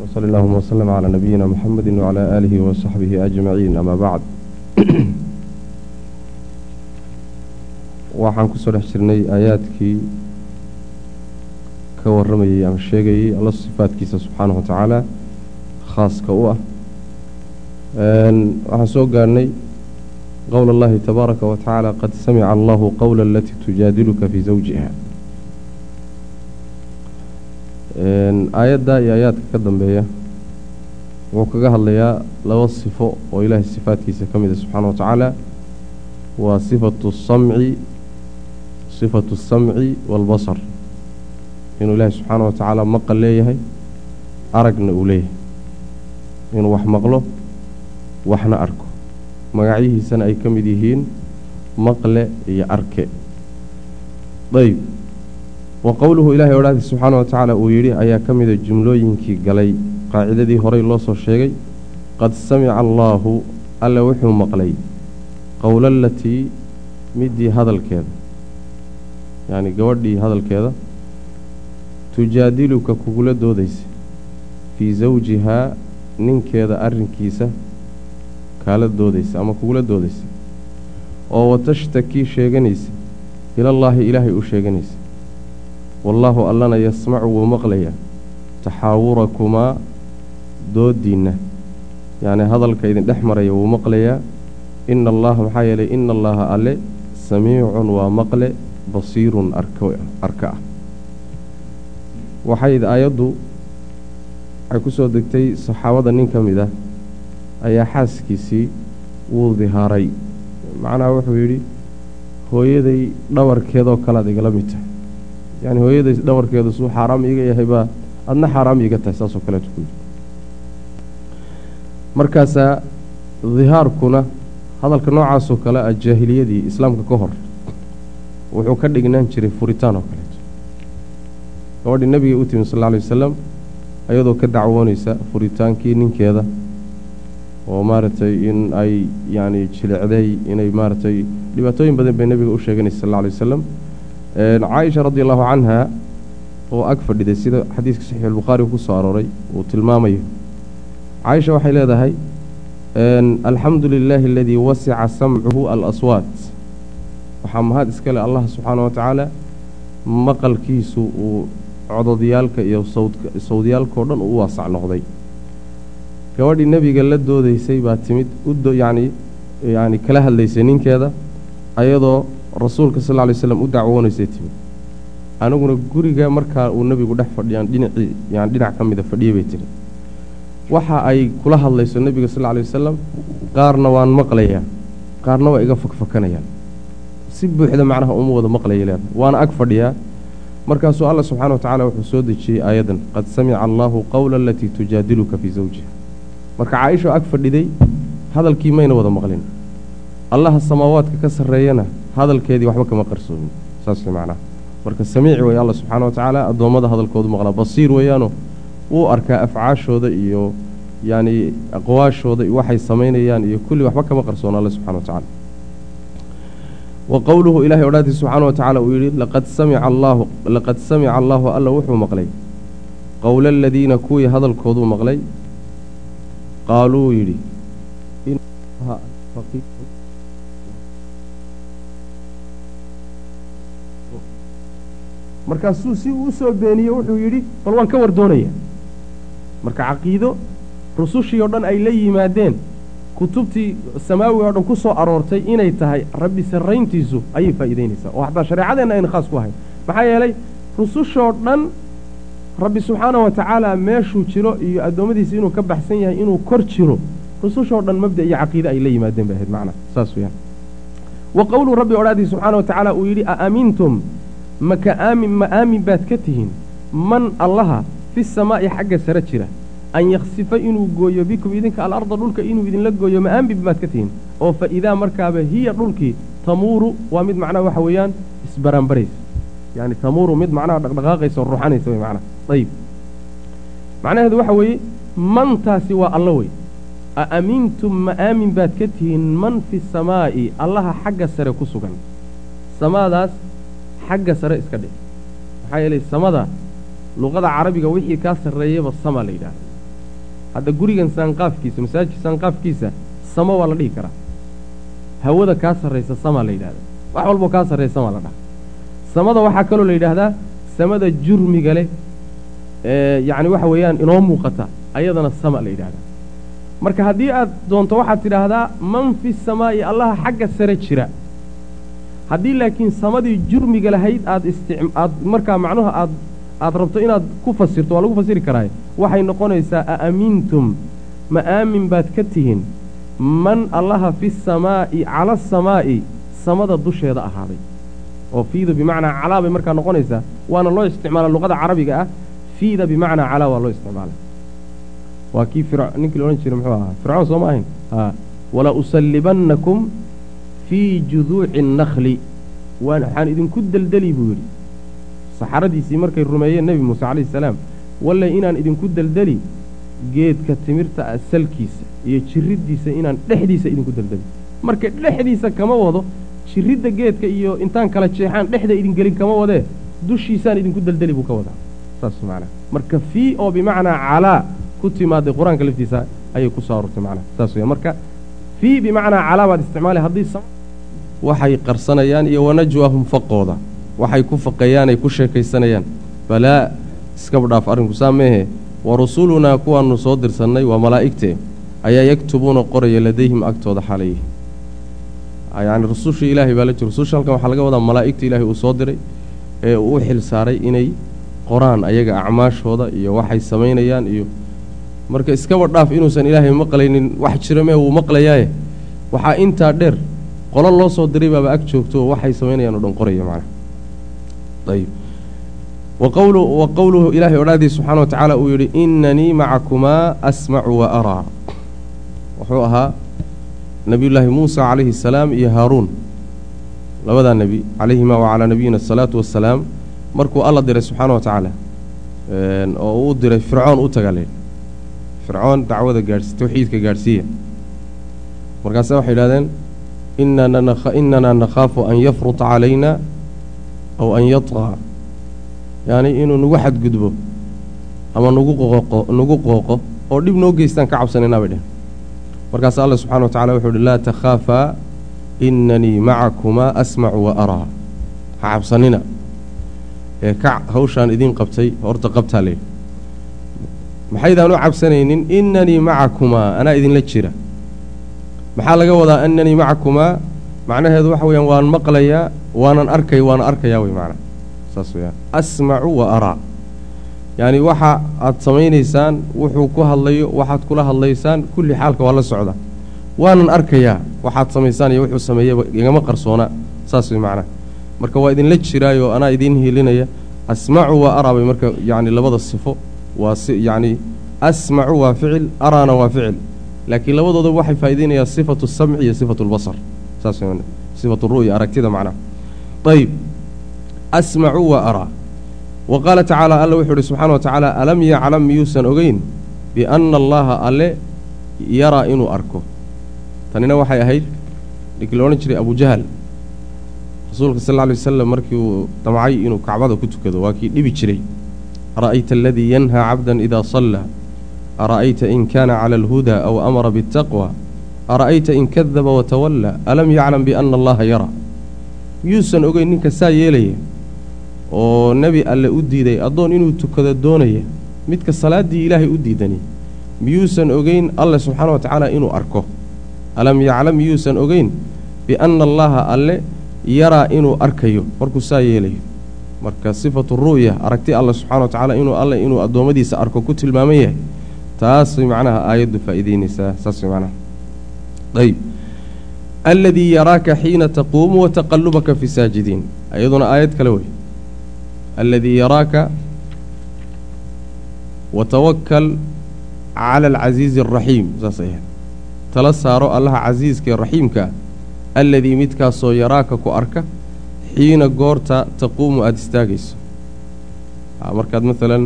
wsl allahuma wslm cla nabiyina mxamedi wcla alihi wasaxbihi ajmaciin ama bacd waxaan ku soo dhex jirnay aayaadkii ka warramayey ama sheegayey alla sifaadkiisa subxaanahu wa tacaala khaaska u ah. Waxaan soo gaarhnay qowl allahi tabaaraka wa tacaala qad samica allahu qowla alatii tujaadiluka fii zawjiha aayadda iyo aayaadka ka dambeeya wuxuu kaga hadlayaa laba sifo oo ilaahay sifaadkiisa ka mid a subxaana wa tacaala. Waa sifatu samci sifatu asamci waalbasar inuu ilaahay subxaana wa tacaala maqal leeyahay aragna uu leeyahay. Inuu wax maqlo waxna arko. Magacyihiisana ay ka mid yihiin maqle iyo arke. Ayb wa qowluhu ilaahay odhaahdi subxaana wa tacaala uu yidhi ayaa ka mida jumlooyinkii galay qaacidadii horey loo soo sheegay qad samica allaahu alle wuxuu maqlay qowla alatii midii hadalkeeda. Yacni gabadhii hadalkeeda tujaadiluka kugula doodaysa fii zawjihaa ninkeeda arrinkiisa kaala doodaysa ama kugula doodaysa oo watashtakii sheeganaysa ilallaahi ilaahay u sheeganaysa wallaahu allana yasmacu wuu maqlayaa. Taxaawurakumaa doodiinna. Yacni hadalka idin dhex maraya wuu maqlayaa. Ina allaha maxaa yeelay ina allaha alle samiicun waa maqle basiirun arka ah. Waxay aayaddu waxay ku soo degtay saxaabada nin ka mid ah ayaa xaaskiisii wuu dihaaray. Macnaha wuxuu yidhi hooyaday dhawarkeedoo kalead igala mid tahay yacni hooyaday dhawarkeedu suu xaaraam iiga yahay baa adna xaaraam iiga tahay saasoo kaleetu ku yidhi markaasaa dihaarkuna hadalka noocaasoo kale ah jaahiliyadii islaamka ka hor wuxuu ka dhignaan jiray furitaan oo kaleeto gabadhii nebiga u timi sal lla alay wasalam ayadoo ka dacwoonaysa furitaankii ninkeeda oo maaragtay in ay yacni jilicday inay maaragtay dhibaatooyin badan bay nebiga u sheeganaysa sal alla alay wasalam caaisha radi allahu canha oo ag fadhiday sida xadiiska saxiix albukhaari ku soo arooray uu tilmaamayo caaisha waxay leedahay alxamdu lilaahi aladii wasica samcuhu alaswaat waxaa mahad iska leh allah subxaana wa tacaala maqalkiisu uu cododyaalka iyo sawdyaalkao dhan u waasac noqday. Gabadhii nebiga la doodaysay baa timid uyacni yani kala hadlaysay ninkeeda ayadoo rasuulka sal ly slam u dacwoonaysay timid aniguna guriga markaa uu nebigu dhex fadhiyaan dhinacii yani dhinac ka mida fadhiyay bay tiri. Waxa ay kula hadlayso nebiga sal ly wasalam qaarna waan maqlayaa qaarna waa iga fakfakanayaan. Si buuxda macnaha uma wada maqlaya leeda waana ag fadhiyaa. Markaasuu alla subxana wa tacala wuxuu soo dejiyey aayaddan qad samica allaahu qowla alatii tujaadiluka fii zawjiha. Marka caaisha ag fadhiday hadalkii mayna wada maqlin. Allaha samaawaadka ka sarreeyana hadalkeedii waxba kama qarsoomin. Saas macnaha marka samiici weeye alla subxaana wa tacaala addoommada hadalkoodu maqlaa basiir weeyaano wuu arkaa afcaashooda iyo yacni aqwaashooda waxay samaynayaan iyo kulli waxba kama qarsoona alle subxana wa tacala wa qowluhu ilahay odhaadii subxaana wa tacaala uu yidhi laqad samica allaahu laqad samica allaahu alla wuxuu maqlay. Qowla aladiina kuwii hadalkooduu maqlay qaaluu yidhi markaasuu si uu u soo beeniye wuxuu yidhi bal waan ka war doonaya marka caqiido rusushii oo dhan ay la yimaadeen kutubtii samaawiga o dhan ku soo aroortay inay tahay rabbi sarrayntiisu ayay faa'iidaynaysaa. Oo xataa shareecadeenna ayna khaas ku ahayn. Maxaa yeelay rusushoo dhan rabbi subxaana wa tacaala meeshuu jiro iyo addoommadiisa inuu ka baxsan yahay inuu kor jiro rusushoo dhan mabda iyo caqiide ay la yimaadeen bay ahayd macna saas weyaan wa qowluu rabbi odhaadii subxaana wa tacaala uu yidhi a aamintum maka aamin ma aamin baad ka tihiin. Man allaha fi samaa'i xagga sare jira. An yaksifa inuu gooyo bikum idinka alarda dhulka inuu idinla gooyo ma aamin baad ka tihiin. Oo fa idaa markaaba hiya dhulkii tamuuru waa mid macnaha waxa weeyaan isbaranbaraysa yacni tamuuru mid macnaha dhaqdhaqaaqaysa oo ruuxanaysa wey macnaha ayib macnaheedu waxa weeye mantaasi waa alla wey. A aamintum ma aamin baad ka tihiin man fi samaa'i allaha xagga sare ku sugan. Samaadaas xagga sare iska dhig. Maxaa yeelay samada luqada carabiga wixii kaa sarreeyaba sama la yidhaahda. Hadda gurigan saanqaafkiisa masaajidka saanqaafkiisa samo waa la dhihi karaa. Hawada kaa sarraysa samaa la yidhahdaa wax walboo kaa sarraysa samaa la dhaha. Samada waxaa kaloo la yidhaahdaa samada jurmiga leh ee yacni waxa weeyaan inoo muuqata ayadana sama la yidhahdaa marka haddii aad doonto waxaad tidhaahdaa man fi samaa'i allaha xagga sare jira haddii laakiin samadii jurmiga lahayd aad aad markaa macnuha aad aad rabto inaad ku fasirto waa lagu fasiri karaaye waxay noqonaysaa a aamintum ma aamin baad ka tihiin? Man allaha fi samaa'i cala asamaa'i samada dusheeda ahaaday. Oo fiida bimacnaa calaa bay markaa noqonaysaa waana loo isticmaala luqada carabiga ah. Fiida bimacnaa calaa waa loo isticmaala waa kii ninkii la odhan jiray muxuu ahaa fircoon soo ma ahayn? A wala usallibannakum fii juduuci annakli waan waxaan idinku deldeli buu yidhi. Saxaradiisii markay rumeeyeen nebi muuse calayhi salaam walle inaan idinku deldeli geedka timirta ah salkiisa iyo jiriddiisa inaan dhexdiisa idinku deldeli marka dhexdiisa kama wado jiridda geedka iyo intaan kala jeexaan dhexda idin gelin kama wadee dushiisaan idinku deldeli buu ka wadaa. Saas macnaha marka fii oo bimacnaa calaa ku timaaday qur'aanka laftiisa ayay ku soo aroortay macnaha saas weya marka fii bimacnaa calaa baad isticmaalay haddii waxay qarsanayaan iyo wanajwaahum faqooda. Waxay ku faqeeyaan ay ku sheekaysanayaan. Balaa iskaba dhaaf arrinku saa meehe wa rusulunaa kuwaannu soo dirsannay waa malaa'igtee ayaa yaktubuuna qoraya ladayhim agtooda xalayhi yacni rusushii ilaahay baa la jira. Rususha halkan waxaa laga wadaa malaa'igta ilaahay uu soo diray ee uu u xil saaray inay qoraan ayaga acmaashooda iyo waxay samaynayaan iyo marka iskaba dhaaf inuusan ilaahay maqlaynin wax jira mee wuu maqlayaaye waxaa intaa dheer qolo loo soo diray baaba ag joogto oo waxay samaynayaan o dhan qoraya macnaha ayib. Wa qowluhu ilaahay odhaadii subxaana wa tacaala uu yidhi inanii macakumaa asmacu wa araa. Wuxuu ahaa nebiyullaahi muusa calayhi asalaam iyo haaruun labadaa nebi calayhima wa calaa nabiyina asalaatu wassalaam markuu alla diray subxaana wa tacaala oo uu diray fircoon u tagale fircoon dacwada gaadhsi tawxiidka gaadhsiiya. Markaase waxay yidhahdeen inanaa nakhaafu an yafruta calayna aw an yadqaa yacni inuu nagu xadgudbo ama nagu qooqo nagu qooqo oo dhib noo geystaan ka cabsanaynaa bay dhehen markaas alla subxana wa tacala wuxuu uhi laa takhaafaa inanii macakumaa asmacu wa araa ha cabsanina. Ee kac hawshaan idiin qabtay horta qabtaa leehi maxaydaan u cabsanaynin? Inanii macakumaa anaa idinla jira maxaa laga wadaa ananii macakumaa? Macnaheedu waxa weeyaan waan maqlayaa waanan arkay waana arkayaa wey macnaa saas weyaan asmacu wa araa. Yacni waxa aad samaynaysaan wuxuu ku hadlayo waxaad kula hadlaysaan kulli xaalka waa la socda. Waanan arkayaa waxaad samaysaan iyo wuxuu sameeyaba igama qarsoona. Saas wey macnaa marka waa idinla jiraayoo anaa idiin hilinaya asmacu wa araa bay marka yacni labada sifo. Waa si yacni asmacu waa ficil araana waa ficil laakiin labadoodaba waxay faa'idaynayaan sifatu samci iyo sifatu lbasar saas wey sifatu ru'ya aragtida macnaha ayib asmacu wa araa wa qaala tacaala alla wuxuu uhi subxana wa tacaala alam yaclam miyuusan ogeyn bianna allaha alle yaraa inuu arko? Tanina waxay ahayd ninkii la odhan jiray abujahal rasuulka sal alay wasalam markii uu damcay inuu kacbada ku tukado waa kii dhibi jiray. Ara'ayta aladii yanhaa cabdan idaa sallaa ara'ayta in kaana cala alhudaa aw amara biاtaqwa ara'ayta in kadaba watawallaa alam yaclam bianna allaha yaraa miyuusan ogeyn ninka saa yeelaya oo nebi alle u diiday addoon inuu tukado doonaya midka salaaddii ilaahay u diidani miyuusan ogeyn alle subxaana wa tacaala inuu arko alam yaclam miyuusan ogeyn bianna allaha alle yaraa inuu arkayo markuu saa yeelayo marka sifatu ru'ya aragti alle subxana wa tacaala inuu alle inuu addoommadiisa arko ku tilmaaman yahay taasay macnaha aayaddu faa'iidaynaysaa saas way macnaha. Ayb aladii yaraaka xiina taquumu wa taqallubaka fi saajidiin. Iyaduna aayad kale wey. Aladii yaraaka watawakal cala alcasiizi alraxiim saasay ahayd. Tala saaro allaha casiiska ee raxiimka ah alladii midkaasoo yaraaka ku arka xiina goorta taquumu aada istaagayso. Markaad maalan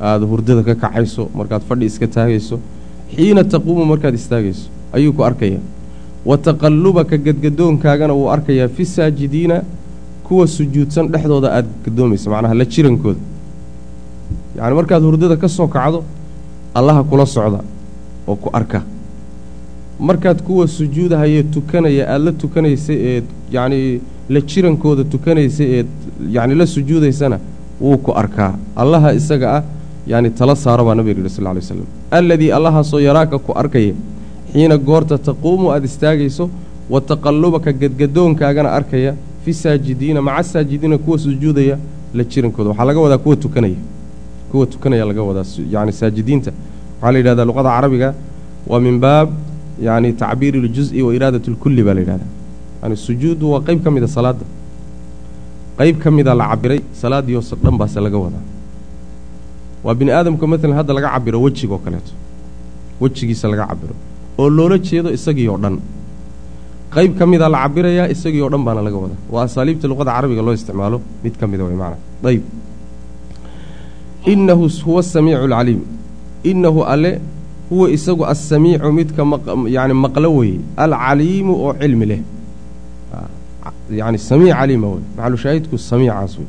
aada hurdada ka kacayso markaad fadhi iska taagayso xiina taquumu markaad istaagayso ayuu ku arkaya. Wa taqallubaka gadgadoonkaagana wuu arkayaa fi saajidiina kuwa sujuudsan dhexdooda aada gadoomayso macnaha la jirankooda. Yacni markaad hurdada ka soo kacdo allaha kula socda oo ku arka. Markaad kuwa sujuudahayee tukanaya aada la tukanaysa eed yacnii la jirankooda tukanaysa eed yacni la sujuudaysana wuu ku arkaa. Allaha isaga ah yacni tala saaro baa nabiga yidhi sal lla alay slam alladii allahaasoo yaraaka ku arkaya xiina goorta taquumu aada istaagayso wa taqallubaka gadgadoonkaagana arkaya fi saajidiina maca saajidiina kuwa sujuudaya la jirankooda waxaa laga wadaa kuwa tukanaya kuwa tukanaya laga wadaa yacni saajidiinta waxaa la yidhahdaa luqada carabiga waa min baab yacni tacbiiri اljuز'i wa iraadat اlkulli baa la yidhahdaa yani sujuuddu waa qayb ka mida salaadda qayb ka mida la cabiray salaaddii hoose dhan baase laga wadaa waa bini aadamka maalan hadda laga cabiro wejiga oo kaleeto. Wejigiisa laga cabiro oo loola jeedo isagii oo dhan. Qayb ka mida la cabirayaa isagii oo dhan baana laga wadaa. Waa asaaliibta luqada carabiga loo isticmaalo. Mid ka mida way macana ayb innahu huwa asamiicu alcaliim innahu alle huwa isagu assamiicu midka yani maqlo weeye alcaliimu oo cilmi leh. Yani samiic caliima wey. Maxalushaahidku samiicaas wey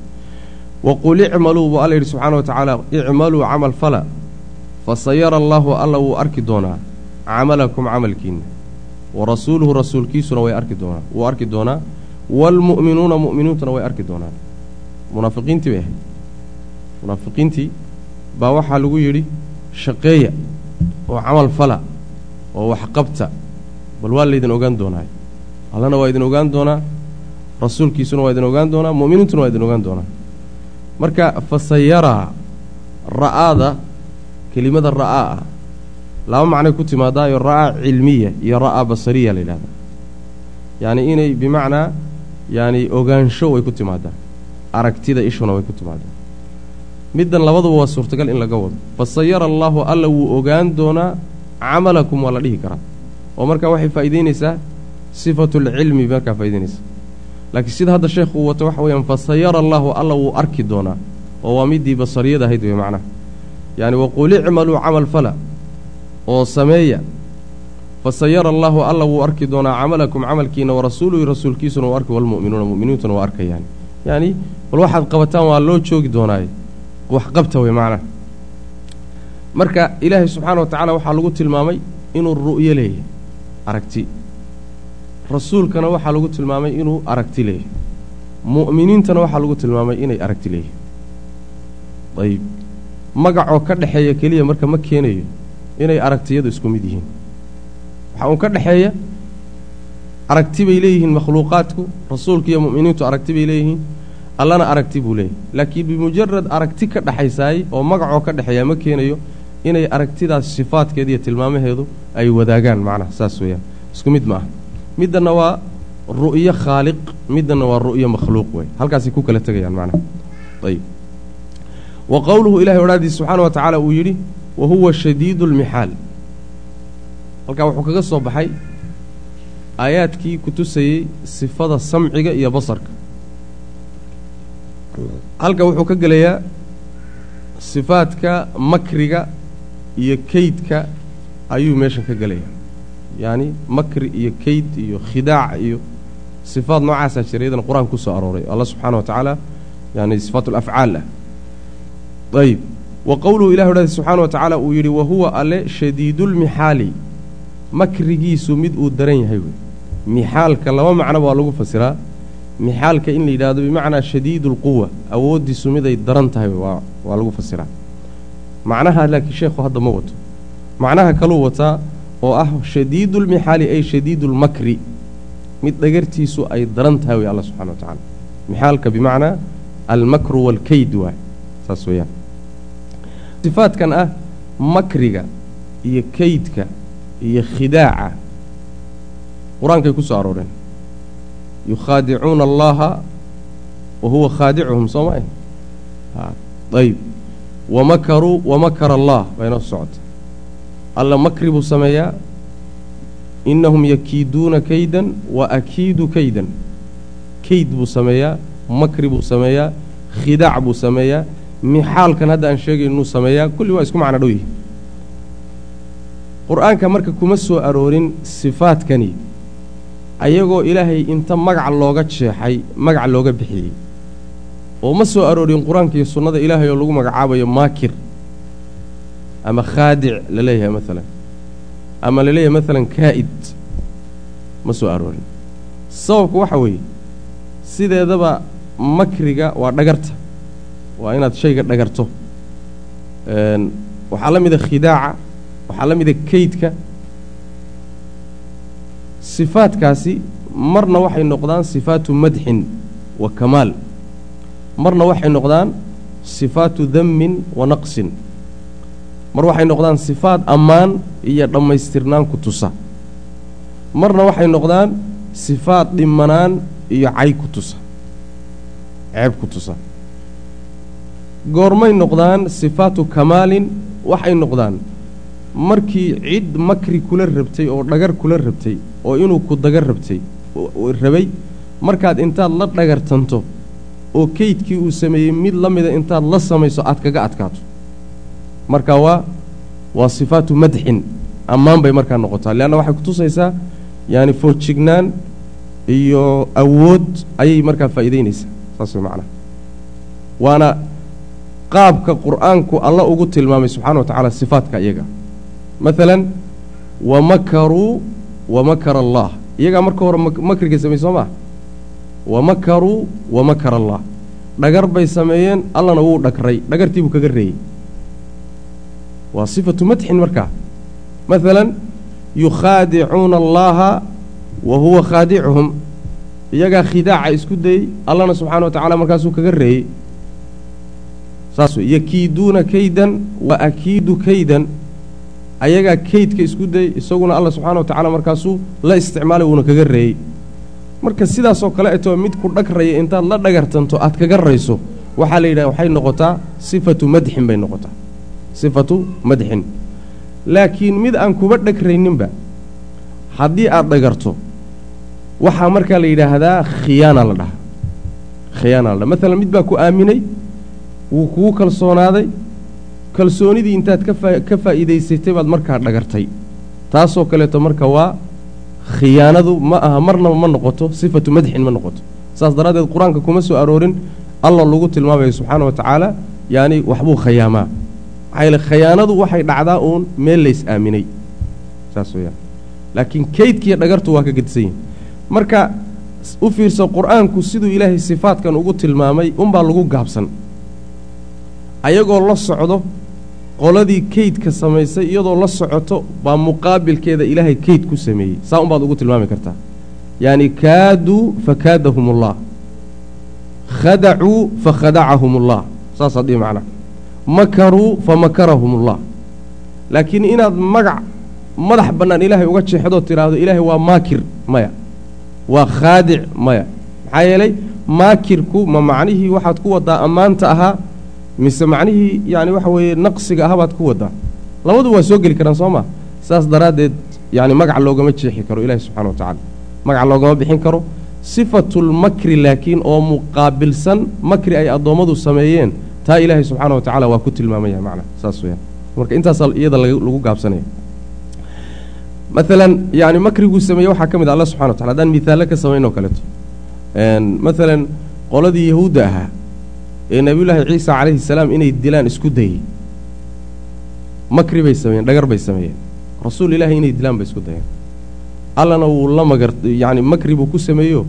waqul icmaluu buu alla yidhi subxaana wa tacaala icmaluu camal fala fasayara allaahu alla wuu arki doonaa camalakum camalkiinna wa rasuuluhu rasuulkiisuna way arki doonaa wuu arki doonaa waalmu'minuuna mu'miniintuna way arki doonaan munaafiqiintii bay ahayd munaafiqiintii baa waxaa lagu yidhi shaqeeya oo camal fala oo waxqabta bal waa laydin ogaan doonaa allana waa idin ogaan doonaa rasuulkiisuna waa idin ogaan doonaa mu'miniintuna waa idin ogaan doonaa marka fasayaraa ra'aada kelimada ra'aa ah laba macnay ku timaadaayo ra'aa cilmiya iyo ra'aa basariya la yidhahdaa yacni inay bimacnaa yaani ogaansho way ku timaadaa aragtida ishuna way ku timaadaa middan labaduba waa suurtagal in laga wado. Fasayara allaahu alla wuu ogaan doonaa camalakum waa la dhihi karaa. Oo markaa waxay faa'iidaynaysaa sifatulcilmi markaa faa'idaynaysaa laakiin sida hadda sheekhu wato waxa weeyaan fasayara allaahu alla wuu arki doonaa oo waa middii basariyada ahayd wey macnaha. Yacni waqul icmaluu camal fala oo sameeya. Fasayara allaahu alla wuu arki doonaa camalakum camalkiina warasuuluhu rasuulkiisuna wuu arki walmu'minuuna mu'miniintuna waa arkayaan yacni bal waxaad qabataan waa loo joogi doonaaye. Wax qabta wey macnaha. Marka ilaahay subxaana wa tacaala waxaa lagu tilmaamay inuu ru'yo leeyahay aragti rasuulkana waxaa lagu tilmaamay inuu aragti leeyahay. Mu'miniintana waxaa lagu tilmaamay inay aragti leeyahay. Ayib. Magacoo ka dhexeeya keliya marka ma keenayo inay aragtiyadu isku mid yihiin. Waxaa uun ka dhexeeya aragti bay leeyihiin makhluuqaadku rasuulka iyo mu'miniintu aragti bay leeyihiin allana aragti buu leeyahay. Laakiin bimujarad aragti ka dhexaysaay oo magacoo ka dhexeeya ma keenayo inay aragtidaas sifaadkeeda iyo tilmaamaheedu ay wadaagaan macnaha saas weeyaan. Isku mid ma aha middanna waa ru'yo khaaliq middanna waa ru'yo makhluuq wey halkaasay ku kala tegayaan macnaha. Ayib. Wa qowluhu ilahay odhaadiisa subxaana wa tacaala uu yidhi wa huwa shadiidu lmixaal halkaa wuxuu kaga soo baxay aayaadkii ku tusayey sifada samciga iyo basarka. Halka wuxuu ka gelayaa sifaadka makriga iyo keydka ayuu meeshan ka gelayaa yacni makri iyo keyd iyo khidaac iyo sifaad noocaasaa jira iyadana qur'aanka ku soo arooray. Allah subxaana wa tacaala yani sifaat alafcaal ah. Ayib. Wa qowluhu ilah odhahday subxaana wa tacaala uu yidhi wa huwa alle shadiidulmixaali makrigiisu mid uu daran yahay wey. Mixaalka laba macnoba waa lagu fasiraa. Mixaalka in la yidhaahdo bimacnaa shadiidu lquwa awooddiisu miday daran tahay waa lagu fasiraa. Macnaha laakiin sheekhu hadda ma wato. Macnaha kaluu wataa oo ah lmixaali ay shadiidu lmakri mid dhagartiisu ay daran tahay wey alla subxana wa tacala mixaalka bimacnaa almakru waalkeyd waay saas weeyaan. Sifaadkan ah makriga iyo keydka iyo khidaaca. Qur'aankay ku soo arooreen. Yukhaadicuuna allaha wa huwa khaadicuhum soo ma ayib wamakaruu wamakara allah. Baa inoo socota alla makri buu sameeyaa innahum yakiiduuna kaydan wa akiidu kaydan. Keyd buu sameeyaa makri buu sameeyaa khidaac buu sameeyaa mixaalkan hadda aan sheegayn inuu sameeyaa kulli waa isku macno dhow yihi qur'aanka marka kuma soo aroorin sifaadkani ayagoo ilaahay inta magac looga jeexay magac looga bixiyey. Oo ma soo aroorin qur'aanka iyo sunnada ilaahay oo lagu magacaabayo maakir ama khaadic la leeyahay maalan ama la leeyahay maalan kaa'id. Ma soo aroorin. Sababku waxa weeye sideedaba makriga waa dhagarta. Waa inaad shayga dhagarto. Waxaa la mida khidaaca waxaa la mida kaydka. Sifaadkaasi marna waxay noqdaan sifaatu madxin wa kamaal. Marna waxay noqdaan sifaatu dammin wa naqsin mar waxay noqdaan sifaad ammaan iyo dhammaystirnaan ku tusa. Marna waxay noqdaan sifaad dhimanaan iyo cay ku tusa. Ceeb ku tusa. Goormay noqdaan sifaatu kamaalin waxay noqdaan markii cid makri kula rabtay oo dhagar kula rabtay oo inuu ku daga rabtay rabay markaad intaad la dhagartanto oo kaydkii uu sameeyey mid la mida intaad la samayso aad kaga adkaato marka waa waa sifaatu madxin ammaan bay markaa noqotaa. Leanna waxay kutusaysaa yaani foojignaan iyo awood ayay markaa faa'iidaynaysaa saas way macnaha waana qaabka qur'aanku alla ugu tilmaamay subxana wa tacaala sifaadka iyaga. Maalan wamakaruu wamakara allah. Iyagaa marka hore makriga sameeyey soo maa wamakaruu wamakara allah. Dhagar bay sameeyeen allana wuu dhagray dhagartii buu kaga reeyey waa sifatu madxin markaa maalan yukhaadicuuna allaha wa huwa khaadicuhum iyagaa khidaaca isku dayey allana subxana wa tacala markaasuu kaga reeyey. Saas wey yakiiduuna kaydan wa akiidu kaydan. Ayagaa kaydka isku dayey isaguna alla subxana wa tacala markaasuu la isticmaalay wuuna kaga reeyey. Marka sidaasoo kale etoo mid ku dhagraya intaad la dhagartanto aad kaga rayso waxaa la yidhaha waxay noqotaa sifatu madxin bay noqotaa sifatu madxin. Laakiin mid aan kuba dhagrayninba haddii aad dhagarto waxaa markaa la yidhaahdaa khiyaana la dhahaa. Khiyaana la dhaha maalan mid baa ku aaminay wuu kugu kalsoonaaday kalsoonidii intaad kafa ka faa'iidaysatay baad markaa dhagartay. Taasoo kaleeto marka waa khiyaanadu ma aha marnaba ma noqoto sifatu madxin ma noqoto. Saas daraaddeed qur'aanka kuma soo aroorin alla lagu tilmaamayo subxaana wa tacaala yaani waxbuu khayaamaa maxaa khayaanadu waxay dhacdaa uun meel lays aaminay. Saas weyaan laakiin kaydkiiyo dhagartu waa ka gedisan yihiin marka u fiirso qur'aanku siduu ilaahay sifaadkan ugu tilmaamay unbaa lagu gaabsan. Ayagoo la socdo qoladii kaydka samaysay iyadoo la socoto baa muqaabilkeeda ilaahay kayd ku sameeyey. Saa unbaad ugu tilmaami kartaa. Yacni kaaduu fakaadahum ullah khadacuu fakhadacahum ullah saasaad dhihi macnaha makaruu famakarahum ullah laakiin inaad magac madax bannaan ilaahay uga jeexdoo tidhaahdo ilaahay waa maakir maya waa khaadic maya. Maxaa yeelay maakirku ma macnihii waxaad ku waddaa ammaanta ahaa mise macnihii yani waxa weeye naqsiga ahabaad ku waddaa? Labadu waa soo geli karaan soo maa saas daraaddeed yani magac loogama jeexi karo ilaahi subxana wa tacala magac loogama bixin karo. Sifatulmakri laakiin oo muqaabilsan makri ay addoommadu sameeyeen taa ilaahay subxaana wa tacala waa ku tilmaamaya macna saas weyaan marka intaasaa iyada lagu gaabsanaya maalan yani makriguu sameeye waxaa ka mid a alla subxana wa tacala haddaan mihaalo ka samayn oo kaleeto maalan qoladii yahuudda ahaa ee nebiyullaahi ciisa calayhi salaam inay dilaan isku dayey makri bay sameeyeen dhagar bay sameeyeen. Rasuul ilaahay inay dilaan bay isku dayeen. Allana wuu la magar yacni makri buu ku sameeyo.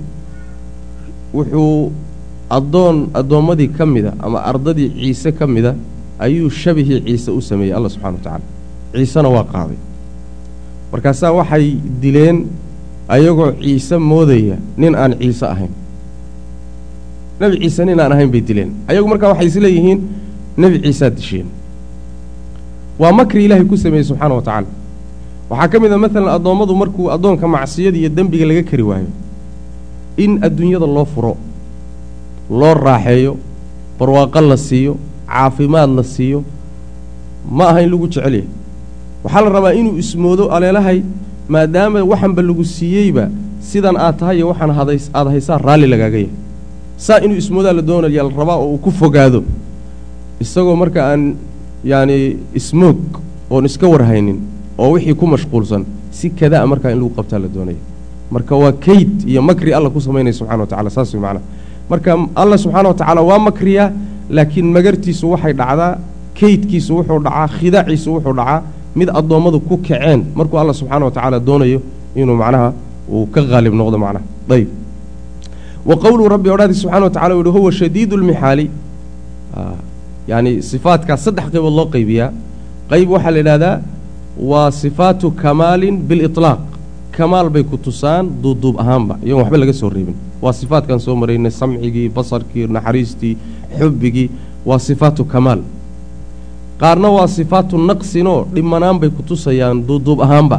Wuxuu addoon addoommadii ka mida ama ardadii ciise ka mida ayuu shabihii ciise u sameeyey alla subxana wa tacaala ciisena waa qaaday. Markaasaa waxay dileen ayagoo ciise moodaya nin aan ciise ahayn. Nebi ciise nin aan ahayn bay dileen. Ayagu markaa waxay is leeyihiin nebi ciisead disheen. Waa makri ilaahay ku sameeyey subxaana wa tacaala waxaa ka mid a maalan addoommadu markuu addoonka macsiyada iyo dembiga laga kari waayo in adduunyada loo furo loo raaxeeyo barwaaqo la siiyo caafimaad la siiyo ma aha in lagu jecel yahay. Waxaa la rabaa inuu ismoodo aleelahay maadaama waxanba lagu siiyeyba sidan aad tahay iyo waxaan hadays haysaa raalli lagaaga yahay. Saa inuu ismoodaa la doonaya la rabaa oo uu ku fogaado. Isagoo marka aan yacani ismoog oon iska warhaynin oo wixii ku mashquulsan si kadaa markaa in lagu qabtaa la doonaya marka waa kayd iyo makri alla ku samaynaya subxana wa tacala saas way macnaha marka alla subxaana wa tacaala waa makriyaa laakiin magartiisu waxay dhacdaa kaydkiisu wuxuu dhacaa khidaaciisu wuxuu dhacaa mid addoommadu ku kaceen. Markuu alla subxaana wa tacaala doonayo inuu macnaha uu ka haalib noqdo macnaha. Ayb wa qowluu rabbi odhaadi subxana wa tacala yihi huwa shadiidu lmixaali yacni sifaatkaas saddex qaybood loo qaybiyaa. Qayb waxaa la yidhahdaa waa sifaatu kamaalin biliطlaaq kamaal bay ku tusaan duubduub ahaanba. Iyagoon waxba laga soo reebin waa sifaatkan soo maraynay samcigii basarkii naxariistii xubbigii. Waa sifaatu kamaal. Qaarna waa sifaatu naqsinoo dhimanaan bay ku tusayaan duubduub ahaanba.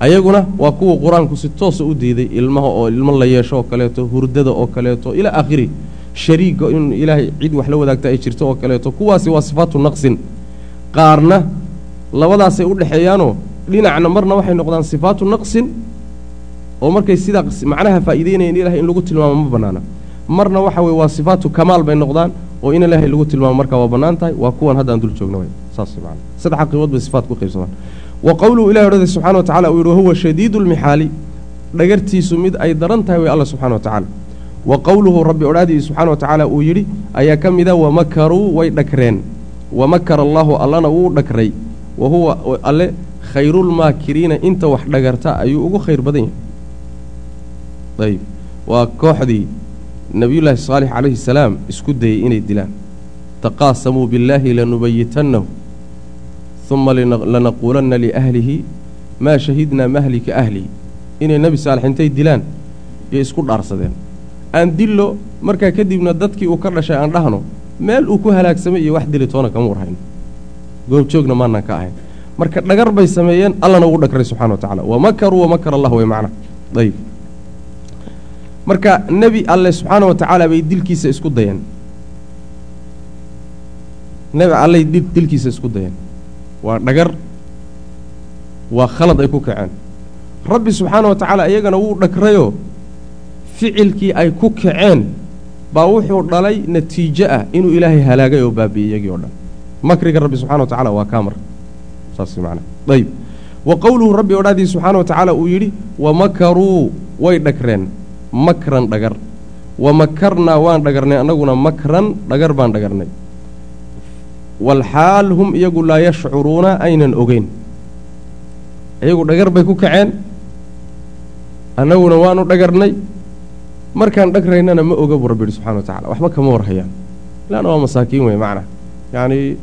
Ayaguna waa kuwa qur'aanku si toosa u diiday ilmaha oo ilmo la yeesho oo kaleeto hurdada oo kaleeto ilaa aakhiri shariiga in ilaahay cid wax la wadaagta ay jirto oo kaleeto. Kuwaasi waa sifaatu naqsin. Qaarna labadaasay u dhexeeyaanoo dhinacna marna waxay noqdaan sifaatu naqsin oo markay sidaa macnaha faa'iideynayeen ilahay in lagu tilmaamo ma bannaana. Marna waxa weye waa sifaatu kamaal bay noqdaan oo in ilaahay lagu tilmaamo markaa waa bannaan tahay waa kuwan haddaan dul joogna way. Saas man saddexa qaybood bay sifaat ku qaybsamaan. Wa qowluhu ilahi odhada subxana wa tacala uu yidhi wahuwa shadiidu lmixaali dhagartiisu mid ay daran tahay way alla subxana wa tacaala. Wa qowluhu rabbi odhaadii subxana wa tacaala uu yidhi ayaa ka mida wamakaruu way dhagreen wamakara allaahu allana wuu dhagray wa huwa alle khayrulmaakiriina inta wax dhagarta ayuu ugu khayr badan yahay ayb waa kooxdii nebiyullaahi saalix calayhi salaam isku dayey inay dilaan. Taqaasamuu billaahi lanubayitannahu uma lanaquulanna liahlihi maa shahidnaa mahlika ahlihi. Inay nebi saalix intay dilaan iyo isku dhaarsadeen. Aan dillo markaa kadibna dadkii uu ka dhashay aan dhahno meel uu ku halaagsamay iyo wax dili toona kama warhayno goobjoogna maanaan ka ahayn. Marka dhagar bay sameeyeen allana ugu dhagray subxana wa tacala wamakaruu wamakar allah way macna. Ayb marka nebi alle subxaana wa tacaala bay dilkiisa isku dayeen. Nebi allay dilkiisa isku dayeen. Waa dhagar waa khalad ay ku kaceen. Rabbi subxaana wa tacaala iyagana wuu dhagrayoo ficilkii ay ku kaceen baa wuxuu dhalay natiijo ah inuu ilaahay halaagay oo baabi'ey iyagii o dhan. Makriga rabbi subxana wa tacala waa kaamar. Saas macnaa ayb wa qowluhu rabbi odhaadii subxaana wa tacaala uu yidhi wamakaruu way dhagreen makran dhagar. Wa makarnaa waan dhagarnay annaguna makran dhagar baan dhagarnay. Walxaal hum iyagu laa yashcuruuna aynan ogeyn. Iyagu dhagar bay ku kaceen. Annaguna waanu dhagarnay. Markaan dhagraynana ma oga buu rabbi subxana wa tacala waxba kama warhayaan. Ilaana waa masaakiin wey macnaa yacnii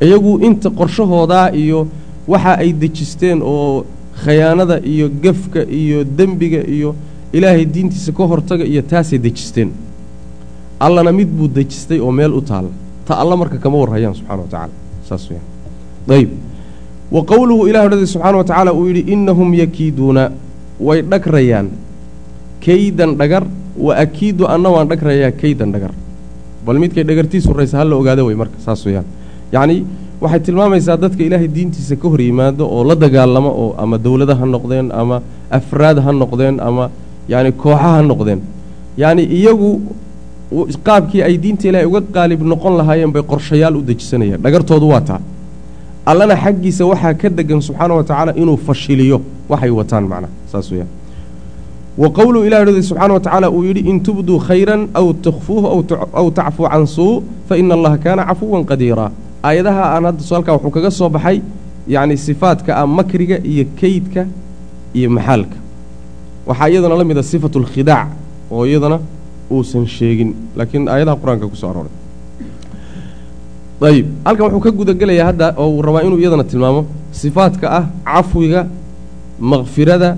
iyagu inta qorshahoodaa iyo waxa ay dejisteen oo khayaanada iyo gefka iyo dembiga iyo ilaahay diintiisa ka hortaga iyo taasay dejisteen. Allana mid buu dejistay oo meel u taalla ta alla marka kama warhayaan subxana wa tacala saas weyaan ayb wa qowluhu ilah odhada subxaana wa tacaala uu yidhi innahum yakiiduuna. Way dhagrayaan. Kaydan dhagar. Wa akiidu anna waan dhagrayaa kaydan dhagar. Bal midkay dhagartiisu raysa ha la ogaada wey marka saas weyaan yacnii waxay tilmaamaysaa dadka ilaahay diintiisa ka hor yimaado oo la dagaalamo oo ama dowladda ha noqdeen ama afraad ha noqdeen ama yacni kooxa ha noqdeen. Yacni iyagu qaabkii ay diinta ilaahay uga qaalib noqon lahaayeen bay qorshayaal u dejisanayeen dhagartoodu waa taa. Allana xaggiisa waxaa ka degan subxaana wa tacaala inuu fashiliyo. Waxay wataan macnaha saas weyaan wa qowluu ilah hdi subxaana wa tacaala uu yidhi in tubduu khayran aw tukhfuuhu aw tacfuu can suu fa ina allaha kaana cafuwan qadiira aayadaha aan hadda halkaa wuxuu kaga soo baxay yacni sifaadka ah makriga iyo keydka iyo maxaalka waxaa iyadana la mid a sifatu alkhidaac oo iyadana uusan sheegin laakiin aayadaha qur'aanka ku soo arooray. Ayib halkan wuxuu ka gudagelayaa hadda oo uu rabaa inuu iyadana tilmaamo sifaadka ah cafwiga makfirada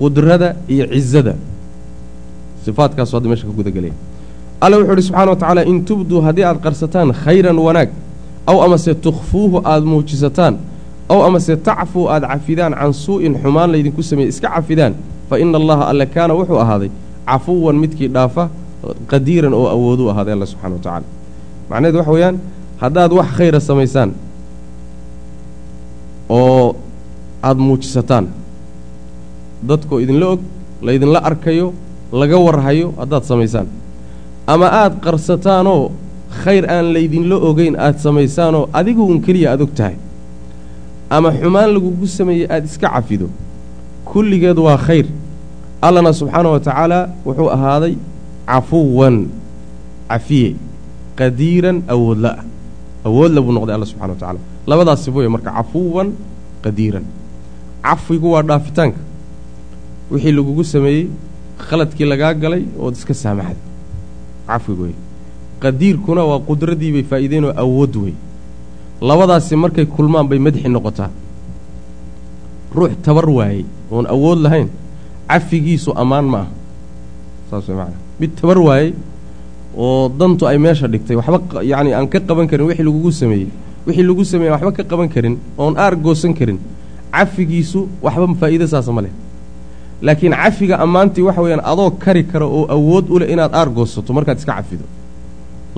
qudrada iyo cizada sifaadkaasu hadda meesha ka gudagelaya alla wuxuu uhi subxana wa tacaala in tubduu haddii aad qarsataan khayran wanaag aw amase tukhfuuhu aada muujisataan aw amase tacfuu aada cafidaan can suu'in xumaan laydinku sameeyey iska cafidaan fa ina allaha alle kaana wuxuu ahaaday cafuwan midkii dhaafa qadiiran oo awooduu ahaaday alla subxana wa tacaala. Macnaheedu waxa weeyaan haddaad wax khayra samaysaan oo aada muujisataan dadkoo idinla og laydinla arkayo laga warhayo haddaad samaysaan. Ama aada qarsataanoo khayr aan laydinla ogeyn aada samaysaanoo adigu un keliya aada og tahay. Ama xumaan lagugu sameeyey aada iska cafido kulligeed waa khayr. Allana subxaana wa tacaala wuxuu ahaaday cafuwan cafiye qadiiran awoodla. Ah awoodla buu noqday alla subxana wa tacala labadaasi booye marka cafuwan qadiiran. Cafwigu waa dhaafitaanka. Wixii lagugu sameeyey khaladkii lagaa galay ood iska saamaxday. Cafwigu wey qadiirkuna waa qudraddii bay faa'iideenoo awood wey labadaasi markay kulmaan bay madxi noqotaa ruux tabar waayey oon awood lahayn cafigiisu ammaan ma aha saas way macana mid tabar waayey oo dantu ay meesha dhigtay waxba yacni aan ka qaban karin wixii lagugu sameeyey wixii lagu sameeyey waxba ka qaban karin oon aar goosan karin cafigiisu waxba faa'iido saasa ma leh. Laakiin cafiga ammaantii waxa weeyaan adoo kari kara oo awood u leh inaad aar goosato markaad iska cafido.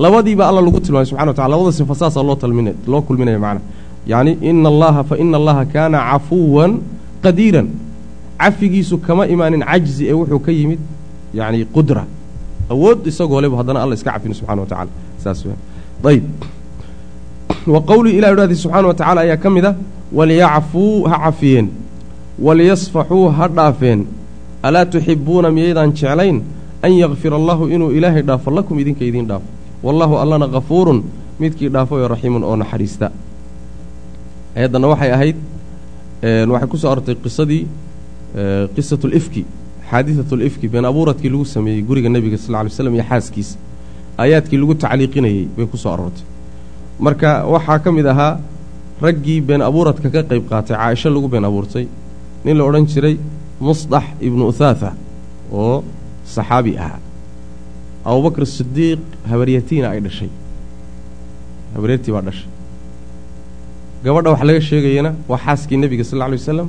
Labadiiba alla lagu tilmaamay subxana watacala labada sifa saasaa loo talmin loo kulminaya macana yacni ina allaha fa ina allaha kaana cafuwan qadiiran cafigiisu kama imaanin cajzi ee wuxuu ka yimid yacni qudra. Awood isagoo lebu haddana alla iska cafin subxana wa tacala saas ayb wa qowlii ilah idhahdi subxaana wa tacala ayaa ka mid a waliyacfuu ha cafiyeen waliyasfaxuu ha dhaafeen. Alaa tuxibuuna miyaydaan jeclayn an yakfir allahu inuu ilaahay dhaafo lakum idinka idiin dhaafo. Wallahu allana kafuurun midkii dhaafo ee raxiimun oo naxariista ayaddanna waxay ahayd waxay ku soo arortay qisadii qisatu lifki xaadiثat lifki been abuuradkii lagu sameeyey guriga nebiga sal ly slam iyo xaaskiisa aayaadkii lagu tacliiqinayey bay ku soo aroortay marka waxaa ka mid ahaa raggii been abuuradka ka qayb qaatay caaisho lagu been abuurtay nin la odhan jiray musdax ibnu uthaatha oo saxaabi ahaa. Abubakr sidiiq habaryatiina ay dhashay. Habaryartii baa dhashay gabadha wax laga sheegayana waa xaaskii nebiga sal lla lay wasalam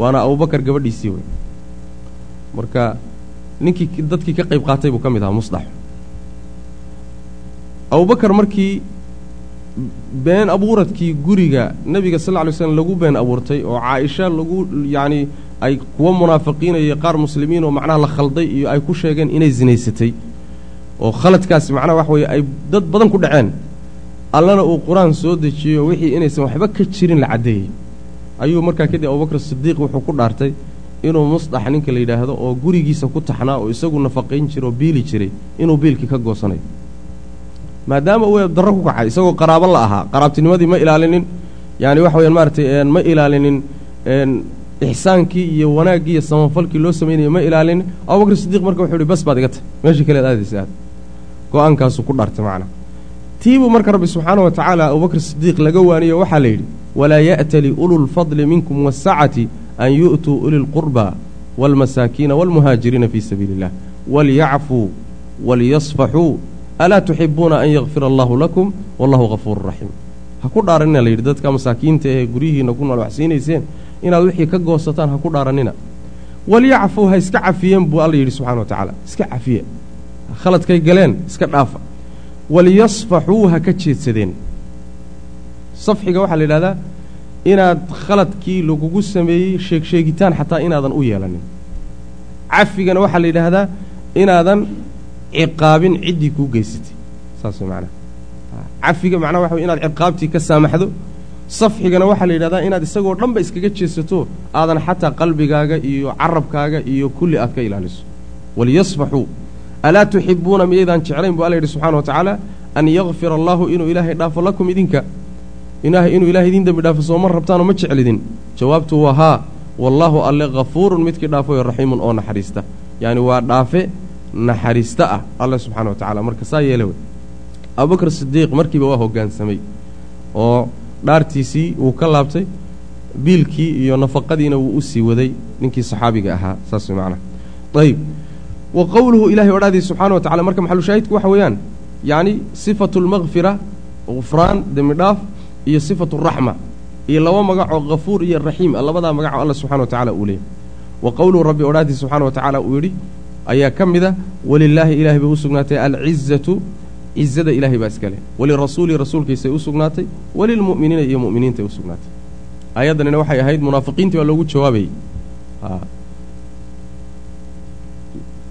waana abubakar gabadhiisii wey marka ninkii dadkii ka qayb qaatay buu ka mid ahaa musdax abubakar markii been abuuradkii guriga nebiga sal lla lay slam lagu been abuurtay oo caaisha lagu yacni ay kuwa munaafiqiinaiyo qaar muslimiin oo macnaha la khalday iyo ay ku sheegeen inay zinaysatay oo khaladkaasi macnaha waxa weeye ay dad badan ku dhaceen allana uu qur'aan soo dejiyo wixii inaysan waxba ka jirin la caddeeyey. Ayuu markaa kadib abubakr sidiiq wuxuu ku dhaartay inuu musdax ninka la yidhaahdo oo gurigiisa ku taxnaa oo isagu nafaqayn jira oo biili jiray inuu biilkii ka goosanayo maadaama uu darro ku kacay isagoo qaraabo la ahaa qaraabtinimadii ma ilaalinin yaani waxa weyaan maaratay ma ilaalinin ixsaankii iyo wanaaggii iyo samafalkii loo samaynayay ma ilaalinin abubakr sidiiq marka wuxuu ihi bas baad iga tahy meeshii kaleed aadaysa aad. Go'aankaasuu ku dhaartay macnaa tiibuu marka rabbi subxaana wa tacaala abubakr sidiiq laga waaniyo waxaa la yidhi walaa ya'tali ululfadli minkum waasacati an yu'tuu uli lqurba waalmasaakiina waalmuhaajiriina fii sabiili illah walyacfuu waliyasfaxuu alaa tuxibuuna an yakfira allahu lakum wallahu hafuuru raxiim. Ha ku dhaaranina la yidhi dadka masaakiinta ee guryihiinna ku nool wax siinayseen inaad wixii ka goosataan ha ku dhaarannina walyacfuu ha iska cafiyeen buu alla yidhi subxana wa tacaala iska cafiye. Khaladkay galeen iska dhaafa waliyasfaxuu ha ka jeedsadeen. Safxiga waxaa la yidhahdaa inaad khaladkii lagugu sameeyey sheegsheegitaan xataa inaadan u yeelanin. Cafigana waxaa la yidhaahdaa inaadan ciqaabin ciddii kuu geysatay. Saas macnaha cafiga macnaha waxa wey inaad ciqaabtii ka saamaxdo. Safxigana waxaa la yidhahdaa inaad isagoo dhanba iskaga jeesato aadan xataa qalbigaaga iyo carabkaaga iyo kulli aad ka ilaaliso. Waliyasfaxuu alaa tuxibuuna miyaydaan jeclayn? Buu alla yidhi subxana wa tacaala an yakfira allaahu inuu ilaahay dhaafo lakum idinka. Inuu ilahay idin dembi dhaafo sooma rabtaanoo ma jeclidin. Jawaabtu waa haa. Wallaahu alle hafuurun midkii dhaafoyo raxiimun oo naxariista. Yacni waa dhaafe naxariista ah alle subxana wa tacala marka saa yeele wey. Abubakr sidiiq markiiba waa hoggaansamay oo dhaartiisii wuu ka laabtay biilkii iyo nafaqadiina wuu u sii waday ninkii saxaabiga ahaa saas way macnaha ayb wa qowluhu ilahay odhaadiis subxana wa tacala marka maxalushaahidku waxa weeyaan yacni sifatu lmakfira gufraan dembi dhaaf iyo sifatu raxma iyo laba magacoo hafuur iyo raxiim labadaa magacoo alla subxana wa tacala uu leeyay wa qowluhu rabbi odhaadiis subxana wa tacaala uu yidhi ayaa ka mid a walilaahi ilahay bay u sugnaatay alcizatu cizada ilaahay baa iska leh walirasuuli rasuulkiisay u sugnaatay walilmu'miniina iyo mu'miniintay u sugnaatay. Aayaddanina waxay ahayd munaafiqiintii baa loogu jawaabayey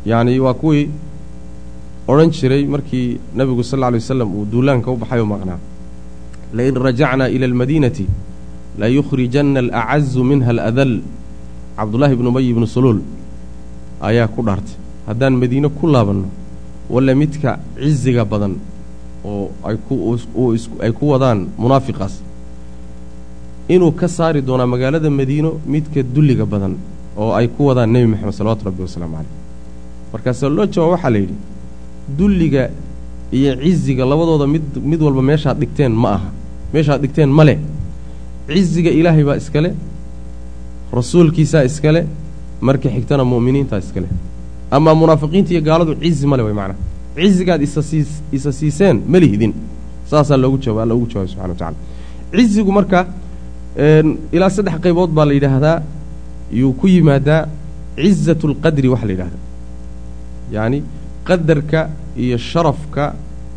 yacni waa kuwii odhan jiray markii nebigu sal alla alay wasalam uu duulaanka u baxay oo maqnaa. Lain rajacnaa ila almadiinati layukhrijanna alacazu minha aladal cabdullaahi ibnu ubay ibnu suluul ayaa ku dhaartay. Haddaan madiine ku laabanno walla midka ciziga badan oo ay ku wadaan munaafiqaas inuu ka saari doonaa magaalada madiino midka dulliga badan oo ay ku wadaan nebi moxamed salawatu rabbi wasalaamu caleyh markaasoo loo jawaab waxaa la yidhi dulliga iyo ciziga labadooda mid mid walba meeshaad dhigteen ma aha. Meeshaad dhigteen ma leh. Ciziga ilaahay baa iskale rasuulkiisaa iskale marka xigtana mu'miniintaa iskale amaa munaafiqiinta iyo gaaladu cizi male way macnaha cizigaad isa siis isa siiseen ma lihdin saasaa loogu jawaab loogu jawaabay subxana wa tacala cizigu marka ilaa saddex qaybood baa la yidhaahdaa. Yuu ku yimaadaa cizatu lqadri waxa la yidhahdaa yacni qadarka iyo sharafka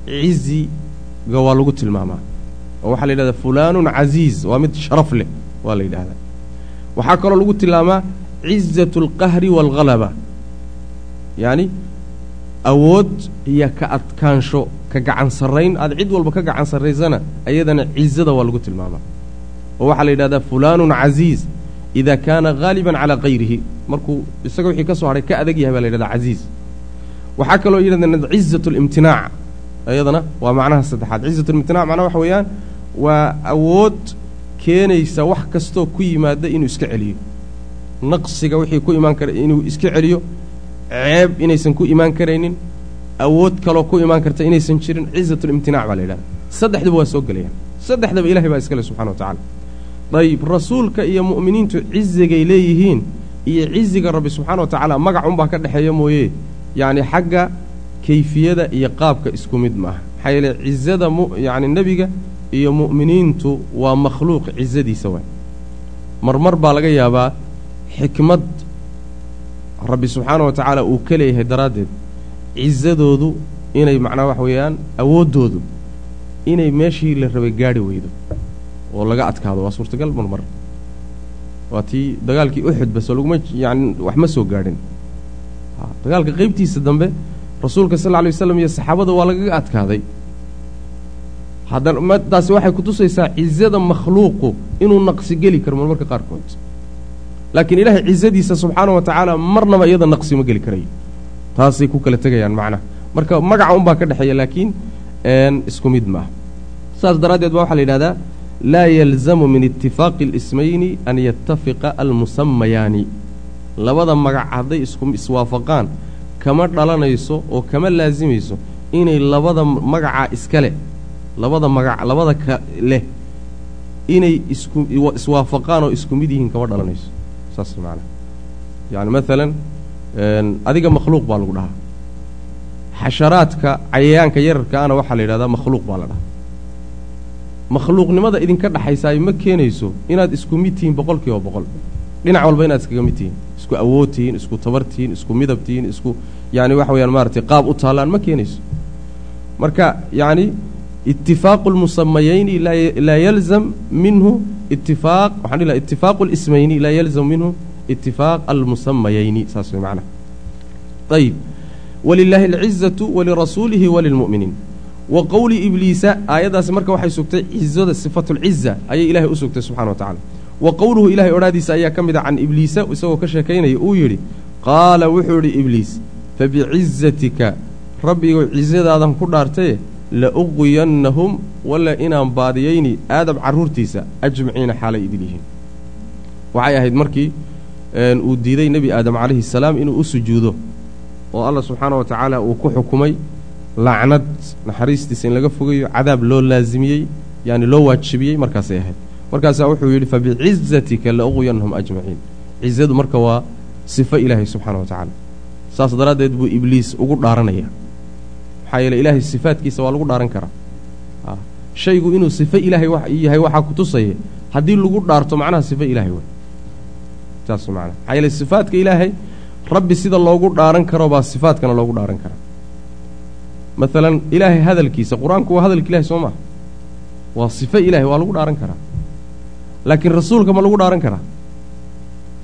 ciziga waa lagu tilmaamaa. Oo waxaa la yidhahdaa fulaanun casiiz waa mid sharaf leh waa la yidhahdaa. Waxaa kaloo lagu tilmaamaa cizatu alqahri waalghalaba yacni awood iyo ka adkaansho ka gacan sarrayn. Aad cid walba ka gacan sarraysana ayadana cizada waa lagu tilmaamaa. Oo waxaa la yidhahdaa fulaanun casiiz idaa kaana haaliban calaa kayrihi markuu isaga wixii ka soo hadhay ka adag yahay baa la yidhahdaa casiiz waxaa kaloo yidhahda cizat limtinaac ayadana waa macnaha saddexaad. Cizat limtinac macnaha waxa weeyaan waa awood keenaysa wax kastoo ku yimaada inuu iska celiyo. Naqsiga wixii ku imaan kara inuu iska celiyo ceeb inaysan ku imaan karaynin awood kaloo ku imaan karta inaysan jirin cizatulimtinac baa la yidhahda saddexduba waa soo gelayaan saddexdaba ilahay baa iskale subxana wa tacala dayib rasuulka iyo mu'miniintu cizigay leeyihiin iyo ciziga rabbi subxaana wa tacaala magac unbaa ka dhexeeya mooye yacni xagga kayfiyada iyo qaabka isku mid maaha. Maxaa yeele cizada mu yacni nebiga iyo mu'miniintu waa makhluuq cizadiisa waay. Marmar baa laga yaabaa xikmad rabbi subxaana wa tacaala uu ka leeyahay daraaddeed. Cizadoodu inay macnaha waxa weeyaan awooddoodu inay meeshii la rabay gaadhi weydo oo laga adkaado. Waa suurtagal marmar. Waa tii dagaalkii uxud base laguma yani wax ma soo gaadhin dagaalka qaybtiisa dambe rasuulka sal alay waslam iyo saxaabada waa lagaga adkaaday. Taasi waxay kutusaysaa cizada makhluuqu inuu naqsi geli karo marmarka qaarkood. Laakiin ilaahay cizadiisa subxaana wa tacaala marnaba iyada naqsi ma geli karayo taasay ku kala tegayaan macnaha marka magaca unbaa ka dhexeeya laakiin isku mid maaha saas daraaddeed ba waxaa la yidhahdaa laa yalzamu min itifaaqi اlismayni an yatafiqa almusamayaani labada magac hadday isku iswaafaqaan kama dhalanayso oo kama laasimayso inay labada magacaa iska leh labada magac labada ka leh inay isku iswaafaqaan oo isku mid yihiin kama dhalanayso. Saas maanaa yani maalan adiga makhluuq baa lagu dhahaa. Xasharaadka cayayaanka yararkaana waxaa la yidhahdaa makhluuq baa la dhahaa. Makhluuqnimada idinka dhaxaysaay ma keenayso inaad isku mid tihiin boqol kiiba boqol. Dhinac walba inaad iskaga mid tihiin isku awood tihiin isku tabar tihiin isku midab tihiin isku yani waxa weyaan maaratay qaab u taallaan ma keenayso. Marka yacni itifaaqu lmusamayayni laa yalzam minhu itifaaq waxaan dhihi laha itifaaqu lismayni laa yalzam minhu itifaaq almusamayayni saas way macnaha ayib walilaahi alcizatu walirasuulihi walilmu'miniin wa qowli ibliisa aayaddaasi marka waxay sugtay cizada sifatulciza ayay ilaahay u sugtay subxana wa tacala wa qowluhu ilahay odhaadiisa ayaa ka mid a can ibliisa isagoo ka sheekaynaya uu yidhi qaala wuxuu idhi ibliis fabicizatika rabbigow cizadaadan ku dhaartaye la uqwiyannahum walla inaan baadiyayni aadam carruurtiisa ajmaciina xaalay idin yihiin. Waxay ahayd markii uu diiday nebi aadam calayhi salaam inuu u sujuudo oo allah subxaana wa tacaala uu ku xukumay lacnad naxariistiisa in laga fogayo cadaab loo laasimiyey yaani loo waajibiyey markaasay ahayd markaasaa wuxuu yidhi fabicizatika la uqwiyannahum ajmaciin. Cizadu marka waa sifo ilaahay subxaana wa tacaala. Saas daraaddeed buu ibliis ugu dhaaranaya. Maxaa yeele ilaahay sifaadkiisa waa lagu dhaaran karaa. Shaygu inuu sifo ilaahay yahay waxaa ku tusaya haddii lagu dhaarto macnaha sifo ilaahay way saas macnaha. Maxaa yeele sifaadka ilaahay rabbi sida loogu dhaaran karo baa sifaadkana loogu dhaaran karaa. Maalan ilaahay hadalkiisa qur'aanku waa hadalka ilahay soo maha waa sifo ilaahay waa lagu dhaaran karaa laakiin rasuulka ma lagu dhaaran karaa.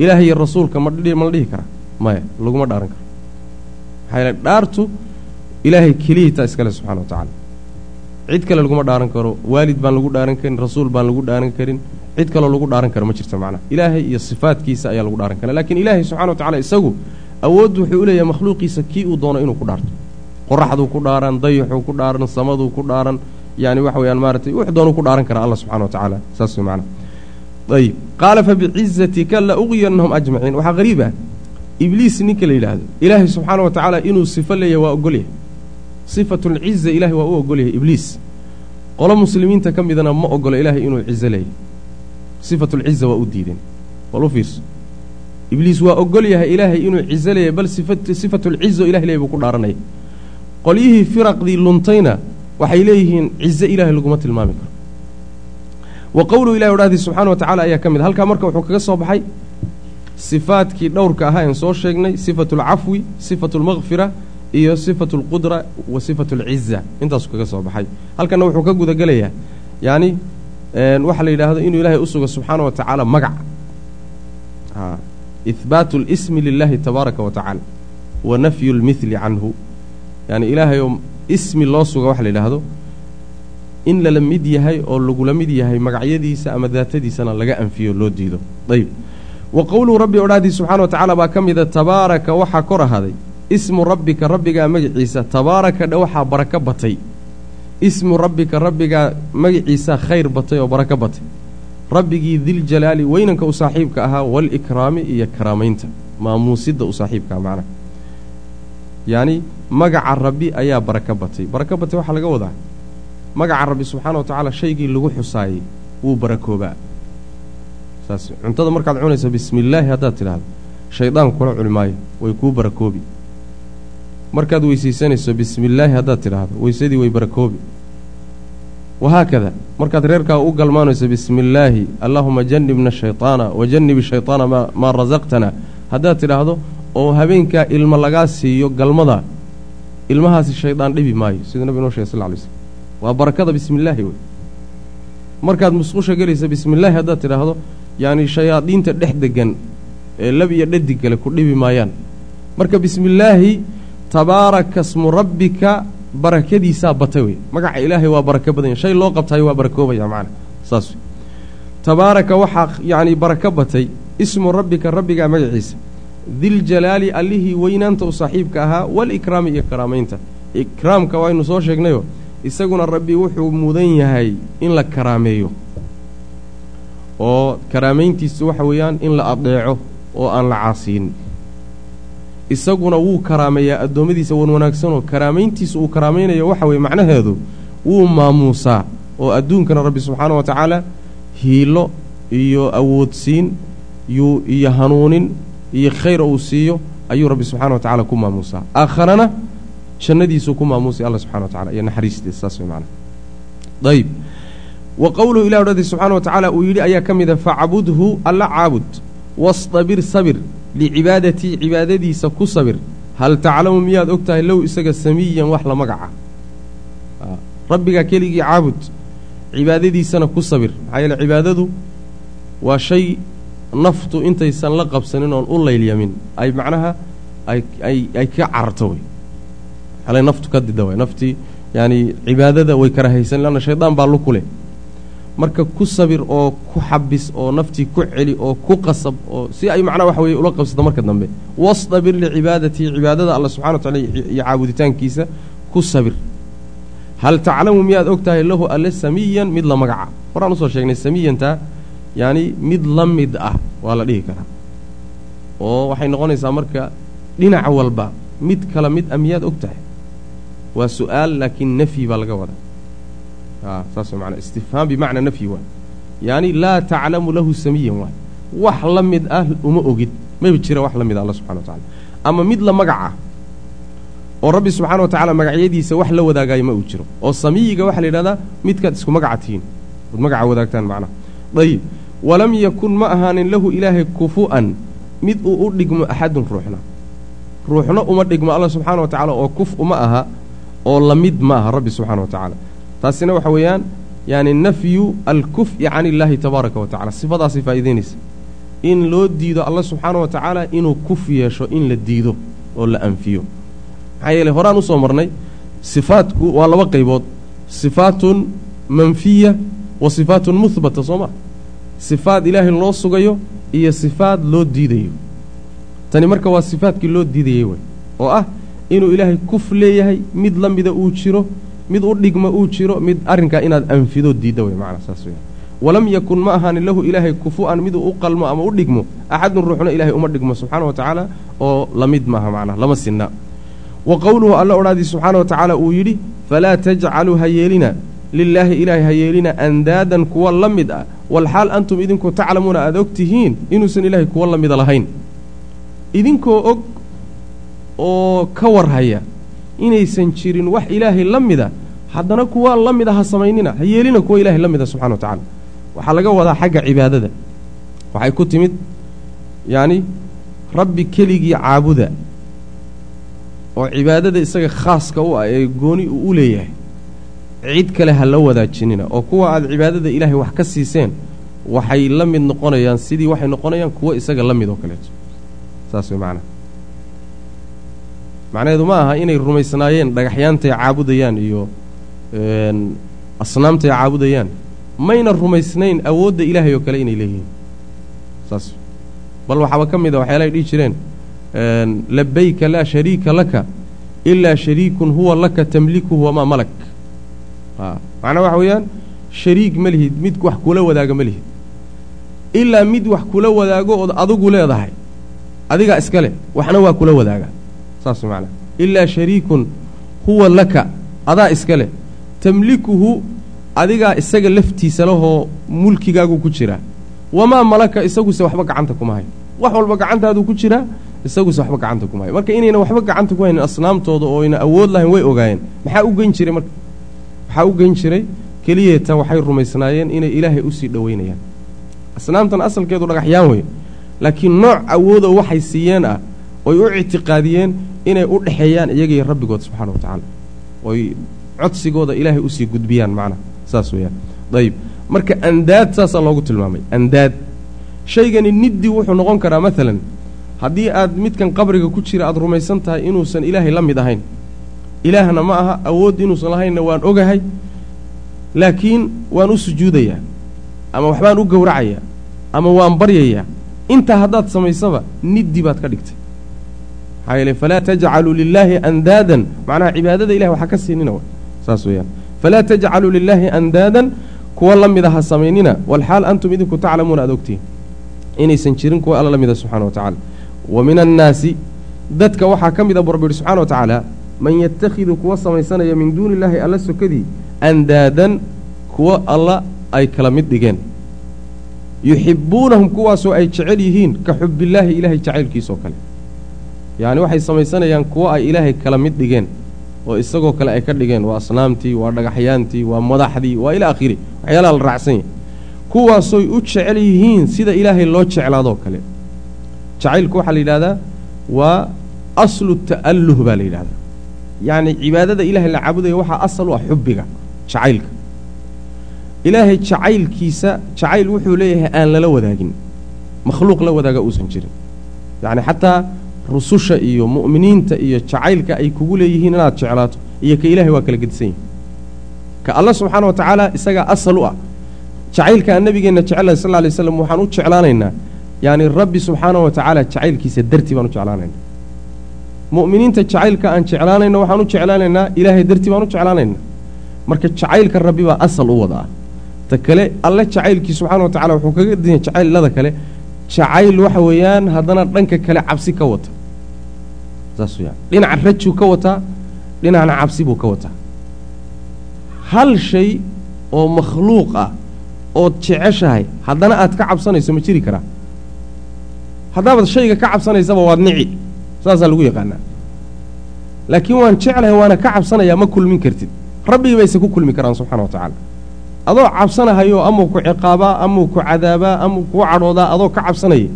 Ilaahay iyo rasuulka ma la dhihi karaa. Maya laguma dhaaran karo maxaa dhaartu ilaahay keliyitaa iskale subxana wa tacaala. Cid kale laguma dhaaran karo waalid baan lagu dhaaran karin rasuul baan lagu dhaaran karin cid kaloo lagu dhaaran karo ma jirta macnaha ilaahay iyo sifaadkiisa ayaa lagu dhaaran kara laakiin ilaahay subxana wa tacala isagu awooddu wuxuu u leeyahay makhluuqiisa kii uu doono inuu ku dhaarto. Qoraxduu ku dhaaran dayaxuu ku dhaaran samaduu ku dhaaran yani waxa weyaan maaratay wux doonuu ku dhaaran karaa allah subxana wa tacaala. Saas way macnaha ayib qaala fabicizatika la uqyanahum ajmaciin waxaa qariib ah ibliis ninka la yidhaahdo ilaahay subxaana wa tacaala inuu sifo leeyahay waa ogolyahay sifatulciza ilahay waa u ogolyahay ibliis qolo muslimiinta ka midana ma ogolo ilaahay inuu cizo leeyahay sifatulciza waa u diideen bal u fiirso ibliis waa ogol yahay ilaahay inuu cizo leeyahay bal sifatulcizo ilahay leeyahy buu ku dhaaranaya qolyihii firaqdii luntayna waxay leeyihiin cizo ilaahay laguma tilmaami karo wa qowluhu ilahi odhahdii subxana wa tacala ayaa ka mid halkaa marka wuxuu kaga soo baxay sifaadkii dhowrka ahaa en soo sheegnay sifatu alcafwi sifatu almakfira iyo sifatu alqudra wa sifatu alciza intaasuu kaga soo baxay. Halkanna wuxuu ka gudagelayaa yacni waxaa la yidhaahdo inuu ilaahay u sugo subxaana wa tacaala magac. Ihbaatu اlismi lilahi tabaaraka wa tacaala wa nafyu اlmihli canhu. Yani ilaahay oo ismi loo suga waxa la yidhaahdo in lala mid yahay oo lagula mid yahay magacyadiisa ama daatadiisana laga anfiyo loo diido. Ayb wa qowluhu rabbi odhahdii subxana wa tacaala baa ka mida tabaaraka waxaa kor ahaaday. Ismu rabbika rabbigaa magaciisa tabaaraka dhe waxaa barako batay. Ismu rabbika rabbigaa magaciisa khayr batay oo barako batay. Rabbigii diljalaali weynanka u saaxiibka ahaa waalikraami iyo karaamaynta. Maamuusidda u saaxiibkaah macnaha yacni magaca rabbi ayaa barako batay. Barako batay waxaa laga wadaa magaca rabbi subxaana wa tacaala shaygii lagu xusaayey wuu barakoobaa. Saas cuntada markaad cunayso bismi illaahi haddaad tidhaahdo shaydaan kula cuni maayo way kuu barakoobi. Markaad weysaysanayso bismi illaahi haddaad tidhaahdo weysadii way barakoobi. Wahaakada markaad reerkaa u galmaanayso bismi illaahi allaahuma jannibna shayطaana wajannibi shayطaana ma maa rasaqtana haddaad tidhaahdo oo habeenkaa ilmo lagaa siiyo galmada ilmahaasi shaydaan dhibi maayo. Siduu nabig noo shegay sal lay slm waa barakada bismi illaahi wey. Markaad musqusha gelaysa bismi illaahi haddaad tidhaahdo yacni shayaadiinta dhex degan ee lab iyo dhadig kale ku dhibi maayaan. Marka bismi illaahi tabaaraka smu rabbika barakadiisaa batay wey. Magaca ilaahay waa barako badanya shay loo qabtaayo waa barakoobaya macana saas wey. Tabaaraka waxaa yacni barako batay ismu rabbika rabbigaa magaciisa. Diljalaali allihii weynaanta u saaxiibka ahaa walikraami iyo karaamaynta. Ikraamka waynu soo sheegnayo isaguna rabbi wuxuu mudan yahay in la karaameeyo. oo karaamayntiisu waxa weeyaan in la adeeco oo aan la caasiyin. isaguna wuu karaameeyaa addoommadiisa wan wanaagsanoo karaamayntiisa uu karaamaynayo waxa weeye macnaheedu wuu maamuusaa oo adduunkana rabbi subxaana wa tacaala hiilo iyo awoodsiin iyo hanuunin iyo khayr uu siiyo ayuu rabbi subxana wa tacala ku maamuusaa. aakharana jannadiisuu ku maamuusay alla subxana wa tacala iyo naxariistiisa saas way macana ayib wa qowluhu ilah odhadi subxaana wa tacaala uu yidhi ayaa ka mida facbudhu alla caabud wastabir sabir licibaadatii cibaadadiisa ku sabir. Hal taclamu miyaad og tahay low isaga samiyan wax la magaca? Rabbigaa keligii caabud cibaadadiisana ku sabir. Maxaa yeele cibaadadu waa shay naftu intaysan la qabsanin oon u laylyamin ay macnaha ay ay ka cararto wey alay naftu ka dida way naftii yaani cibaadada way karahaysan leanna shaydaan baa luku leh marka ku sabir oo ku xabis oo naftii ku celi oo ku qasab oo si ay macnaha waxa weye ula qabsato marka dambe wastabir licibaadatii cibaadada alla subxana wa tacala iyo caabuditaankiisa ku sabir hal taclamu miyaad og tahay lahu alle samiyan mid la magaca horaan u soo sheegnay samiyantaa yacni mid la mid ah waa la dhihi karaa oo waxay noqonaysaa marka dhinac walba mid kala mid ah miyaad og tahay waa su'aal laakiin nafyi baa laga wadaa. A saas mana istifhaam bimacnaa nafyi waay yaani laa taclamu lahu samiyan waay wax la mid ah uma ogid. Maba jira wax la mid ah alla subxana wa tacala ama mid la magaca oo rabbi subxaana wa tacaala magacyadiisa wax la wadaagaayo ma uu jiro. Oo samiyiga waxaa la yidhahdaa midkaad isku magaca tihiin ood magaca wadaagtaan macnaha dayib walam yakun ma ahaanin lahu ilaahay kufu'an. Mid uu u dhigmo axadun ruuxna. Ruuxna uma dhigmo alla subxaana wa tacaala oo kuf uma aha oo la mid ma aha rabbi subxana wa tacaala. Taasina waxa weeyaan yaani nafyu alkuf'i can illaahi tabaaraka wa tacala sifadaasay faa'iidaynaysa. In loo diido alla subxaana wa tacaala inuu kuf yeesho in la diido oo la anfiyo. Maxaa yeeley horaan u soo marnay sifaatku waa laba qaybood. Sifaatun manfiya wa sifaatun muhbata soo ma? Sifaad ilaahay loo sugayo iyo sifaad loo diidayo. Tani marka waa sifaadkii loo diidayey wey oo ah inuu ilaahay kuf leeyahay mid la mida uu jiro mid u dhigma uu jiro mid arrinkaa inaad anfido diidda wey macana saas weya walam yakun ma ahaanin lahu ilaahay kufu-an miduu u qalmo ama u dhigmo axadun ruuxna ilaahay uma dhigmo subxaana wa tacaala oo la mid maaha macnaha lama sinna. Wa qowluhu alla odhaadii subxaana wa tacaala uu yidhi falaa tajcaluu ha yeelina lilaahi ilaahay ha yeelina andaadan kuwa la mid ah walxaal antum idinku taclamuuna aada og tihiin inuusan ilaahay kuwa la mida lahayn. Idinkoo og oo ka warhaya inaysan jirin wax ilaahay la mida haddana kuwa la mid a ha samaynina ha yeelina kuwa ilaahay la mida subxana wa tacaala. Waxaa laga wadaa xagga cibaadada. Waxay ku timid yacni rabbi keligii caabuda oo cibaadada isaga khaaska u ah ee gooni uu u leeyahay cid kale ha la wadaajinina oo kuwa aada cibaadada ilaahay wax ka siiseen waxay la mid noqonayaan sidii waxay noqonayaan kuwo isaga la mid oo kaleeto. Saas way macnaha macnaheedu ma aha inay rumaysnaayeen dhagaxyaantay caabudayaan iyo asnaamtay caabudayaan. Mayna rumaysnayn awoodda ilaahay oo kale inay leeyihiin. Saas. Bal waxaaba ka mid a waxyaalahay dhihi jireen labayka laa shariika laka ilaa shariikun huwa laka tamlikuhu wamaa malak. Macnaa waxa weeyaan shariik ma lihid mid wax kula wadaaga ma lihid. Ilaa mid wax kula wadaago ood adigu leedahay adigaa iska leh waxna waa kula wadaaga saas macnaa. Ilaa shariikun huwa laka adaa iska leh. Tamlikuhu adigaa isaga laftiisa lahoo mulkigaagu ku jiraa wamaa malaka isaguse waxba gacanta kuma hayo wax walba gacantaaduu ku jiraa isaguse waxba gacanta kuma hayo marka inayna waxba gacanta ku haynin asnaamtooda oo ayna awood lahayn way ogaayeen. Maxaa u geyn jiray marka? Waxaa u geyn jiray? Keliyeeta waxay rumaysnaayeen inay ilaahay u sii dhoweynayaan. Asnaamtan asalkeedu dhagaxyaan wey laakiin nooc awoodoo waxay siiyeen ah oy u ictiqaadiyeen inay u dhexeeyaan iyagaiyo rabbigood subxana wa tacaala. Oy codsigooda ilaahay u sii gudbiyaan macnaha saas weeyaan. Dayib. Marka andaad saasaa loogu tilmaamay. Andaad. Shaygani niddi wuxuu noqon karaa maalan haddii aad midkan qabriga ku jira aada rumaysan tahay inuusan ilaahay la mid ahayn. Ilaahna ma aha awood inuusan lahaynna waan ogahay laakiin waan u sujuudayaa ama waxbaan u gowracayaa ama waan baryayaa. Intaa haddaad samaysaba niddi baad ka dhigtay maxaa yeele falaa tajcaluu lilaahi andaadan. Macnaha cibaadada ilahay waxaa ka siinina saas weeyaan. Falaa tajcaluu lilaahi andaadan kuwa la mida ha samaynina walxaal antum idinku taclamuuna aad ogtihin inaysan jirin kuwa alla la mida subxana wa tacaala. Wa min annaasi dadka waxaa ka mida rabbi yihi subxana wa tacaala man yatakhidu kuwa samaysanaya min duuni illaahi alla sokadii andaadan kuwa alla ay kala mid dhigeen. Yuxibbuunahum kuwaasoo ay jecel yihiin ka xubbillaahi ilaahay jacaylkiisoo kale yacni waxay samaysanayaan kuwo ay ilaahay kala mid dhigeen oo isagoo kale ay ka dhigeen. Waa asnaamtii waa dhagaxyaantii waa madaxdii waa ila akhiri. Waxyaalaha la raacsan yahy kuwaasoy u jecel yihiin sida ilaahay loo jeclaadoo kale. Jacaylku waxaa la yidhahdaa waa aslu ta'alluh baa la yidhahdaa yacni cibaadada ilaahay la caabudaya waxaa asal u ah xubbiga jacaylka. Ilaahay jacaylkiisa jacayl wuxuu leeyahay aan lala wadaagin. Makhluuq la wadaaga uusan jirin. Yacni xataa rususha iyo mu'miniinta iyo jacaylka ay kugu leeyihiin inaad jeclaato iyo ka ilaahay waa kala gedisan yihiin ka alla subxaana wa tacaala isagaa asal u ah. Jacaylka aan nabigeenna jecelahay sal lla lay slam waxaan u jeclaanaynaa yacni rabbi subxaana wa tacaala jacaylkiisa dartii baan u jeclaanaynaa mu'miniinta jacaylka aan jeclaanayno waxaan u jeclaanaynaa ilaahay dartii baan u jeclaanaynaa marka jacaylka rabbi baa asal u wada ta kale alle jacaylkii subxana wa tacala wuxuu kaga dinya jacaylada kale. Jacayl waxa weeyaan haddana dhanka kale cabsi ka wata dhinaca rajuu ka wataa dhinacna cabsi buu ka wataa. Hal shay oo makhluuq ah ood jeceshahay haddana aad ka cabsanayso ma jiri karaa. Haddaabaad shayga ka cabsanaysaba waad nici saasaa lagu yaqaanaa. Laakiin waan jeclahay waana ka cabsanayaa ma kulmin kartid. Rabbigii bayse ku kulmi karaan subxana wa tacaala. Adoo cabsanahayo amuu ku ciqaabaa amuu ku cadaabaa amuu kuu cadhoodaa adoo ka cabsanaya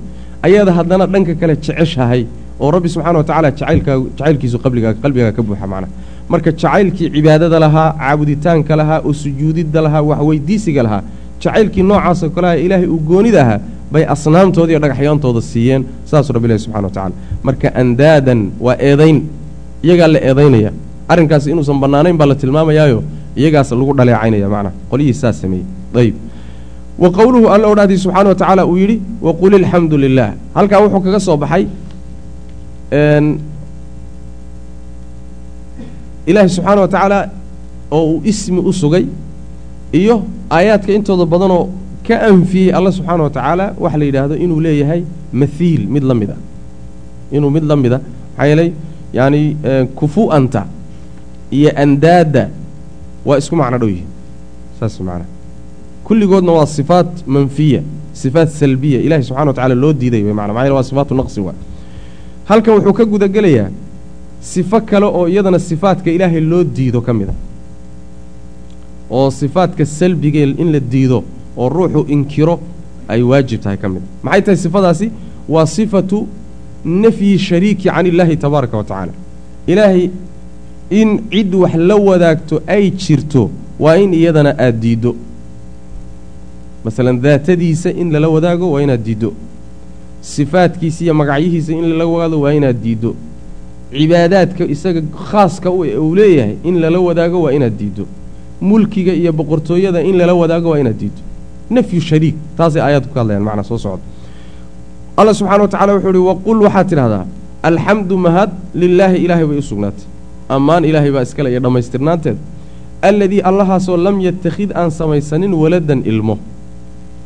ayaada haddana dhanka kale jeceshahay oo rabbi subxana wa tacaala jacaylkiisu qalbigaa ka buuxa macnaha marka jacaylkii cibaadada lahaa caabuditaanka lahaa oo sujuudidda lahaa waxweydiisiga lahaa jacaylkii noocaasoo kaleha ilaahay uu goonida ahaa bay asnaamtooda iyo dhagaxyaantooda siiyeen saasuu rabbi ilahi subxana wa tacala marka andaadan waa eedayn iyagaa la eedaynaya. Arrinkaasi inuusan bannaanayn baa la tilmaamayaayo iyagaas lagu dhaleecaynaya macnaha qolyihii saas sameeyey. Ayib wa qowluhu alla odhahdii subxaana wa tacaala uu yidhi waqul ilxamdu lilah halkaa wuxuu kaga soo baxay ilaahi subxaana wa tacaala oo uu ismi u sugay iyo aayaadka intooda badanoo ka anfiyey alla subxaana wa tacaala waxa la yidhaahdo inuu leeyahay mathiil mid la mid a inuu mid la mid a maxaa yeelay yaani kufu-anta iyo andaadda waa isku macno dhow yihiin. Saas macnaha kulligoodna waa sifaat manfiya sifaat salbiya. Ilahi subxana wa tacala loo diiday way mana maxa yele waa sifaatu naqsi waa halkan wuxuu ka gudagelayaa sifo kale oo iyadana sifaadka ilaahay loo diido ka mid a. oo sifaadka salbigee in la diido oo ruuxu inkiro ay waajib tahay ka mid a. Maxay tahay sifadaasi? Waa sifatu nafyi shariiki can illaahi tabaaraka wa tacaala. Ilaahay in cid wax la wadaagto ay jirto waa in iyadana aada diiddo. Masalan daatadiisa in lala wadaago waa inaad diiddo sifaadkiisa iyo magacyihiisa in lala wadaado waa inaad diiddo. Cibaadaadka isaga khaaska uu leeyahay in lala wadaago waa inaad diiddo. Mulkiga iyo boqortooyada in lala wadaago waa inaad diiddo. Nafyu shariik taasay aayaadku ka hadlayaan macnaa soo socda allah subxana wa tacala wuxuu uhi waqul waxaad tidhahdaa alxamdu mahad lilaahi ilaahay bay u sugnaatay. Ammaan ilaahay baa iskale iyo dhammaystirnaanteeda alladii allahaasoo lam yattakhid aan samaysanin waladan ilmo.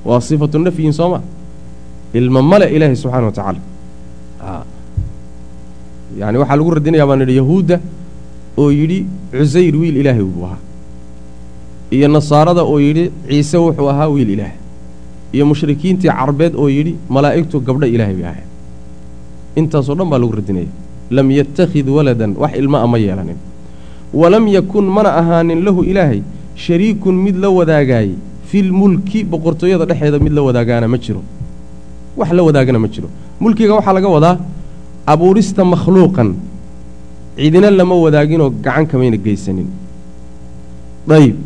Waa sifatu nafyin soo ma ilmo male ilaahay subxana wa tacaala. Yani waxaa lagu radinayaa baan idhi yahuudda oo yidhi cusayr wiil ilaahay buu ahaa. Iyo nasaarada oo yidhi ciise wuxuu ahaa wiil ilaah iyo mushrikiintii carbeed oo yidhi malaa'igtu gabdho ilaahay bay ahayn intaasoo dhan baa lagu radinaya. Lam yattakhid waladan wax ilma a ma yeelanin. Walam yakun mana ahaanin lahu ilaahay shariikun mid la wadaagaayey filmulki boqortooyada dhexeeda mid la wadaagaana ma jiro wax la wadaagana ma jiro. Mulkiga waxaa laga wadaa abuurista makhluuqan. Cidina lama wadaaginoo gacan kamayna geysanin. Dayib.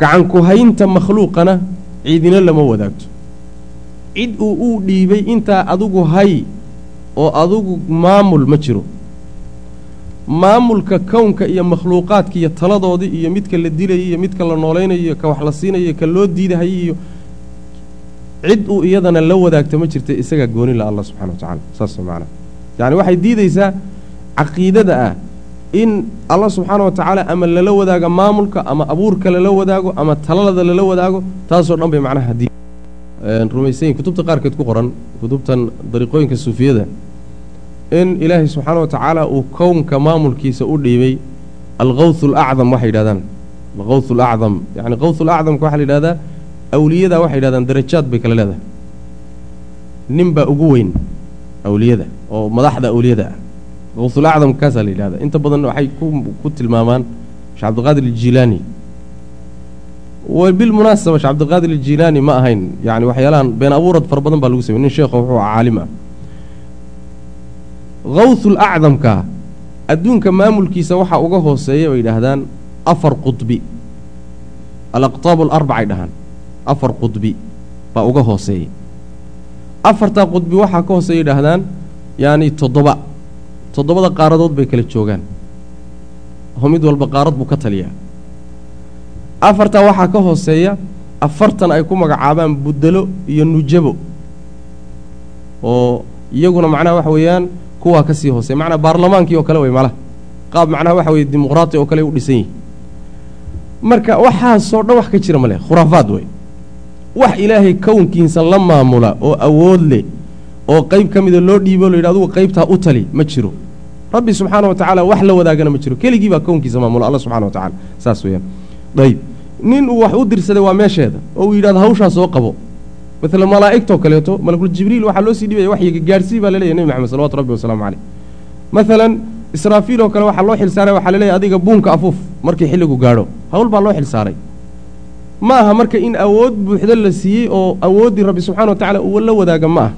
Gacan ku haynta makhluuqana cidina lama wadaagto. Cid uu uu dhiibay intaa adigu hay oo adigu maamul ma jiro. Maamulka kownka iyo makhluuqaadka iyo taladoodii iyo midka la dilayay iyo midka la noolaynayo ka wax la siinayo ka loo diidahayay iyo cid uu iyadana la wadaagto ma jirta isagaa gooni la allah subxana wa tacala saas macnaa yacni waxay diidaysaa caqiidada ah in allah subxaana wa tacaala ama lala wadaago maamulka ama abuurka lala wadaago ama talalada lala wadaago taasoo dhan bay macnaha rumaysayin kutubta qaarkeed ku qoran kutubtan dariiqooyinka suufiyada in ilaahay subxaana wa tacaala uu kownka maamulkiisa u dhiibay alkawth alacdam waxay yidhahdaan. Alkawth alacdam yacni kawth alacdamka waxaa la yidhahdaa awliyada waxay yidhahdaan darajaad bay kala leedahay. Nin baa ugu weyn awliyada oo madaxda awliyada ah. Kawthulacdam kaasaa la yidhahdaa. Inta badan waxay ku tilmaamaan sheekh cabdiqaadir aljilaani bilmunaasaba sheekh cabdiqaadir aljilaani ma ahayn yani waxyaalahan been abuurad fara badan baa lagu samey nin sheekho wuxuu caalim ah. Kawthul acdamka adduunka maamulkiisa waxaa uga hooseeya bay yidhaahdaan afar qudbi alaqtaabu alarbacay dhahaan afar qudbi baa uga hooseeya afartaa qudbi waxaa ka hooseeya yidhaahdaan yaani toddoba. Toddobada qaaradood bay kala joogaan. Oo mid walba qaarad buu ka taliyaa. Afartaa waxaa ka hooseeya afartan ay ku magacaabaan buddelo iyo nujabo. Oo iyaguna macnaha waxa weeyaan kuwaa ka sii hooseya macnaa baarlamaankii oo kale wey malaha qaab macnaha waxa weye dimuqraati oo kale u dhisan yihi marka waxaasoo dhan wax ka jira ma leh khuraafaad wey wax ilaahay kownkiisa la maamula oo awood leh oo qayb ka mida loo dhiibo lo yidhi adugu qaybtaa u tali ma jiro. Rabbi subxaana wa tacaala wax la wadaagana ma jiro. Keligii baa kownkiisa maamula alla subxana wa tacala saas weeyaan. Ayb nin uu wax u dirsaday waa meesheeda oo uu yidhahdo hawshaa soo qabo. Maalan malaa'igtoo kaleeto malakul jibriil waxaa loo sii dhibaya waxyiga gaadhsii baa laleeyahy nebi maxamed salawatu rabbi wasalaamu caleyh maalan israafiil oo kale waxaa loo xilsaaray waxaa laleeyahy adiga buunka afuuf markii xilligu gaadho. Hawl baa loo xilsaaray ma aha marka in awood buuxdo la siiyey oo awooddii rabbi subxana wa tacala uu la wadaaga ma ah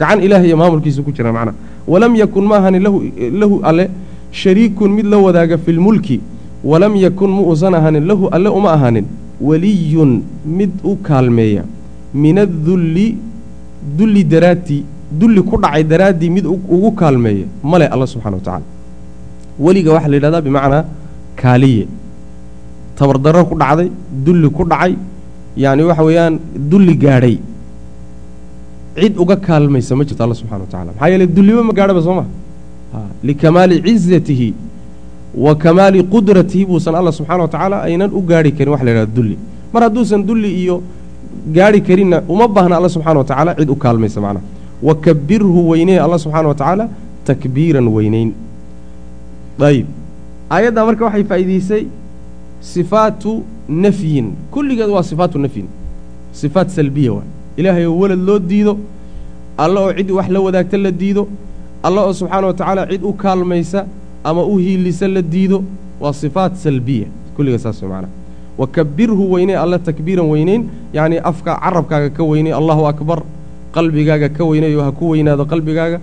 gacan ilaah iyo maamulkiisa ku jira macnaha walam yakun ma ahanin lahu alle shariikun mid la wadaaga fi lmulki walam yakun ma uusan ahanin lahu alle uma ahanin weliyun mid u kaalmeeya. Min adulli dulli daraaddii dulli ku dhacay daraaddii mid ugu kaalmeeya. Male alla subxana wa tacala weliga waxaa la yidhahdaa bimacnaa kaaliye tabardarro ku dhacday dulli ku dhacay yacni waxa weeyaan dulli gaadhay. Cid uga kaalmaysa ma jirto alla subxana wa tacala maxaa yeele dulliba ma gaadhaba soo ma? Likamaali cizatihi wa kamaali qudratihi buusan alla subxana wa tacaala aynan u gaadhi karin wax la yidhahdo dulli. Mar hadduusan dulli iyo gaadhi karinna uma baahna alla subxana wa tacaala cid u kaalmaysa macnaha wa kabirhu weyney alla subxaana wa tacaala takbiiran weyneyn. Ayib. Aayaddaa marka waxay faa'iidaysay sifaatu nafyin. Kulligeed waa sifaatu nafyin. Sifaat salbiya waa. Ilaahay oo walad loo diido alla oo cid wax la wadaagta la diido alla oo subxaana wa tacaala cid u kaalmaysa ama u hiilisa la diido waa sifaat salbiya. Kulligeed saas way macnaha wa kabirhu weyney alla takbiiran weyneyn yacnii afka carabkaaga ka weyney allahu akbar qalbigaaga ka weyneeyo ha ku weynaado qalbigaaga.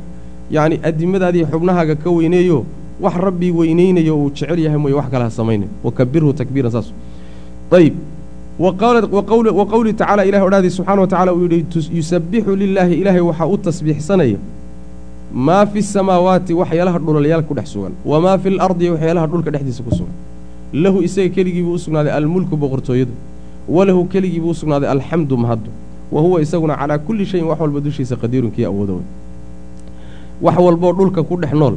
Yacni adimadaadii xubnahaaga ka weyneeyo wax rabbii weyneynayo uu jecel yahay mooye wax kale ha samaynayo wakabirhu takbiiran saas. Ayib wa qowlihi tacaala ilahi odhaadii subxana wa tacala uu yidhi yusabbixu lilaahi ilaahay waxaa u tasbiixsanaya maa fi samaawaati waxyaalaha dhulayaal ku dhex sugan wamaa fi lardi waxyaalaha dhulka dhexdiisa ku sugan. Lahu isaga keligiibuu u sugnaaday almulku boqortooyadu walahu keligiibuu u sugnaaday alxamdu mahaddu wa huwa isaguna calaa kulli shayin wax walba dushiisa qadiirunkii awoodo. Wey wax walboo dhulka ku dhex nool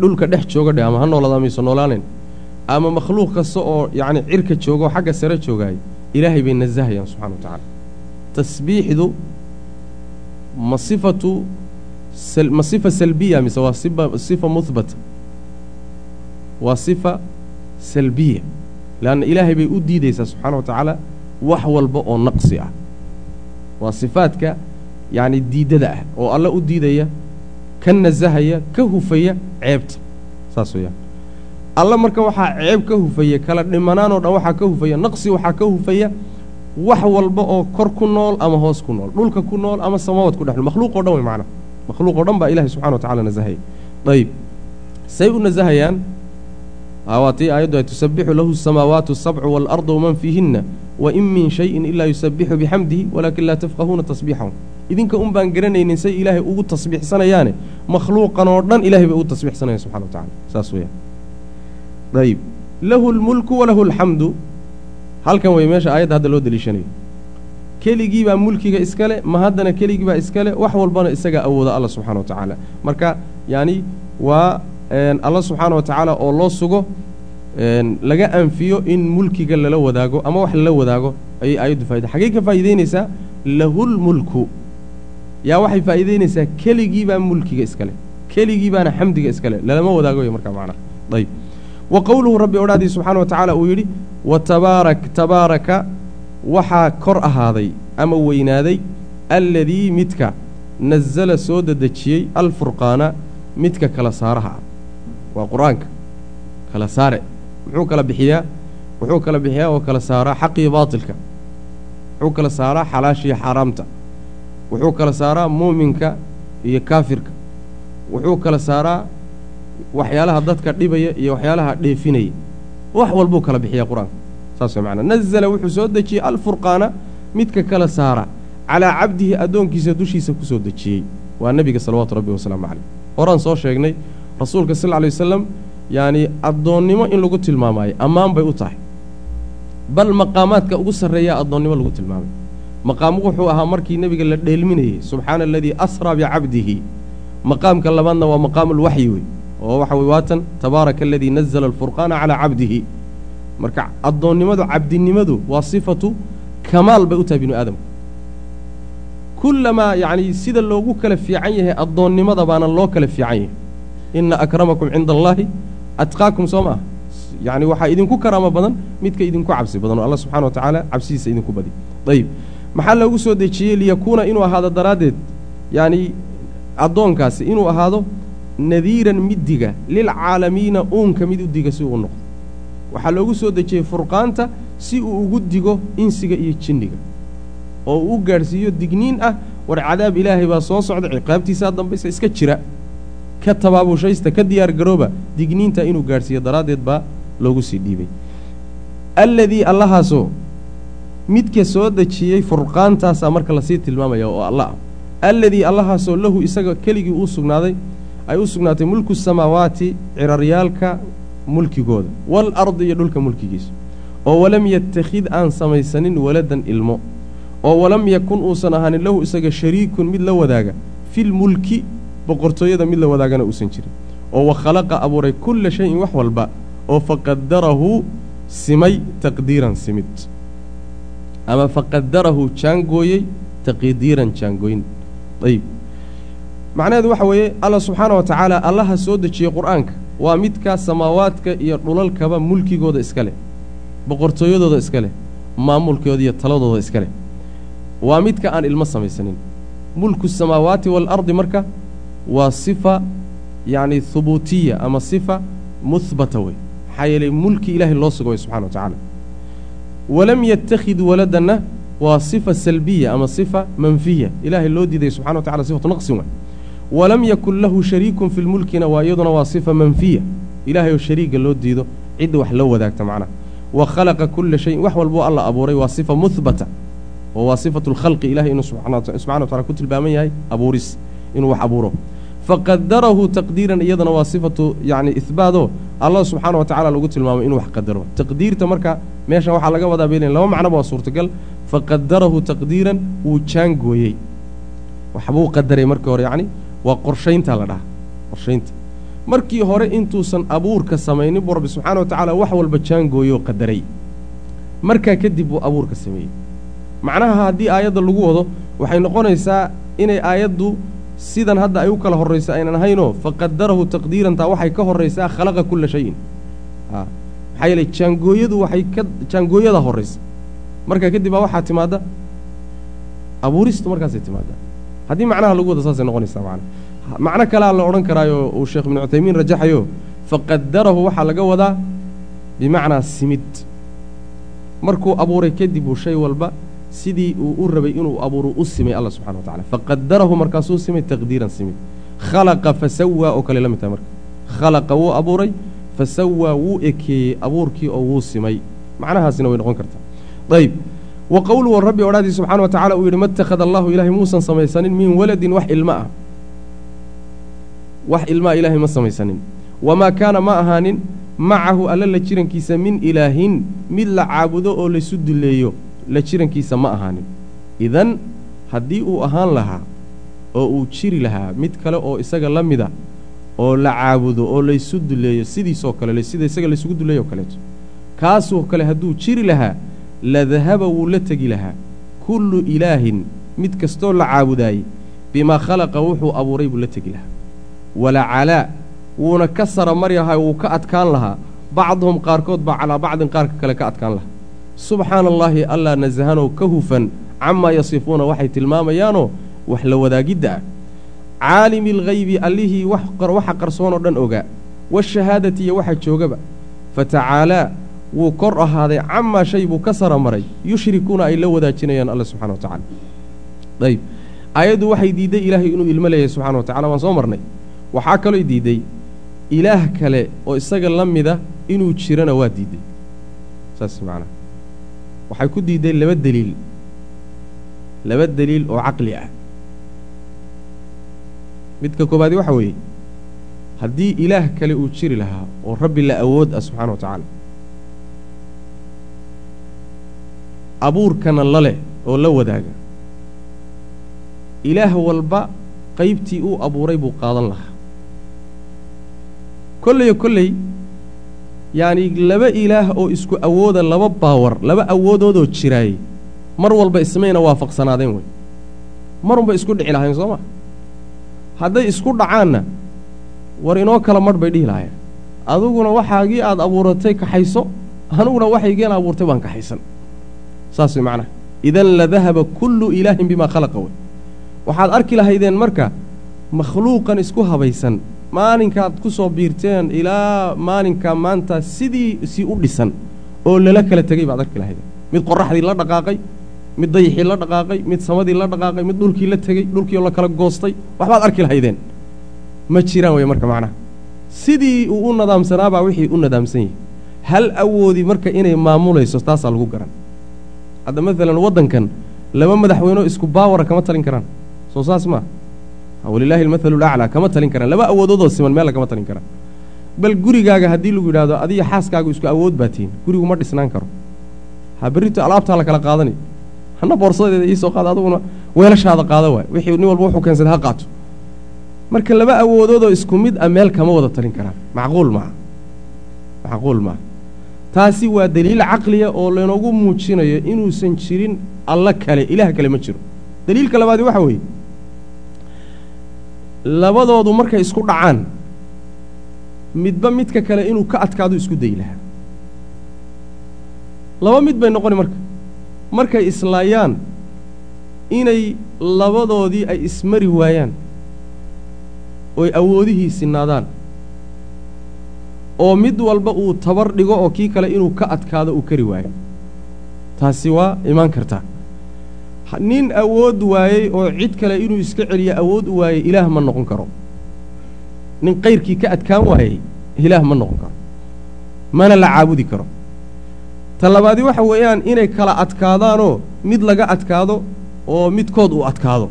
dhulka dhex jooga dheh ama ha noolada mayso noolaanayn ama makhluuq kasta oo yacni cirka jooga oo xagga sare joogaaya ilaahay bay nasahayaan subxana wa tacaala. Tasbiixdu ma sifatu ma sifa salbiya mise waa sifa sifa muhbata waa sifa salbiya. Leanna ilaahay bay u diidaysaa subxaana wa tacaala wax walba oo naqsi ah. Waa sifaadka yacni diiddada ah oo alla u diidaya ka nasahaya ka hufaya ceebta. Saas weeyaan alla marka waxaa ceeb ka hufaya kala dhimanaanoo dhan waxaa ka hufaya naqsi waxaa ka hufaya wax walba oo kor ku nool ama hoos ku nool dhulka ku nool ama samawad ku dhex nool makhluuq o dhan wey macnaha makhluuq oo dhan baa ilahay subxana wa tacala nasahaya ayib say u nasahayaan waa tii aayaddu ay tusabbixu lahu asamaawaatu asabcu waalardu waman fiihinna wain min shayin ilaa yusabbixu bixamdihi walaakin laa tafqahuuna tasbiixahum idinka un baan garanaynin say ilaahay ugu tasbiixsanayaane makhluuqan oo dhan ilahay bay ugu tasbiixsanayan subxana wa tacala saas weeyaan. Ayib lahu lmulku walahu alxamdu halkan wey meesha aayadda hadda loo deliishanayo keligii baa mulkiga iskale ma haddana keligii baa iskale wax walbana isagaa awooda alla subxana wa tacaala marka yacni waa alla subxaana wa tacaala oo loo sugo laga anfiyo in mulkiga lala wadaago ama wax lala wadaago ayay aayaddu faa'ida xaggey ka faa'iidaynaysaa lahulmulku yaa waxay faa'iidaynaysaa keligii baa mulkiga iskale keligii baana xamdiga iskale lalama wadaagoyo markaa macnaha ayb wa qowluhu rabbi odhaadii subxaana wa tacaala uu yidhi wa tabaarak tabaaraka waxaa kor ahaaday ama weynaaday alladii midka nasala soo dedejiyey alfurqaana midka kala saaraha. Ah waa qur'aanka. Kala saare. Muxuu kala bixiyaa wuxuu kala bixiyaa oo kala saaraa xaqiyo baatilka. Wuxuu kala saaraa xalaashiyo xaaraamta wuxuu kala saaraa muuminka iyo kaafirka. Wuxuu kala saaraa waxyaalaha dadka dhibaya iyo waxyaalaha dheefinaya. Wax walbuu kala bixiyaa qur'aanka. Saas way macnaa. Nazala wuxuu soo dejiyey alfurqaana midka kala saara calaa cabdihi addoonkiisa dushiisa ku soo dejiyey. Waa nebiga salawaatu rabbi wasalaamu caleyh horaan soo sheegnay rasuulka sal lay wasalam yacanii addoonnimo in lagu tilmaamaayo ammaan bay u tahay. Bal maqaamaadka ugu sarreeyaa addoonnimo lagu tilmaamay maqaamu wuxuu ahaa markii nebiga la dheelminayey subxaana aladii asraa bicabdihi maqaamka labaadna waa maqaamulwaxyi wey oo waxa wey waatan tabaaraka aladii nazala alfurqaana calaa cabdihi. Marka addoonnimadu cabdinimadu waa sifatu kamaal bay u tahay binu aadamku. Kullamaa yacnii sida loogu kala fiican yahay addoonnimada baana loo kala fiican yahay. Inna akramakum cinda allaahi atqaakum soo maaha. Yacni waxaa idinku karaamo badan midka idinku cabsi badan. Oo alla subxana wa tacaala cabsidiisa idinku badi. Ayib maxaa loogu soo dejiyey liyakuuna inuu ahaado daraaddeed? Yacnii addoonkaasi inuu ahaado nadiiran middiga lilcaalamiina uunka mid u diga si uu u noqdo. Waxaa loogu soo dejiyey furqaanta si uu ugu digo insiga iyo jinniga. Oo uu u gaadhsiiyo digniin ah war cadaab ilaahay baa soo socda ciqaabtiisaa dambaysa iska jira. Ka tabaabushaysta ka diyaar garooba digniinta inuu gaadhsiiyo daraaddeed baa loogu sii dhiibay. Alladii allahaasoo midka soo dejiyey furqaantaasaa marka la sii tilmaamaya oo alla ah alladii allahaasoo lahu isaga keligii uu sugnaaday ay u sugnaatay mulku samaawaati ciraryaalka mulkigooda waalardi iyo dhulka mulkigiisa. Oo walam yattakhid aan samaysanin waladan ilmo. Oo walam yakun uusan ahaanin lahu isaga shariikun mid la wadaaga. Filmulki boqortooyada mid la wadaagana uusan jirin. Oo wa khalaqa abuuray kulla shayin wax walba. Oo faqadarahu simay taqdiiran simid ama faqadarahu jaangooyey taqdiiran jaangooyn ayib macnaheedu waxa weeye allah subxaana wa tacaala allaha soo dejiyey qur'aanka waa midkaa samaawaadka iyo dhulalkaba mulkigooda iska leh boqortooyadooda iska leh maamulkooda iyo taladooda iska leh. Waa midka aan ilmo samaysanin. Mulku samaawaati waalardi marka waa sifa yacni hubuutiya ama sifa muhbata wey maxaa yeelay mulki ilaahay loo suga way subxana wa tacaala walam yattakhid waladanna waa sifa salbiya ama sifa manfiya ilaahay loo diiday subxana wa tacala sifatu naqsin way walam yakun lahu shariikun fi lmulkina waa iyaduna waa sifa manfiya ilaahay oo shariiga loo diido cidda wax la wadaagta macnaha wa khalaqa kulla shayin wax walbuu alla abuuray waa sifa muhbata oo waa sifatu lkhalqi ilahay inuu subxana wa tacala ku tilmaaman yahay abuuris inuu wax abuuro faqadarahu taqdiiran iyadana waa sifatu yacni ihbaadoo allah subxaana wa tacala lagu tilmaamay inuu wax qadaro. Taqdiirta marka meeshan waxaa laga wadaa baylen laba macnoba waa suurtagal. Faqadarahu taqdiiran wuu jaangooyey. Waxbuu qadaray markii hore yacni waa qorshayntaa la dhaha. Qorshaynta. Markii hore intuusan abuurka samaynin buu rabbi subxaana wa tacaala wax walba jaangooyoo qadaray. Markaa kadib buu abuurka sameeyey. Macnaha haddii aayadda lagu wado waxay noqonaysaa inay aayaddu sidan hadda ay u kala horraysa aynan ahaynoo faqadarahu taqdiirantaa waxay ka horraysaa khalaqa kulla shayin. A maxaa yeelay jaangooyadu waxay ka jaangooyada horraysa. Markaa kadib baa waxaa timaadda abuuristu markaasay timaaddaa haddii macnaha lagu wado saasay noqonaysaa macna. Macno kalea la odhan karaayo uu sheekh ibnu cuthaymiin rajaxayo faqadarahu waxaa laga wadaa bimacnaa simid. Markuu abuuray kadib uu shay walba sidii uu u rabay inuu abuuru u simay alla subxana wa tacala faqadarahu markaasuu simay taqdiiran simid khalaqa fasawaa oo kale la tahay marka. Khalaqa wuu abuuray fasawaa wuu ekeeyey abuurkii oo wuu simay. Macnahaasina way noqon kartaa. Ayb wa qowluhu rabbi odhaadii subxana wa tacala uu yidhi ma itakhada allahu ilaahay muusan samaysanin min waladin wax ilmo ah. Wax ilmaa ilaahay ma samaysanin. Wamaa kaana ma ahaanin macahu alla la jirankiisa min ilaahin mid la caabudo oo laysu dulleeyo la jirankiisa ma ahaanin. Idan haddii uu ahaan lahaa oo uu jiri lahaa mid kale oo isaga la mida oo la caabudo oo laysu dulleeyo sidiisoo kale sida isaga laysugu dulleeyo o kaleeto. Kaasoo kale hadduu jiri lahaa la dahaba wuu la tegi lahaa. Kullu ilaahin mid kastoo la caabudaayey bimaa khalaqa wuxuu abuuray buu la tegi lahaa. Walacalaa wuuna ka sara maryahay wuu ka adkaan lahaa. Bacduhum qaarkood baa calaa bacdin qaarka kale ka adkaan lahaa subxaana allaahi allaa nasahanow ka hufan camaa yasifuuna waxay tilmaamayaanoo wax la wadaagidda ah. Caalimi alghaybi allihii waxa qarsoonoo dhan ogaa waashahaadati iyo waxa joogaba. Fatacaalaa wuu kor ahaaday camaa shay buu ka sara maray. Yushrikuuna ay la wadaajinayaan alla subxana wa tacala ayb aayaddu waxay diidday ilaahay inuu ilmo leeyahay subxana wa tacala waan soo marnay. Waxaa kaloo diidday ilaah kale oo isaga la mida inuu jirana waa diidday saas macnaha waxay ku diidday laba deliil laba deliil oo caqli ah. Midka koobaadi waxa weeye haddii ilaah kale uu jiri lahaa oo rabbi la awood ah subxana wa tacaala abuurkana la leh oo la wadaaga ilaah walba qaybtii uu abuuray buu qaadan lahaa. Kolleyo kolley yacni laba ilaah oo isku awooda laba baawar laba awoodoodoo jiraayey mar walba ismayna waafaqsanaadeen wey marunba isku dhici lahayn soo ma? Hadday isku dhacaanna war inoo kala marh bay dhihi lahayen adiguna waxaagii aad abuuratay kaxayso aniguna waxaygeen abuurtay baan kaxaysan saas way macnaha idan la dahaba kullu ilaahin bimaa khalaqa wey waxaad arki lahaydeen marka makhluuqan isku habaysan maalinkaad ku soo biirteen ilaa maalinkaa maanta sidii si u dhisan oo lala kala tegey baad arki lahaydeen mid qorraxdii la dhaqaaqay mid dayixii la dhaqaaqay mid samadii la dhaqaaqay mid dhulkii la tegey dhulkii oo la kala goostay waxbaad arki lahaydeen. Ma jiraan wey marka macnaha. Sidii uu u nadaamsanaabaa wixii u nadaamsan yahay. Hal awoodi marka inay maamulayso taasaa lagu garan. Hadda maalan waddankan laba madaxweynoo isku baawara kama talin karaan. Soo saas maa walilaahi almathalu laclaa kama talin karaan laba awoodoodoo siman meella kama talin karaan bal gurigaaga haddii lagu yidhaahdo adiga xaaskaagu isku awood baa tihin gurigu ma dhisnaan karo. Ha berrito alaabtaa la kala qaadani. Hana boorsadeeda iisoo qaada aduguna weelashaada qaada waay. Wixii nin walba wuxuu keensada ha qaato. Marka laba awoodoodoo isku mid ah meel kama wada talin karaan. Macquul maaha macquul maaha taasi waa daliil caqliya oo laynoogu muujinayo inuusan jirin alla kale ilaah kale ma jiro. Daliilka labaadi waxa weeye labadoodu markay isku dhacaan midba midka kale inuu ka adkaado isku dayi lahaa. Laba mid bay noqoni marka markay islaayaan inay labadoodii ay ismari waayaan oy awoodihii sinaadaan oo mid walba uu tabar dhigo oo kii kale inuu ka adkaado uu kari waayo. Taasi waa imaan kartaa nin awood waayey oo cid kale inuu iska celiyo awood u waayey ilaah ma noqon karo. Nin kayrkii ka adkaan waayey ilaah ma noqon karo. Mana la caabudi karo. Ta labaadi waxa weeyaan inay kala adkaadaanoo mid laga adkaado oo midkood uu adkaado.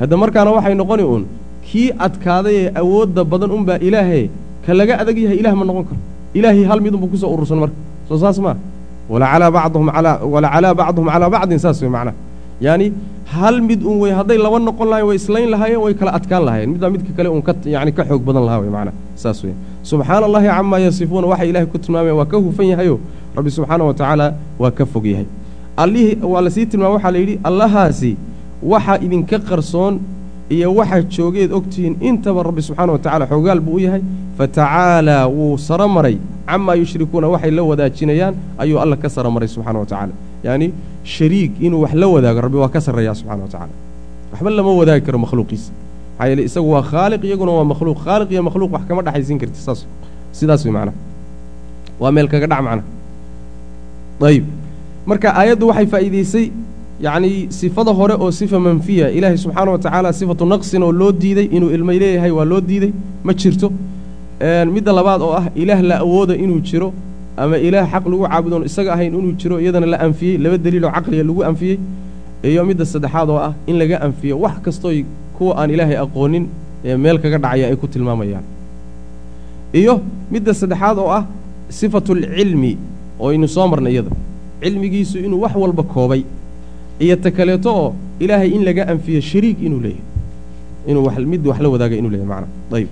Hadda markaana waxay noqoni uun kii adkaaday ee awoodda badan unbaa ilaahee ka laga adag yahay ilaah ma noqon karo. Ilaahii hal mid unbuu ku soo urursan marka. Soo saas maa walacalaa bacduhum calaa bacdin saas wey macnaha yaani hal mid un wey hadday laba noqon lahayen way islayn lahaayeen way kala adkaan lahayen midbaa midka kale uun ka yani ka xoog badan lahaa wey macnaha saas wey subxaana allahi camaa yasifuuna waxa ilahay ku tilmaamaya waa ka hufan yahayo rabbi subxaana wa tacaala waa ka fog yahay. Allihii waa la sii tilmaama waxaa la yidhi allahaasi waxa idinka qarsoon iyo waxaa joogeed ogtihiin intaba rabbi subxaana wa tacala xoogaal buu u yahay. Fatacaalaa wuu saro maray camaa yushrikuuna waxay la wadaajinayaan ayuu alla ka saro maray subxana wa tacaala shariig inuu wax la wadaago rabbi waa ka sarreeyaa subxana wa tacala waxba lama wadaagi karo makhluuqiisa. Maxaa yeele isagu waa khaaliq iyaguna waa makhluuq. Khaaliq iyo makhluuq wax kama dhexaysiin karti saas sidaas wey macnaha. Waa meel kaga dhac macnaha. Ayib. Marka aayaddu waxay faa'iidaysay yacnii sifada hore oo sifa manfiya ilaahay subxaana wa tacaala sifatu naqsin oo loo diiday inuu ilmay leeyahay waa loo diiday ma jirto. Midda labaad oo ah ilaah la awooda inuu jiro ama ilaah xaq lagu caabudoon isaga ahayn inuu jiro iyadana la anfiyey. Laba daliiloo caqliga lagu anfiyey. Iyo midda saddexaad oo ah in laga anfiyo wax kastooy kuwa aan ilaahay aqoonin ee meel kaga dhacaya ay ku tilmaamayaan. Iyo midda saddexaad oo ah sifatulcilmi oo aynu soo marnay iyada. Cilmigiisu inuu wax walba koobay. Iyo ta kaleeto oo ilaahay in laga anfiyo shariig inuu leeyahay. Inuu mid wax la wadaaga inuu leeyahay macna. Ayib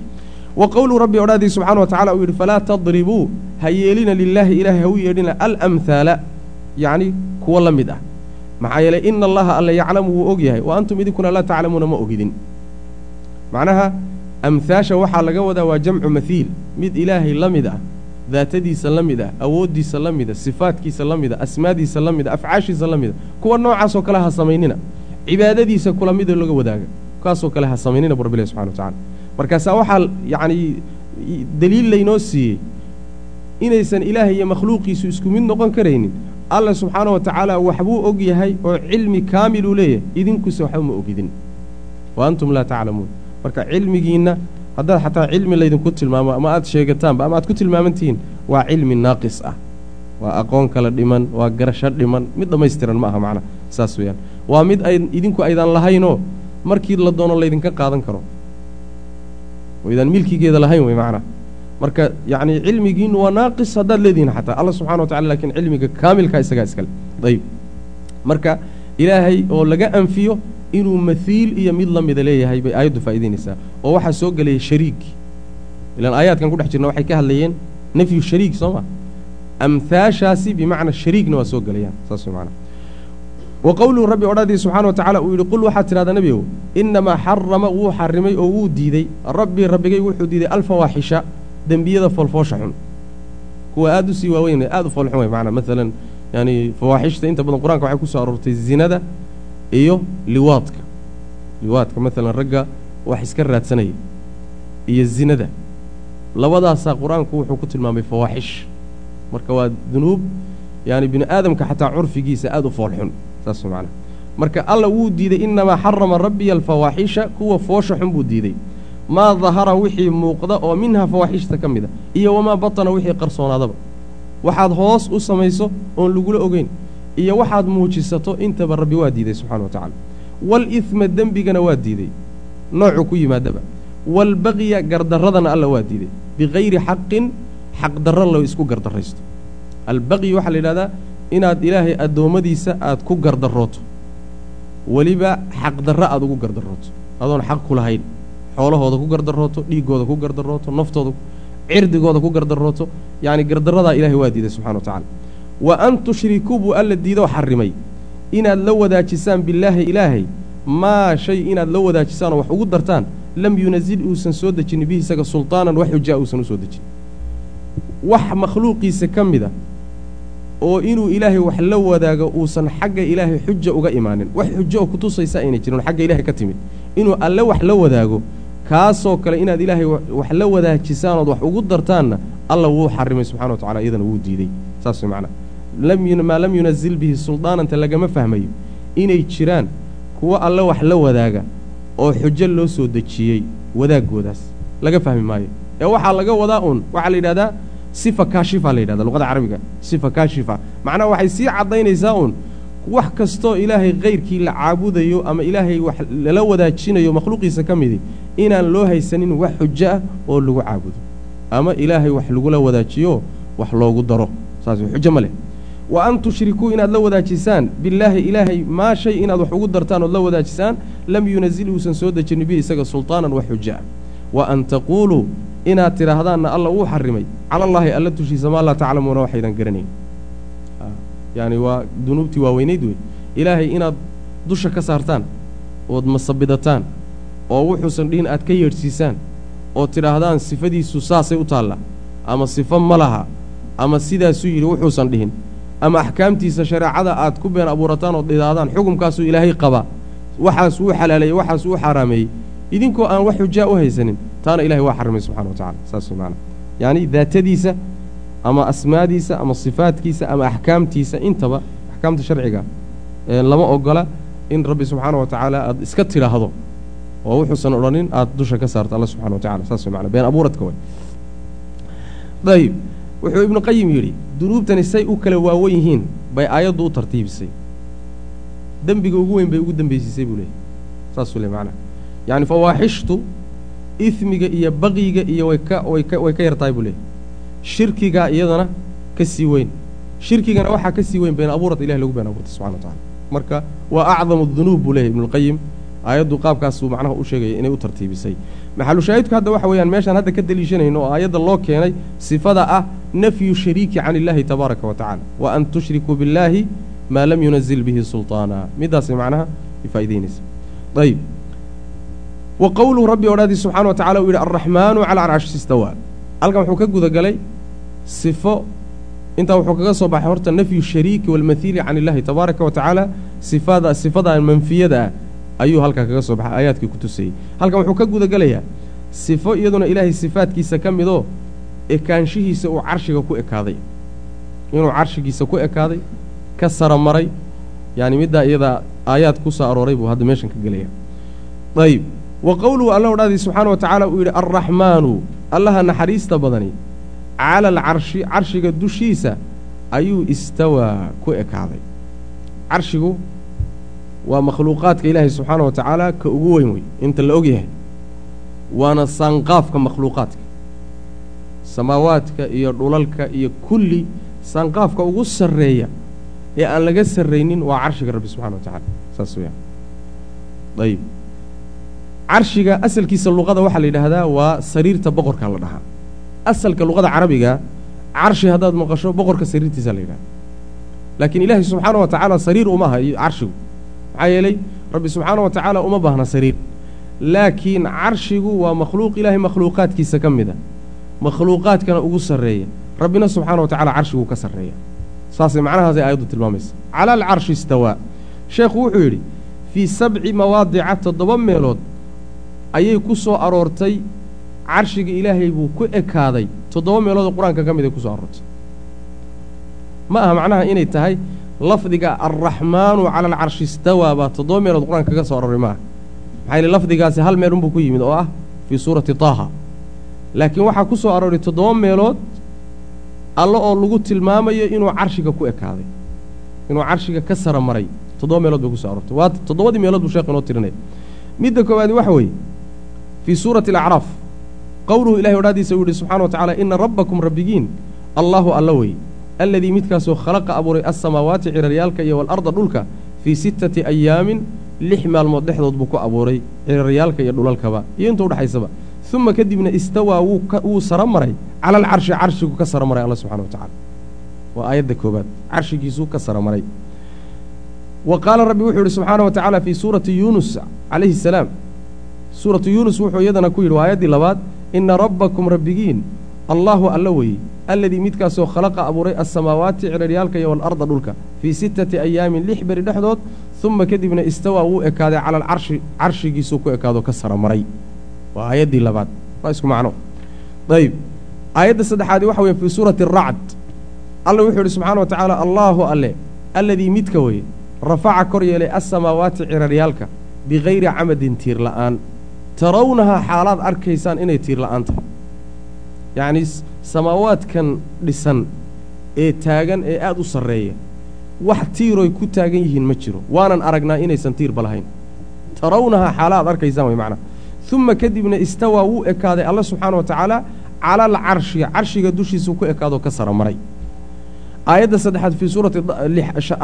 wa qowluu rabbi odhaadii subxana wa tacala uu yidhi falaa tadribuu ha yeelina lilaahi ilaahay ha u yeedhina alamhaala yacni kuwa la mid ah. Maxaa yeelay ina allaha alla yaclamu wuu og yahay. Wa antum idinkuna laa taclamuuna ma ogidin. Macnaha amhaasha waxaa laga wadaa waa jamcu mahiil mid ilaahay la mid ah daatadiisa la mid ah awooddiisa la mida sifaadkiisa la mida asmaadiisa la mida afcaashiisa la mida kuwa noocaasoo kale ha samaynina. Cibaadadiisa kula midoo laga wadaaga. Kaasoo kale ha samaynina bu rabbilahi subxana wa tacala markaasaa waxaa yacnii deliil laynoo siiyey inaysan ilaahay iyo makhluuqiisu isku mid noqon karaynin alla subxaana wa tacaala waxbuu og yahay oo cilmi kaamiluu leeyahay. Idinkuse waxba ma ogidin. Wa antum laa taclamuun. Marka cilmigiinna haddaad xataa cilmi laydinku tilmaamo ama aad sheegataanba ama aad ku tilmaaman tihiin waa cilmi naaqis ah. Waa aqoon kala dhiman waa garasho dhiman. Mid dhammaystiran ma aha macnaha saas weeyaan. Waa mid ay idinku aydaan lahaynoo markii la doono laydinka qaadan karo waydaan milkigeeda lahayn wey macnaha marka yacni cilmigiinnu waa naaqis haddaad leedihiin xataa. Alla subxana wa tacala lakiin cilmiga kaamilkaa isagaa iskale. Ayib marka ilaahay oo laga anfiyo inuu mahiil iyo mid la mida leeyahay bay aayaddu faa'idaynaysaa oo waxaa soo gelaya shariig ilaan aayaadkan ku dhex jirna waxay ka hadlayeen nafyu shariig soo ma? Amhaashaasi bimacnaa shariigna waa soo gelayaan. Saas way macnaha wa qowluhu rabbi odhaadii subxana wa tacala uu yidhi qul waxaad tidhahdaa nebigow innamaa xarama wuu xarimay oo wuu diidey rabbii rabbigay wuxuu diiday alfawaaxisha dembiyada foolfoosha xun kuwa aad u sii waaweyn aad u foolxun way macnaa maalan yaani fawaaxishta inta badan qur'aanka waxay ku soo aroortay zinada iyo liwaadka liwaadka maalan ragga wax iska raadsanaya iyo zinada labadaasaa qur'aanku wuxuu ku tilmaamay fawaaxish marka waa dunuub yaani bini aadamka xataa curfigiisa aad u foolxun saas macnaha marka alla wuu diiday innamaa xarama rabbiya alfawaaxisha kuwa foosha xun buu diiday. Maa dahara wixii muuqda oo minha fawaaxishta ka mid a iyo wamaa batana wixii qarsoonaadaba. Waxaad hoos u samayso oon lagula ogeyn iyo waxaad muujisato intaba rabbi waa diiday subxana wa tacala waalidma dembigana waa diiday noocuu ku yimaadaba. Waalbaqya gardarradana alla waa diiday bikayri xaqin xaqdarro la isku gardarraysto. Albaqyi waxaa la yidhahdaa inaad ilaahay addoommadiisa aad ku gardarrooto. Weliba xaqdarro aad ugu gardarrooto. Adoon xaq ku lahayn. Xoolahooda ku gardarrooto dhiiggooda ku gardarrooto naftooda cirdigooda ku gardarooto yacni gardarradaa ilahay waa diiday subxana wa tacala wa an tushrikuu buu alla diidoo xarrimay. Inaad la wadaajisaan billaahi ilaahay maa shay inaad la wadaajisaan oo wax ugu dartaan lam yunazil uusan soo dejinin bihi isaga sultaanan wax xujaa uusan u soo dejin. Wax makhluuqiisa ka mid a oo inuu ilaahay wax la wadaago uusan xagga ilaahay xuja uga imaanin. Wax xujo oo kutusaysa ayna jirin xagga ilaahay ka timid. Inuu alle wax la wadaago kaasoo kale inaad ilaahay wax la wadaajisaan ood wax ugu dartaanna alla wuu xarimay subxana wa tacala iyadana wuu diiday. Saas macnaa maa lam yunazil bihi suldaananta lagama fahmayo. Inay jiraan kuwo alle wax la wadaaga oo xujo loo soo dejiyey wadaagoodaas. Laga fahmi maayo. Ee waxaa laga wadaa uun waxaa la yidhahdaa sifa kaashifa la yidhahda luqada carabiga sifa kaashifa. Macnaha waxay sii caddaynaysaa uun wax kastoo ilaahay kayrkii la caabudayo ama ilaahay wax lala wadaajinayo makhluuqiisa ka midi inaan loo haysanin wax xujo ah oo lagu caabudo. Ama ilaahay wax lagula wadaajiyo wax loogu daro. Saas xujo ma leh. Wa an tushrikuu inaad la wadaajisaan billaahi ilaahay maa shay inaad wax ugu dartaan ood la wadaajisaan lam yunazil uusan soo dejinin bihi isaga sultaanan wax xujo ah wa an taquuluu inaad tidhaahdaanna alla wuu xarimay. Cala allaahi alla dushiisa maa laa taclamuuna waxaydan garanayn yacni waa dunuubtii waaweynayd wey. Ilaahay inaad dusha ka saartaan ood masabidataan oo wuxuusan dhihin aad ka yeedhsiisaan oo tidhaahdaan sifadiisu saasay u taalla ama sifo ma laha ama sidaasuu yidhi wuxuusan dhihin ama axkaamtiisa shareecada aad ku been abuurataan ood idhaahdaan xukumkaasuu ilaahay qabaa. Waxaas uu xalaaleeyey waxaas uu xaaraameeyey idinkoo aan wax xujaa u haysanin taana ilahay waa xarimay subxana wa tacala saas way maanaa yacni daatadiisa ama asmaadiisa ama sifaadkiisa ama axkaamtiisa intaba axkaamta sharciga lama ogola in rabbi subxaana wa tacaala aad iska tidhaahdo oo wuxuusan odhanin aad dusha ka saarto alla subxana wa tacala saas way maana been abuuradka way. Dayib. Wuxuu ibnu qayim yidhi dunuubtani say u kala waawan yihiin bay aayaddu u tartiibisay. Dembiga ugu weyn bay ugu dembeysiisay buu leeyay saasuu le macnaha yacni fawaaxishtu ismiga iyo baqiga iyo way ka yartahay buu leeyay shirkigaa iyadana ka sii weyn shirkigana waxaa ka sii weyn been abuurad ilahi lagu been abuurtay subxana wa tacala marka waa acdamu dunuub buu leeyahy ibnulqayim aayaddu qaabkaasuu macnaha u sheegaya inay u tartiibisay maxalushaahidku hadda waxa weeyaan meeshaan hadda ka deliishanayno oo aayadda loo keenay sifada ah nafyu shariiki can illaahi tabaaraka wa tacala wa an tushrikuu billaahi maa lam yunazil bihi sulطaana midaasay macnaha ifaa'idaynaysa ayib wa qowluhu rabbi odhaadii subxana wa tacala uu yidhi alraxmaanu cala carshi istawaa halkan wuxuu ka gudagalay sifo intaa wuxuu kaga soo baxay horta nafyu shariiki walmathiili can illaahi tabaaraka wa tacaala sifada sifadaa manfiyada ah ayuu halkaa kaga soo baxay aayaadkii ku tusayey halkan wuxuu ka gudagelayaa sifo iyaduna ilaahay sifaadkiisa ka midoo ekaanshihiisa uu carshiga ku ekaaday. Inuu carshigiisa ku ekaaday ka saramaray yaani middaa iyadaa aayaad ku soo arooray buu hadda meeshan ka gelaya ayib wa qowluhu alla odhaadii subxaana wa tacaala uu yidhi alraxmaanu allaha naxariista badani cala alcarshi carshiga dushiisa ayuu istawaa ku ekaaday. Carshigu waa makhluuqaadka ilaahay subxaana wa tacaala ka ugu weyn wey inta la og yahay waana saanqaafka makhluuqaadka. Samaawaadka iyo dhulalka iyo kulli saanqaafka ugu sarreeya ee aan laga sarraynin waa carshiga rabbi subxana wa tacala saas weyaan ayib carshiga asalkiisa luqada waxaa la yidhaahdaa waa sariirta boqorka la dhahaa. Asalka luqada carabiga carshi haddaad maqasho boqorka sariirtiisa la yidhahda laakiin ilaahay subxaana wa tacaala sariir uma aha iyo carshigu. Maxaa yeelay rabbi subxaana wa tacaala uma baahna sariir. Laakiin carshigu waa makhluuq ilaahay makhluuqaadkiisa ka mid a. Makhluuqaadkana ugu sarreeya. Rabbina subxaana wa tacala carshiguu ka sarreeya. Saasay macnahaasay aayaddu tilmaamaysa. Cala alcarshi istawaa sheekhu wuxuu yidhi fii sabci mawaadica toddoba meelood ayay ku soo aroortay. Carshiga ilaahay buu ku ekaaday. Toddoba meeloodoo qur'aanka ka mid ay ku soo aroortay. Ma aha macnaha inay tahay lafdiga alraxmaanu cala alcarshi istawaa baa toddoba meelood qur'aanka kaga soo aroray maaha maxaa yili lafdigaasi hal meel unbuu ku yimid oo ah fii suurati taaha. Laakiin waxaa ku soo arooray toddoba meelood alle oo lagu tilmaamayo inuu carshiga ku ekaaday inuu carshiga ka sara maray toddoba meelood bay ku soo aroortay. Waa toddobadii meelood buu sheekh inoo tirinaya midda koowaadi waxa weeye fii suurati alacraaf qowluhu ilahay odhaadiisa uu yihi subxana wa tacala ina rabbakum rabbigiin allaahu alla wey alladii midkaasoo khalaqa abuuray alsamaawaati ciraryaalka iyo waalarda dhulka fii sittati ayaamin lix maalmood dhexdood buu ku abuuray ciraryaalka iyo dhulalkaba iyo inta udhexaysaba uma kadibna istawaa wuu saro maray cala alcarshi carshigu ka saro maray alla subxana wa tacala waa aayadda koobaad carshigiisuu ka saro maray wa qaala rabbi wuxuu yidhi subxaana wa tacaala fii suurati yuunus calayhi salaam suuratu yuunus wuxuu iyadana ku yidhi aayaddii labaad ina rabbakum rabbigiin allaahu alla weeye alladii midkaasoo khalaqa abuuray alsamaawaati ciraryaalka iyo waalarda dhulka fii sittati ayaamin lix beri dhexdood uma kadibna istawaa wuu ekaaday cala alcarshi carshigiisuu ku ekaado ka sara maray. Waa aayaddii labaad. Waa isku macno. Ayb aayadda saddexaadi waxa weye fii suurati aracd alla wuxuu yidhi subxaana wa tacaala allaahu alle alladii midka weye rafaca kor yeelay alsamaawaati ciraryaalka bikayri camadin tiir la'aan tarawnahaa xaalaad arkaysaan inay tiir la'aan tahay. Yacnii samaawaadkan dhisan ee taagan ee aad u sarreeya wax tiiroy ku taagan yihiin ma jiro. Waanan aragnaa inaysan tiirba lahayn tarawnahaa xaala aad arkaysaan way macnaha uma kadibna istawaa wuu ekaaday alla subxaana wa tacaala cala alcarshi carshiga dushiisuu ku ekaadoo ka sara maray. Aayadda saddexaad fii suurati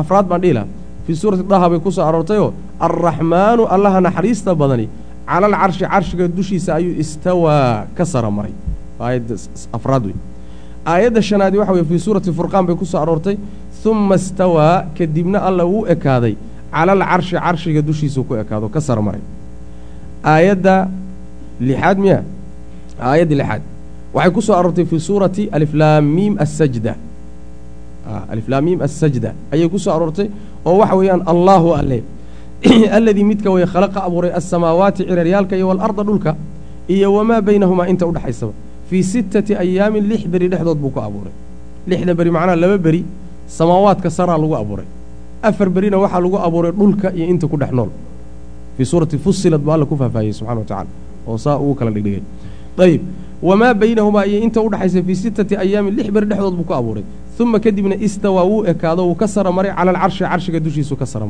afraad baan dhihi laha fii suurati daha bay ku soo aroortayoo alraxmaanu allaha naxariista badani cala alcarshi carshiga dushiisa ayuu istawaa ka sara maray. Aayadda afraad wey aayadda shanaadi waxa weye fii suurati furqaan bay ku soo aroortay uma istawaa kadibna alla wuu ekaaday. Cala alcarshi carshiga dushiisuu ku ekaado ka sara maray. Aayadda lixaad miya aayadda lixaad. Waxay ku soo aroortay fii suurati aliflaamiim asajda aliflaamiim assajda. Ayay ku soo aroortay oo waxa weeyaan allaahu alle alladii midka weye khalaqa abuuray alsamaawaati ciraryaalka iyo waalarda dhulka iyo wamaa baynahumaa inta udhexaysaba fii sittati ayaamin lix beri dhexdood buu ku abuuray. Lixda beri macnaha laba beri samaawaadka saraa lagu abuuray. Afar berina waxaa lagu abuuray dhulka iyo inta ku dhex nool. Fii suurati fusilad buu alla ku faahfaahiyey subxana wa tacala oo saa ugu kala dhigdhigay. Ayib wamaa baynahumaa iyo inta udhexaysa fii sittati ayaamin lix beri dhexdood buu ku abuuray. Uma kadibna istawaa wuu ekaado wuu ka sara maray cala alcarshi carshiga dushiisuu ka sara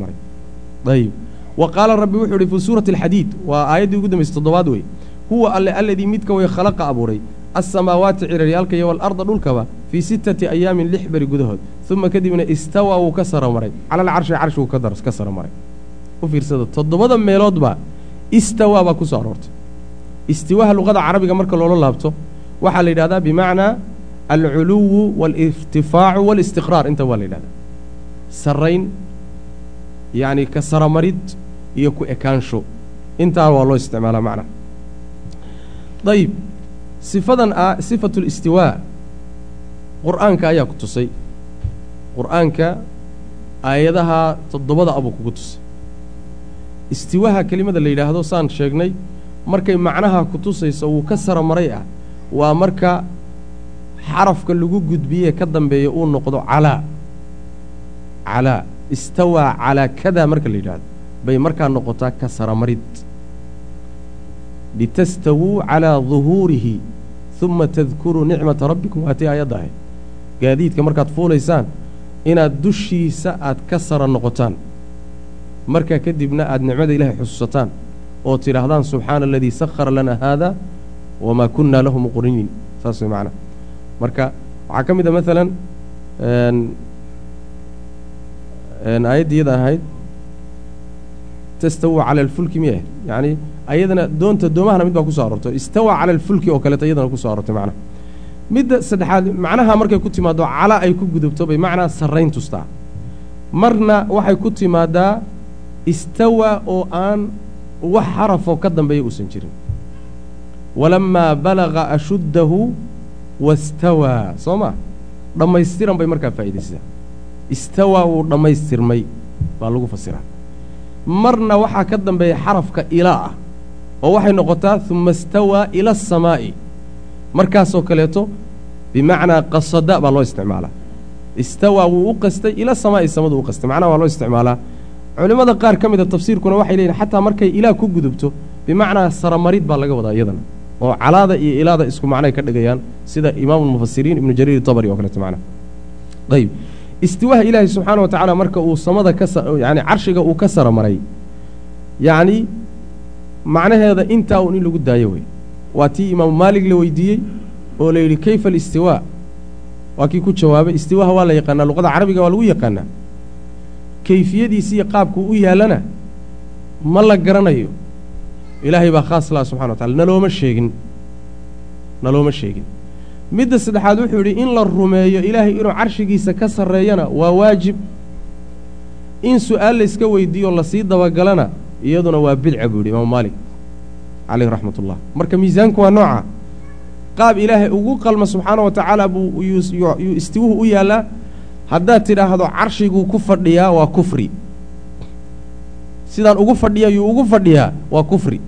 ayib wa qaala rabbi wuxuu ihi fii suurati alxadiid waa aayaddii ugu dambaysay toddobaad wey huwa alle alladii midka way khalaqa abuuray alsamaawaati ciraryaalka iyo waalarda dhulkaba fii sittati ayaamin lix beri gudahood uma kadibna istawaa wuu ka sara maray cala alcarshi carshiguu ka sara maray u fiirsada toddobada meeloodba istawaa baa ku soo aroortay istiwaaha luqada carabiga marka loola laabto waxaa la yidhahdaa bimacnaa alculuwu waalirtifaacu waalistiqraar inta waa la yidhahdaa sarrayn yacni ka saramarid iyo ku ekaansho. intaa waa loo isticmaalaa macnaha dayib sifadan ah sifatu listiwaa qur'aanka ayaa ku tusay qur'aanka aayadaha toddobada abuu kugu tusay istiwaaha kelimada la yidhaahdo saan sheegnay markay macnaha ku tusayso wuu ka sara maray ah waa marka xarafka lagu gudbiyee ka dambeeya uu noqdo calaa calaa istawaa calaa kadaa marka la yidhaahdo bay markaa noqotaa ka saramarid. Litastawuu calaa duhuurihi uma tadkuruu nicmata rabbikum waatii aayadda ahayd. Gaadiidka markaad fuulaysaan inaad dushiisa aad ka sara noqotaan. Markaa kadibna aad nicmada ilaahay xusuusataan oo tidhaahdaan subxaana aladii sakhara lana haada wamaa kunna lahu muqriniin. Saas way macnaa. Marka waxaa ka mid a maalan aayaddii iyada ahayd tastawuu cala alfulki miyah yacni ayadana doonta doomahana mid baa ku so aroortay. Istawaa cala alfulki oo kaleeto iyadana ku so aroortay macnaha midda saddexaad macnaha markay ku timaaddo cala ay ku gudubto bay macnaa sarrayn tustaa. Marna waxay ku timaadaa istawa oo aan wax xarafoo ka dambeeya uusan jirin. Walammaa balaga ashuddahu wastawaa soo ma? Dhammaystiran bay markaa faa'iidaysaa istawaa wuu dhammaystirmay baa lagu fasiraa marna waxaa ka dambeeya xarafka ilaa ah oo waxay noqotaa uma istawaa ila asamaa'i markaasoo kaleeto bimacnaa qasada baa loo isticmaalaa. Istawaa wuu u qastay ila samaa'i samadu u qastay. Macnaha waa loo isticmaalaa. Culimmada qaar ka mida tafsiirkuna waxay leeyihiin xataa markay ilaah ku gudubto bimacnaa saramarid baa laga wadaa iyadana oo calaada iyo ilaada isku macnay ka dhigayaan sida imaamulmufasiriin ibnu jariir tabari oo kaleeto macnaha ayb istiwaaha ilaahay subxaana wa tacaala marka uu samada ka yani carshiga uu ka sara maray yacni macnaheeda intaa un in lagu daayo wey waa tii imaamu maalig la weydiiyey oo la yidhi kayfa alistiwaa? Waa kii ku jawaabay istiwaaha waa la yaqaanaa luqada carabiga waa lagu yaqaanaa. Kayfiyadiisi iyo qaabkuu u yaallana ma la garanayo. Ilaahay baa khaas laha subxana wa tacala nalooma sheegin nalooma sheegin midda saddexaad wuxuu yidhi in la rumeeyo ilaahay inuu carshigiisa ka sarreeyana waa waajib. In su'aal layska weydiiyo la sii dabagalana iyaduna waa bidca buu yidhi imaamu maalik caleyhi raxmat ullah marka miisaanku waa nooca. Qaab ilaahay ugu qalma subxaana wa tacaala buu yuu istiwuhu u yaallaa. Haddaad tidhaahdo carshiguu ku fadhiyaa waa kufri. Sidaan ugu fadhiya yuu ugu fadhiyaa waa kufri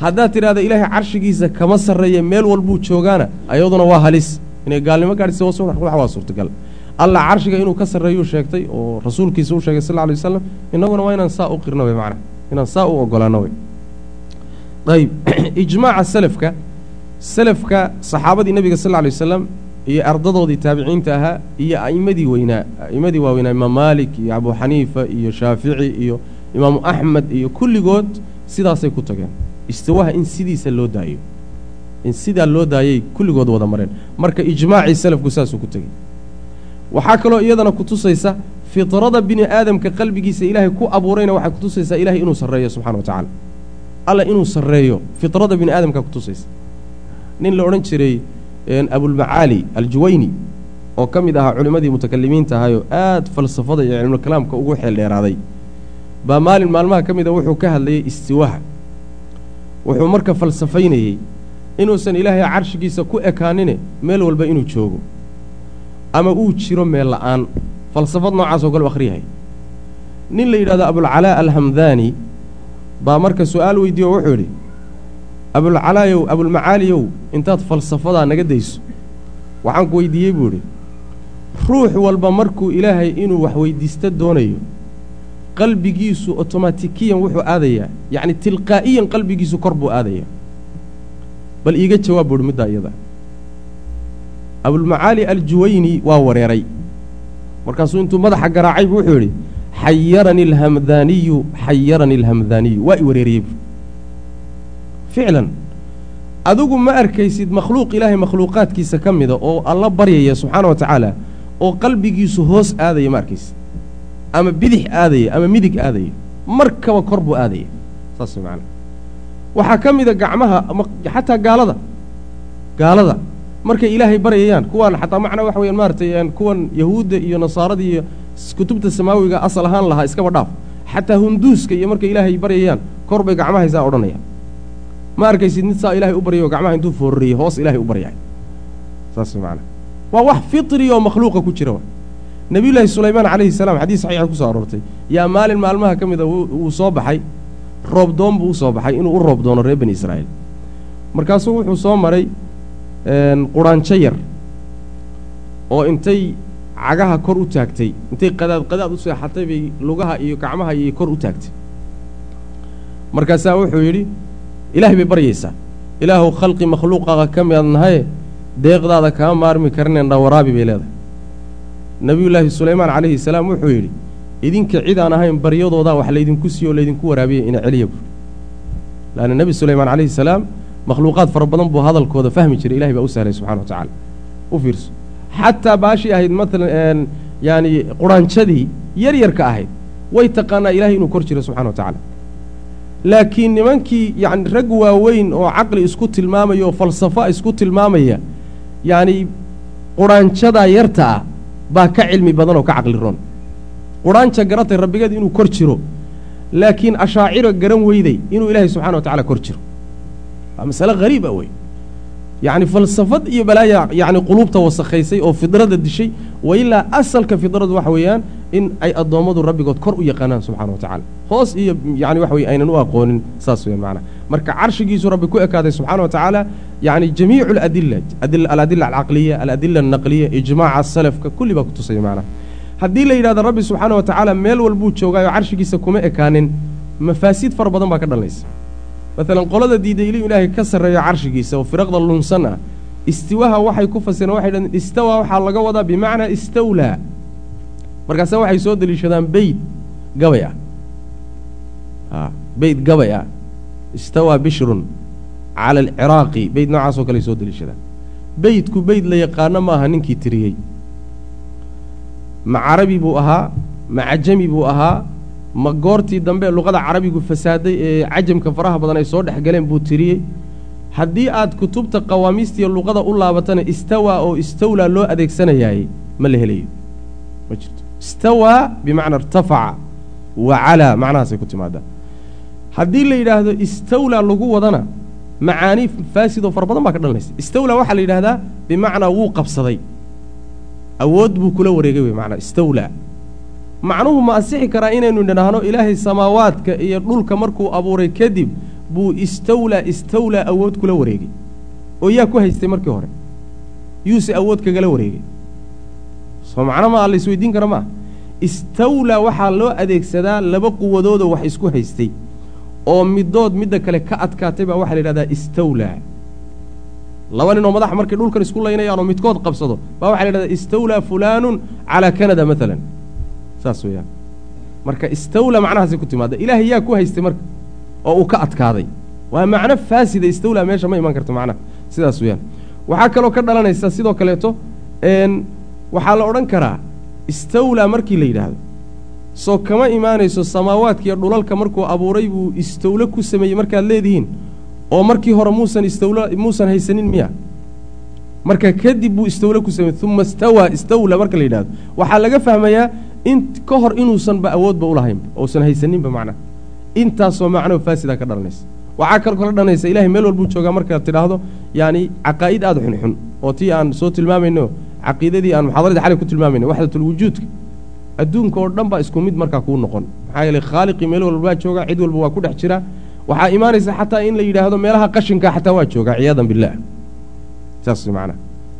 haddaad tidhahdo ilaahay carshigiisa kama sarreeya meel walbuu joogaana ayaduna waa halis. Inay gaalnimo gaadhisa waa suurtagal. Allah carshiga inuu ka sarreeyuu sheegtay oo rasuulkiisa u sheegay sal lla alay wasalam innaguna waa inaan saa u qirno wey macana inaan saa u ogolaano wey ayb ijmaaca selafka selafka saxaabadii nebiga sal lla wasalam iyo ardadoodii taabiciinta ahaa iyo a'immadii weynaa a'immadii waaweynaa imaam maalik iyo abu xaniifa iyo shaafici iyo imaamu axmed iyo kulligood sidaasay ku tageen istiwaha in sidiisa loo daayo. In sidaa loo daayay kulligood wada mareen. Marka ijmaacii selafku saasuu ku tegey. Waxaa kaloo iyadana ku tusaysa fitrada bini aadamka qalbigiisa ilaahay ku abuurayna waxay kutusaysaa ilahay inuu sarreeyo subxana wa tacaala alla inuu sarreeyo fitrada bini aadamka kutusaysa nin la odhan jiray abulmacaali aljuwayni oo ka mid ahaa culimmadii mutakalimiinta ahayoo aad falsafada iyo cilmulkalaamka ugu xeel dheeraaday. Baa maalin maalmaha ka mida wuxuu ka hadlayay istiwaha wuxuu marka falsafaynayey inuusan ilaahay carshigiisa ku ekaanine meel walba inuu joogo. Ama uu jiro meel la'aan. Falsafad noocaas oo kale u akhriyahay. Nin la yidhahdo abulcalaa alhamdaani baa marka su'aal weydiiye oo wuxuu yidhi abulcalaayow abulmacaaliyow intaad falsafadaa naga dayso. Waxaan ku weydiiyey buu idhi ruux walba markuu ilaahay inuu wax weydiista doonayo qalbigiisu otomatikiyan wuxuu aadayaa yacni tilqaa'iyan qalbigiisu kor buu aadayaa. Bal iiga jawaab buuhi middaa iyada. Abulmacaali aljuwayni waa wareeray. Markaasuu intuu madaxa garaacay buu wuxuu yidhi xayarani alhamdaaniyu xayarani alhamdaaniyu. Waa i wareeriyey. Bu ficlan adigu ma arkaysid makhluuq ilaahay makhluuqaadkiisa ka mida oo alla baryaya subxaana wa tacaala oo qalbigiisu hoos aadaya ma arkaysid ama bidix aadaya ama midig aadaya markaba kor buu aadaya saas macana waxaa ka mida gacmaha xataa gaalada. Gaalada markay ilaahay baryayaan kuwaan xataa macnaa waxa weyaan maaratay kuwan yahuudda iyo nasaarada iyo kutubta samaawiga asal ahaan lahaa iskaba dhaaf. Xataa hunduuska iyo markay ilaahay baryayaan kor bay gacmahaysaa odhanayaan. Ma arkaysid mid saa ilahay u baryayo gacmaha intuu foorariyey hoos ilahay u baryahay. Saas way macana waa wax fitri oo makhluuqa ku jira nebiyullaahi sulaymaan calayhi salaam xadiis saxiixa ku soo aroortay. Yaa maalin maalmaha ka mida wuu soo baxay. Roobdoon buu u soo baxay inuu u roob doono reer bani israa'iil. Markaasuu wuxuu soo maray quraanjo yar oo intay cagaha kor u taagtay. Intay qadaad qadaad u seexatay bay lugaha iyo gacmaha iyo kor u taagtay. Markaasaa wuxuu yidhi ilaahay bay baryaysaa ilaahuw khalqi makhluuqaaga ka midaad nahaye deeqdaada kama maarmi karineen dhawaraabi bay leedahay nebiyullaahi sulaymaan calayhi salaam wuxuu yidhi idinka cid aan ahayn baryadoodaa wax laydinku siiyo oo laydinku waraabiyay ina celiya buuri laanna nebi sulaymaan calayhi salaam makhluuqaad fara badan buu hadalkooda fahmi jiray ilahay baa u sahlay subxana wa tacaala. U fiirso. Xataa baashii ahayd maalan yaani quraanjadii yaryarka ahayd way taqaanaa ilahay inuu kor jiro subxana wa tacaala. Laakiin nimankii yacni rag waaweyn oo caqli isku tilmaamaya oo falsafa isku tilmaamaya yacni quraanjadaa yarta ah baa ka cilmi badan oo ka caqli roon. Quraanja garatay rabbigeed inuu kor jiro laakiin ashaaciro garan weyday inuu ilaahay subxana wa tacala kor jiro. Waa masale hariiba wey. Yacni falsafad iyo balaaya yacni quluubta wasakhaysay oo fidrada dishay wa ilaa asalka fidradu waxa weeyaan in ay addoommadu rabbigood kor u yaqaanaan subxana wa tacaala. Hoos iyo yani waxa weye aynan u aqoonin saas weyan macnaha. Marka carshigiisu rabbi ku ekaaday subxana wa tacaala yacni jamiicu aladila aladila alcaqliya aladila alnaqliya ijmaaca salafka kulli baa ku tusaya macnaha. Haddii la yidhahdo rabbi subxaana wa tacaala meel walbuu joogaayo carshigiisa kuma ekaanin mafaasiid fara badan baa ka dhalanaysa maalan qolada diiday inuu ilaahay ka sarreeyo carshigiisa oo firaqda lunsan ah istiwaha waxay ku fasireen waxay dhahdeen istawa waxaa laga wadaa bimacnaa istawlaa markaase waxay soo deliishadaan beyd gabay ah beyd gabay ah istawaa bishrun cala alciraaqi beyd noocaasoo kale soo deliishadaan beydku beyd la yaqaano ma aha ninkii tiriyey. Ma carabi buu ahaa ma cajami buu ahaa ma goortii dambe luqada carabigu fasaaday ee cajamka faraha badan ay soo dhex galeen buu tiriyey. Haddii aad kutubta qawaamiistiiyo luqada u laabatana istawaa oo istawlaa loo adeegsanayaayey ma la helayo. Ma jirto istawaa bimacna irtafaca wa calaa macnahaasay ku timaadaa haddii la yidhaahdo istawlaa lagu wadana macaanii faasid oo fara badan baa ka dhalanaysa. Istawlaa waxaa la yidhahdaa bimacnaa wuu qabsaday. Awood buu kula wareegay wey macnaa istawlaa macnuhu ma asixi karaa inaynu nidhaahno ilaahay samaawaadka iyo dhulka markuu abuuray kadib buu istawlaa istawlaa awood kula wareegay. Oo yaa ku haystay markii hore. Yuuse awood kagala wareegay soo macno maa la isweydiin kara maaha istawlaa waxaa loo adeegsadaa laba quwadoodoo wax isku haystay oo middood midda kale ka adkaatay baa waxaa la yidhahdaa istawlaa laba nin oo madaxa markay dhulkan isku laynayaanoo midkood qabsado baa waxa la yidhahdaa istawlaa fulaanun calaa kanada maalan saas weeyaan. Marka istawlaa macnahaasay ku timaada ilaahay yaa ku haystay marka oo uu ka adkaaday. Waa macno faasida istawlaa meesha ma iman karto macnaha sidaas weeyaan. Waxaa kaloo ka dhalanaysa sidoo kaleeto waxaa la odhan karaa istawlaa markii la yidhaahdo. Soo kama imaanayso samaawaadkiiyo dhulalka markuu abuuray buu istawlo ku sameeyey markaad leedihiin oo markii hore muusan istawlo muusan haysanin miya. Marka kadib buu istawlo ku sameeyey uma istawaa istawla marka la yidhahdo waxaa laga fahmayaa in ka hor inuusanba awoodba ulahaynba ousan haysaninba macnaha intaasoo macnoo faasida ka dhalanaysa. Waxaa kaloo kala dhalanaysa ilahay meel walbuu joogaa markaad tidhaahdo yaani caqaa'id aada xunxun oo tii aan soo tilmaamayno caqiidadii aan muxaadaradii xalay ku tilmaamayno waxdatulwujuudka adduunka oo dhan baa isku mid markaa kuu noqon. Maxaa yeeley khaaliqii meel walba waa joogaa cid walba waa ku dhex jira. Waxaa imaanaysa xataa in la yidhaahdo meelaha qashinka xataa waa joogaa ciyaadan billaah. Saas macnaha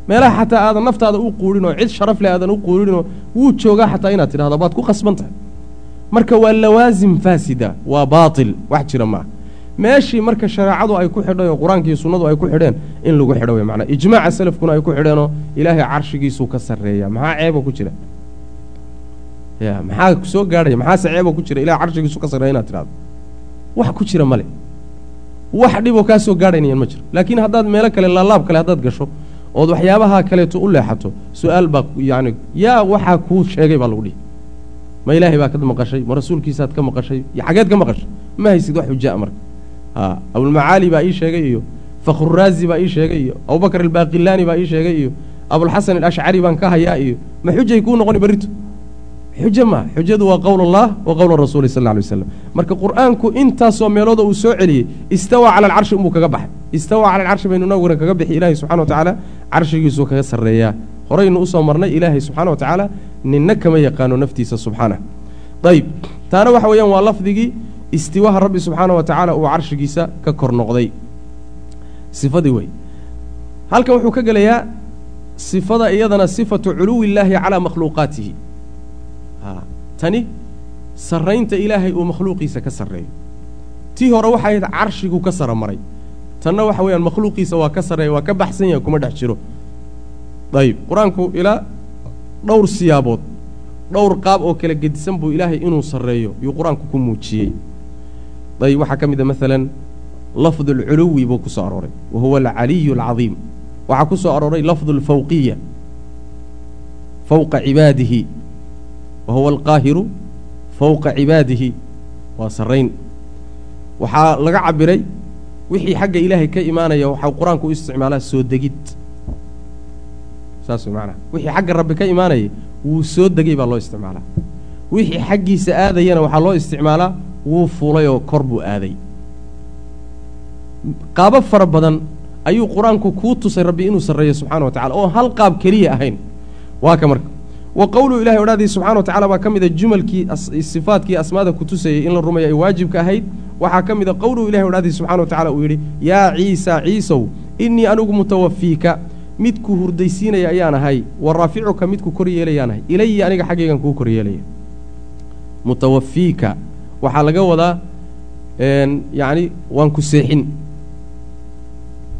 meelaha xataa aadan naftaada u quudhin oo cid sharaf leh aadan u quudhinoo wuu joogaa xataa inaad tidhahdo baad ku khasban tahay. Marka waa lawaasim faasida waa baatil wax jira maaha meeshii marka shareecadu ay ku xidhay oo qur'aankiiyo sunnadu ay ku xidheen in lagu xidho wey macnaa. Ijmaaca salafkuna ay ku xidheenoo ilaahay carshigiisuu ka sarreeya. Maxaa ceeba ku jira? Ya maxaa soo gaadhaya? Maxaase ceeba ku jira? Ilahay carshigiisu ka sarreeya inaad tidhahdo wax ku jira male wax dhiboo kaa soo ma jiro laakiin haddaad meelo kale laalaab kale haddaad gasho ood waxyaabaha kaleeto u leexato su'aal baa yacni yaa waxaa kuu sheegay baa lagu dhihi. Ma ilaahay baa ka maqashay? Ma rasuulkiisaad ka maqashay? Xageed ka maqashay? Ma haysid wax xujaa marka abulmacaali baa ii sheegay iyo fakhruraazi baa ii sheegay iyo abubakar albaaqilaani baa ii sheegay iyo abulxasan alashcari baan ka hayaa iyo ma xujay kuu noqoni berrito xujo maa xujadu waa qowl allah wa qowl rasuuli sal alay waslam marka qur'aanku intaasoo meelooda uu soo celiyey istawaa cala alcarshi unbuu kaga baxay. Istawaa cala alcarshi baynu naguna kaga bixi ilaahay subxana wa tacaala carshigiisuu kaga sarreeyaa. Horaynu u soo marnay ilaahay subxana wa tacaala ninna kama yaqaano naftiisa subxaanah. Ayib taana waxa weeyaan waa lafdigii istiwaha rabbi subxaana wa tacaala uu carshigiisa ka kor noqday. Sifadii wey halkan wuxuu ka gelayaa sifada iyadana sifatu culuwi illaahi calaa makhluuqaatihi. Tani sarraynta ilaahay uu makhluuqiisa ka sarreeyo. Tii hore waxay ahayd carshigu ka sara maray. Tanna waxa weeyaan makhluuqiisa waa ka sarreeya waa ka baxsan yahay kuma dhex jiro. Dayib qur'aanku ilaa dhowr siyaabood dhowr qaab oo kala gedisan buu ilaahay inuu sarreeyo yuu qur'aanku ku muujiyey dayib waxaa ka mid a maalan lafdu alculuwi buu ku soo arooray wa huwa alcaliyu alcadiim. Waxaa ku soo arooray lafdu alfawqiya fawqa cibaadihi wa huwa alqaahiru fawqa cibaadihi. Waa sarrayn. Waxaa laga cabiray wixii xagga ilaahay ka imaanaya waxau qur'aanku u isticmaalaa soo degid. Saas macanaha wixii xagga rabbi ka imaanayay wuu soo degay baa loo isticmaalaa. Wixii xaggiisa aadayana waxaa loo isticmaalaa wuu fuulay oo kor buu aaday. Qaabo fara badan ayuu qur'aanku kuu tusay rabbi inuu sarreeyo subxana wa tacala oo hal qaab keliya ahayn. Waa ka marka. Wa qowluu ilahay odhaadii subxana wa tacala baa ka mid a jumalkii sifaadkii asmaada ku tusayay in la rumeeyo ay waajibka ahayd. Waxaa ka mid a qowluu ilahay odhaadii subxana wa tacala uu yidhi yaa ciisa ciisow innii anigu mutawafiika midku hurdaysiinaya ayaan ahay wa raaficuka midku kor yeelayaan ahay ilaya aniga xaggaygan kuu kor yeelaya. Mutawafiika waxaa laga wadaa yacni waan ku seexin.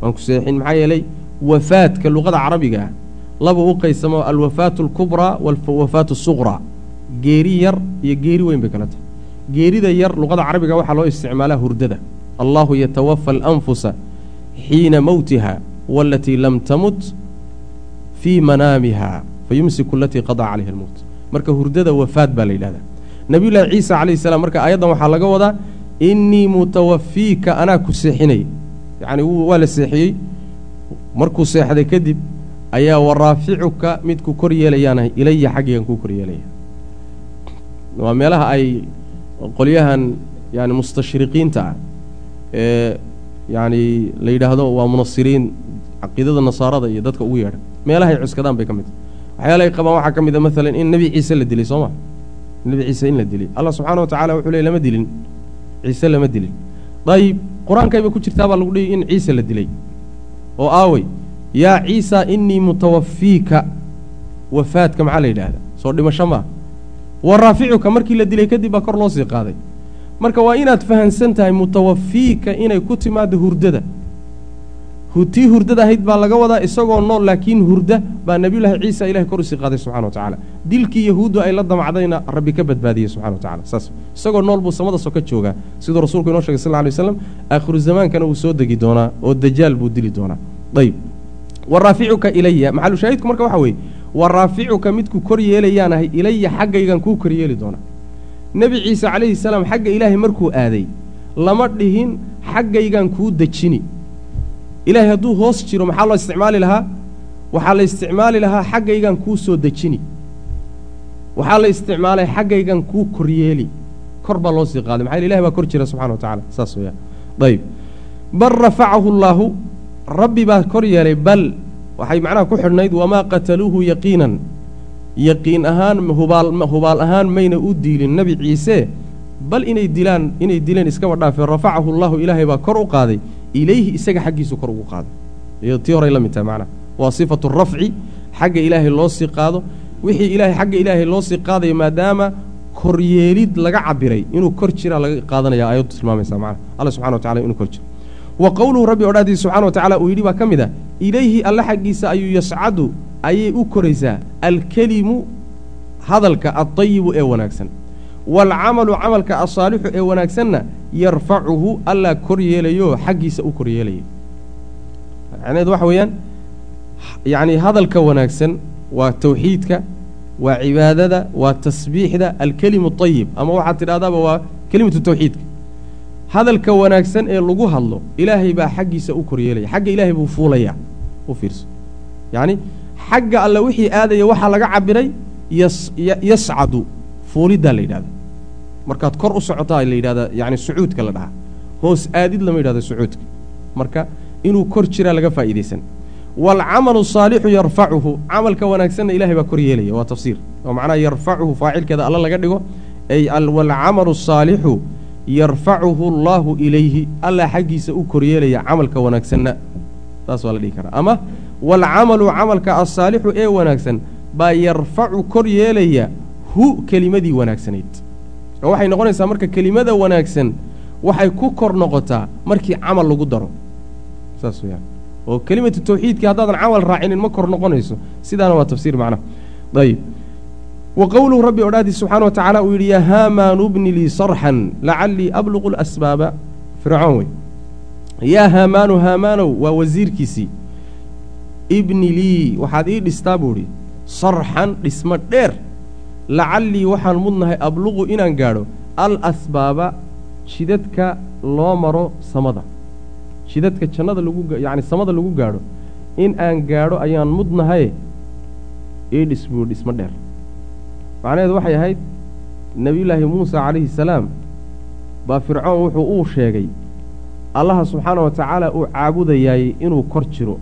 Waan ku seexin maxaa yeelay wafaadka luqada carabiga ah laba u qaysamo alwafaatu alkubraa walwafaatu asuqraa geeri yar iyo geeri weyn bay kala tahay. Geerida yar luqada carabiga waxaa loo isticmaalaa hurdada. Allahu yatawafa alanfusa xiina mowtiha walatii lam tamut fii manaamiha fayumsiku alatii qadaa calayha almowt marka hurdada wafaad baa la yidhahdaa nabiyullaahi ciisa calayhi salaam marka aayaddan waxaa laga wadaa innii mutawafiika anaa ku seexinay. Yacni waa la seexiyey. Markuu seexday kadib ayaa waraaficuka midku kor yeelayaanahay ilaya xaggigan kuu kor yeelaya waa meelaha ay qolyahan yani mustashriqiinta ah ee yacni la yidhaahdo waa munasiriin caqiidada nasaarada iyo dadka ugu yeedha. Meelahay cuskadaan bay ka mid tahay. Waxyaalahay qabaan waxaa ka mid a maalan in nebi ciise la dilay soo ma nebi ciise in la dilay allah subxana wa tacala wuxuu ley lama dilin. Ciise lama dilin. Dayib qur'aankayba ku jirtaa baa lagu dhihi in ciise la dilay. Oo aawey yaa ciisa inii mutawafiika wafaadka maxaa la yidhaahdaa? Soo dhimasho maa wa raaficuka markii la dilay kadib baa kor loo sii qaaday. Marka waa inaad fahansan tahay mutawafiika inay ku timaado hurdada tii hurdada ahayd baa laga wadaa isagoo nool laakiin hurda baa nebiyullaahi ciisa ilahay kor u sii qaaday subxana wa tacaala. Dilkii yahuuddu ay la damacdayna rabbi ka badbaadiyey subxana wa tacala saas isagoo nool buu samada so ka joogaa siduu rasuulku inoo shegay sal lla waslam aakhiru zamaankana wuu soo degi doonaa oo dajaal buu dili doonaa. Ayb wa ilaya maxalushaahidku marka waxa weeye wa raaficuka midku kor yeelayaan ahay ilaya xaggaygan kuu kor yeeli doonaa. Nebi ciise calayhi salaam xagga ilaahay markuu aaday lama dhihin xaggaygan kuu dejini ilaahay hadduu hoos jiro maxaa loo isticmaali lahaa? Waxaa la isticmaali lahaa xaggaygan kuu soo dejini. Waxaa la isticmaalay xaggaygan kuu koryeeli. Kor baa loo sii qaaday. Maxaa ilahay baa kor jira subxana wa tacala saas weeyaan. Ayb bal rafacahu llaahu rabbi baa kor yeelay. Bal waxay macnaha ku xidhnayd wamaa qataluuhu yaqiinan. Yaqiin ahaan hubaal ahaan mayna u diilin. Nebi ciise bal inay dilaan inay dileen iskaba dhaafeen rafacahu llahu ilaahay baa kor u qaaday ilayhi isaga xaggiisu kor ugu qaado. Tii horay la mid tahay macnaha waa sifatu rafci xagga ilaahay loo sii qaado. Wixii ilaahay xagga ilaahay loo sii qaadayo maadaama koryeelid laga cabiray inuu kor jiraa laga qaadanaya aayaddu tilmaamaysa macnaha alla subxana wa tacala inuu kor jiro. Wa qowluhu rabbi odhaadiisa subxana wa tacala uu yidhi baa ka mid ah ilayhi alla xaggiisa ayuu yascadu ayay u koraysaa alkelimu hadalka addayibu ee wanaagsan waalcamalu camalka asaalixu ee wanaagsanna yarfacuhu allaa kor yeelayoo xaggiisa u kor yeelaya macnaheedu waxa weeyaan yacni hadalka wanaagsan waa tawxiidka waa cibaadada waa tasbiixda alkelimu ayib ama waxaad tidhahdaaba waa kelimatu tawxiidka hadalka wanaagsan ee lagu hadlo ilaahay baa xaggiisa u kor yeelaya xagga ilaahay buu fuulayaa u fiirso yacni xagga alle wixii aadaya waxaa laga cabiray yas yascadu fuuliddaa la yidhahda markaad kor u socotaa la yidhahdaa yacni sucuudka la dhahaa. Hoos aadid lama yidhahdo sucuudka. Marka inuu kor jiraa laga faa'iidaysan. Waalcamalu saalixu yarfacuhu camalka wanaagsanna ilahay baa kor yeelaya waa tafsiir. Oo macnaha yarfacuhu faacilkeeda alla laga dhigo ay waalcamalu asaalixu yarfacuhu allaahu ilayhi alla xaggiisa u kor yeelaya camalka wanaagsanna. Saas waa la dhihi karaa. Ama waalcamalu camalka asaalixu ee wanaagsan baa yarfacu kor yeelaya hu kelimadii wanaagsanayd. Oo waxay noqonaysaa marka kelimada wanaagsan waxay ku kor noqotaa markii camal lagu daro. Saas weyaan oo kelimatu tawxiidkii haddaadan camal raacinin ma kor noqonayso sidaana waa tafsiir macnaha ayib. Wa qowluhu rabbi odhaadii subxaana wa tacaala uu yidhi yaa haamaanu bni lii sarxan lacallii abluqu lasbaaba fircoon wey. Yaa haamaanu haamaanow waa wasiirkiisii. Ibni lii waxaad ii dhistaa buu idhi sarxan dhismo dheer lacallii waxaan mudnahay abluqu inaan gaadho al asbaaba jidadka loo maro samada. Jidadka jannada lagu yacni samada lagu gaadho. In aan gaadho ayaan mudnahaye ii dhis buu dhismo dheer. Macnaheedu waxay ahayd nebiyullaahi muusa calayhi salaam baa fircoon wuxuu uu sheegay allaha subxaana wa tacaala uu caabudayaayey inuu kor jiro.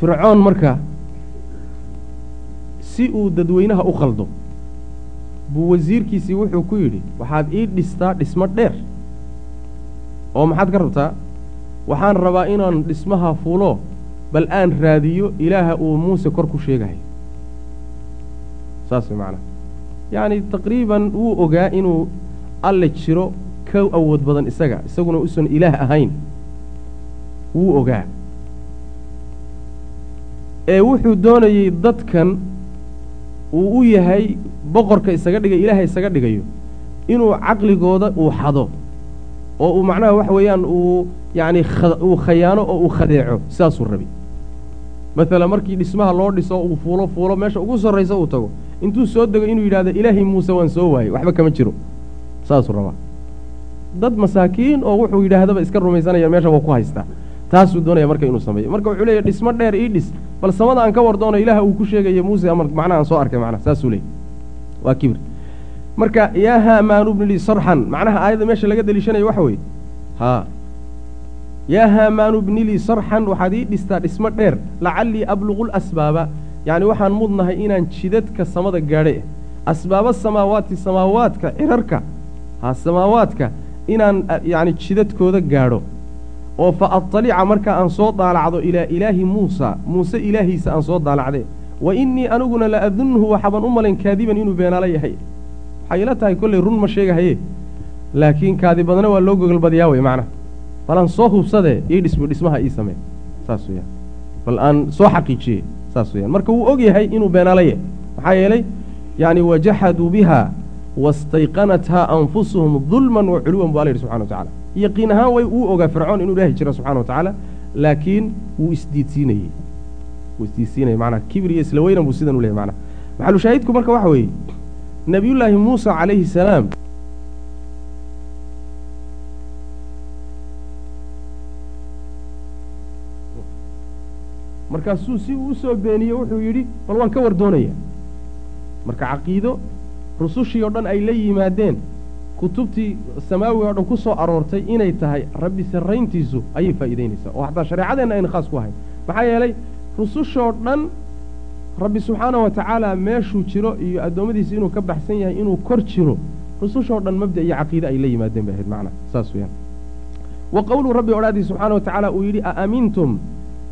Fircoon marka si uu dadweynaha u qaldo buu wasiirkiisii wuxuu ku yidhi waxaad ii dhistaa dhismo dheer. Oo maxaad ka rabtaa? Waxaan rabaa inaan dhismaha fuulo bal aan raadiyo ilaaha uu muuse kor ku sheegahay. Saas way macnaha yacni taqriiban wuu ogaa inuu alle jiro ka awood badan isaga isaguna usan ilaah ahayn. Wuu ogaa. Ee wuxuu doonayey dadkan uu u yahay boqorka isaga dhigay ilaaha isaga dhigayo. Inuu caqligooda uu xado oo uu macnaha waxa weeyaan uu yacni uu khayaano oo uu khadeeco sidaasuu rabi maalan markii dhismaha loo dhiso uu fuulo fuulo meesha ugu sarraysa uu tago. Intuu soo dego inuu yidhahdo ilaahay muuse waan soo waayey waxba kama jiro. Saasuu rabaa. Dad masaakiin oo wuxuu yidhaahdaba iska rumaysanaya meesha waa ku haystaa. Taasuu doonaya marka inuu sameeyo. Marka wuxuu leeyahy dhismo dheer ii dhis bal samada aan ka war doono ilaah uu ku sheegaya muuse macnaha aan soo arkay macnaha saasuu leeyay waa kibir. Marka yaa haamaanu bni lii sarxan macnaha aayadda meesha laga deliishanayo waxa weeye? Haa. Yaa haamaanu bni lii sarxan waxaad ii dhistaa dhismo dheer. Lacallii abluqu lasbaaba yacni waxaan mudnahay inaan jidadka samada gaadhe. Asbaaba samaawaati samaawaadka cirarka. Ha samaawaadka. Inaan yacni jidadkooda gaadho oo fa adalica marka aan soo daalacdo ilaa ilaahi muusa muuse ilaahiisa aan soo daalacde wa innii aniguna la adunnuhu waxaban u malayn kaadiban inuu beenaalo yahay. Waxay ila tahay kollay run ma sheegahaye laakiin kaadi badna waa loo gogolbadiyaa wey macnaha bal aan soo hubsadee ii dhisbu dhismaha ii samee. Saas weyaan bal aan soo xaqiijiye saas weyaan marka wuu og yahay inuu beenaalo yahay. Maxaa yeelay yacni wajaxaduu biha wastayqanathaa anfusuhum dulman wa culuwan bu alla yidhi subxana wa tacala yaqiin ahaan way uu ogaa fircoon inuu ilaahi jiro subxana wa tacaala laakiin wuu isdiidsiinayey. Wuu isdiidsiinayey macnaha kibir iyo isla weynan buu sidan u leyahy macnaha maxalushaahidku marka waxa weeye nebiyullaahi muusa calayhi salaam markaasuu si uu u soo beeniye wuxuu yidhi bal waan ka war doonaya marka caqiido rusushii oo dhan ay la yimaadeen kutubtii samaawiga o dhan ku soo aroortay inay tahay rabbi sarrayntiisu ayay faa'iidaynaysaa. oo xataa shareecadeenna ayna khaas ku ahayn. maxaa yeelay rusushoo dhan rabbi subxaanahu wa tacaala meeshuu jiro iyo addoommadiisa inuu ka baxsan yahay inuu kor jiro rusushoo dhan mabda iyo caqiide ay la yimaadeen bay ahayd macna. saas weyaan wa qowluu rabbi odhaadii subxaana wa tacaala uu yidhi a aamintum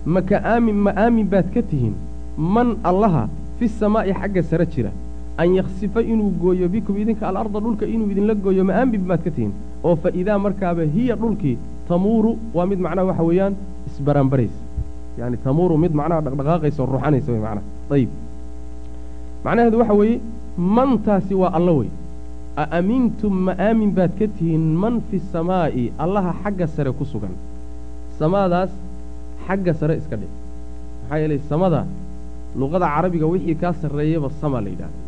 maka aamin ma aamin baad ka tihiin? Man allaha fi samaa'i xagga sare jira an yaksifa inuu gooyo bikum idinka alarda dhulka inuu idinla gooyo ma aamin baad ka tihiin oo fa idaa markaaba hiya dhulkii tamuuru waa mid macnaha waxa weeyaan isbaranbaraysa yani tamuuru mid macnaha dhaqdhaqaaqaysa oo ruuxanaysa wey macnaha ayib macnaheedu waxa weeye mantaasi waa alla wey. Aamintum ma aamin baad ka tihiin man fi samaa'i allaha xagga sare ku sugan. Samaadaas xagga sare iska dhig. Maxaa yeelay samada luqada carabiga wixii kaa sarreeyaba sama la yidhahda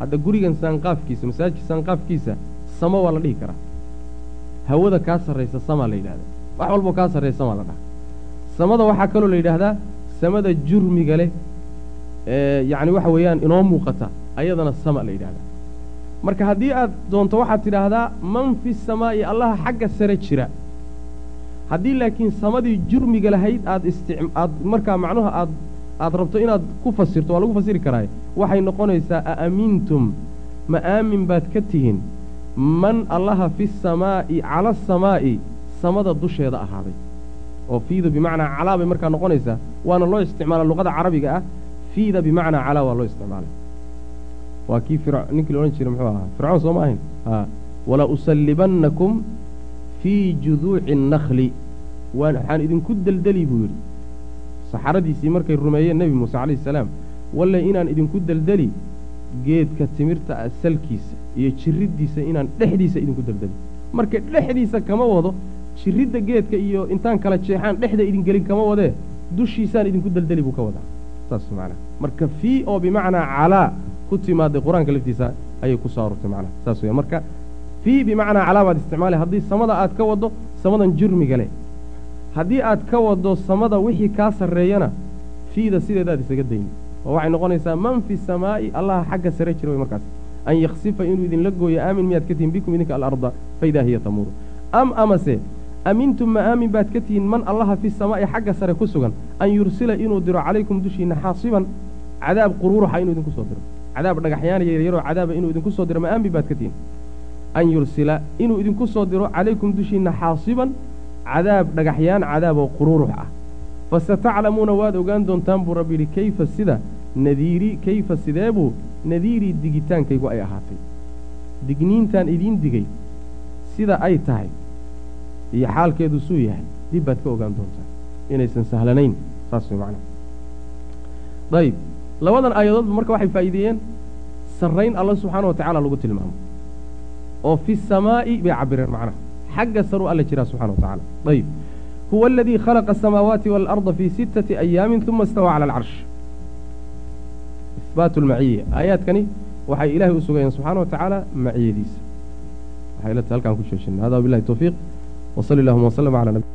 hadda gurigan saanqaafkiisa masaajidka saanqaafkiisa samo waa la dhihi karaa. Hawada kaa sarraysa samaa la yidhahda wax walboo kaa sarreeya samaa la dhaha. Samada waxaa kaloo la yidhaahdaa samada jurmiga leh ee yacni waxa weeyaan inoo muuqata ayadana sama la yidhahdaa marka haddii aad doonto waxaad tidhaahdaa man fi samaa'i allaha xagga sare jira. Haddii laakiin samadii jurmiga lahayd aad istic aad markaa macnuha aad aad rabto inaad ku fasirto waa lagu fasiri karaaye waxay noqonaysaa aamintum? Ma aamin baad ka tihiin man allaha fi samaa'i cala asamaa'i samada dusheeda ahaaday. Oo fiida bimacnaa calaa bay markaa noqonaysaa. Waana loo isticmaala luqada carabiga ah. Fiida bimacnaa calaa waa loo isticmaalay. Waa kii ninkii la odhan jiray muxuu ahaa? Fircoon soo ma ahayn? Wala usallibannakum fii juduuci waan waxaan idinku deldeli buu yidhi saxaradiisii markay rumeeyeen nebi muuse calayhi salaam walle inaan idinku deldeli geedka timirta ah salkiisa iyo jiriddiisa inaan dhexdiisa idinku deldeli marka dhexdiisa kama wado jiridda geedka iyo intaan kala jeexaan dhexda idin gelin kama wadee dushiisaan idinku deldeli buu ka wadaa. Saas macnaha marka fii oo bimacnaa calaa ku timaaday qur'aanka laftiisa ayay ku soo aroortay macnaha saas weya marka fii bimacnaa calaa baad isticmaalay haddii samada aad ka waddo samadan jurmiga leh haddii aad ka waddo samada wixii kaa sarreeyana fiida sideedaad isaga dayni. Oo waxay noqonaysaa man fi samaa'i allaha xagga sare jira way markaas an yaksifa inuu idinla gooyo aamin miyaad ka tihiin bikum idinka alarda faidaa hiya tamuuru. Am amase amintum ma aamin baad ka tihiin man allaha fi samaa'i xagga sare ku sugan? An yursila inuu diro calaykum dushiinna xaasiban? Cadaab quruuraxa inuu idinku soo diro. Cadaab dhagaxyaana yaryaroo cadaaba inuu idinku soo diro ma aamin baad ka tihiin an yursila inuu idinku soo diro calaykum dushiinna xaasiban cadaab dhagaxyaan cadaaboo quruurux ah. Fasataclamuuna waad ogaan doontaan buu rabbi yidhi kayfa sida? Nadiiri kayfa sideebuu nadiirii digitaankaygu ay ahaatay. Digniintaan idiin digay. Sida ay tahay iyo xaalkeedu suu yahay dib baad ka ogaan doontaan. Inaysan sahlanayn. Saas way macnaha. Dayib. Labadan aayadoodba marka waxay faa'iideeyeen sarrayn alla subxaana wa tacaala lagu tilmaamo. Oo fi samaa'i bay cabireen macnaha xagga saruu alla jiraa subxana wa tacala ayib huwa aladii khalaqa asamaawaati waalarda fii sittati ayaamin uma istawaa cala alcarsh ihbaatu lmaciya aayaadkani waxay ilaahay u sugayeen subxaana wa tacaala maciyadiisa waxay tahay halkaan ku joojinay hada wabillahi towfiiq wasali allahuma waslama cala nabi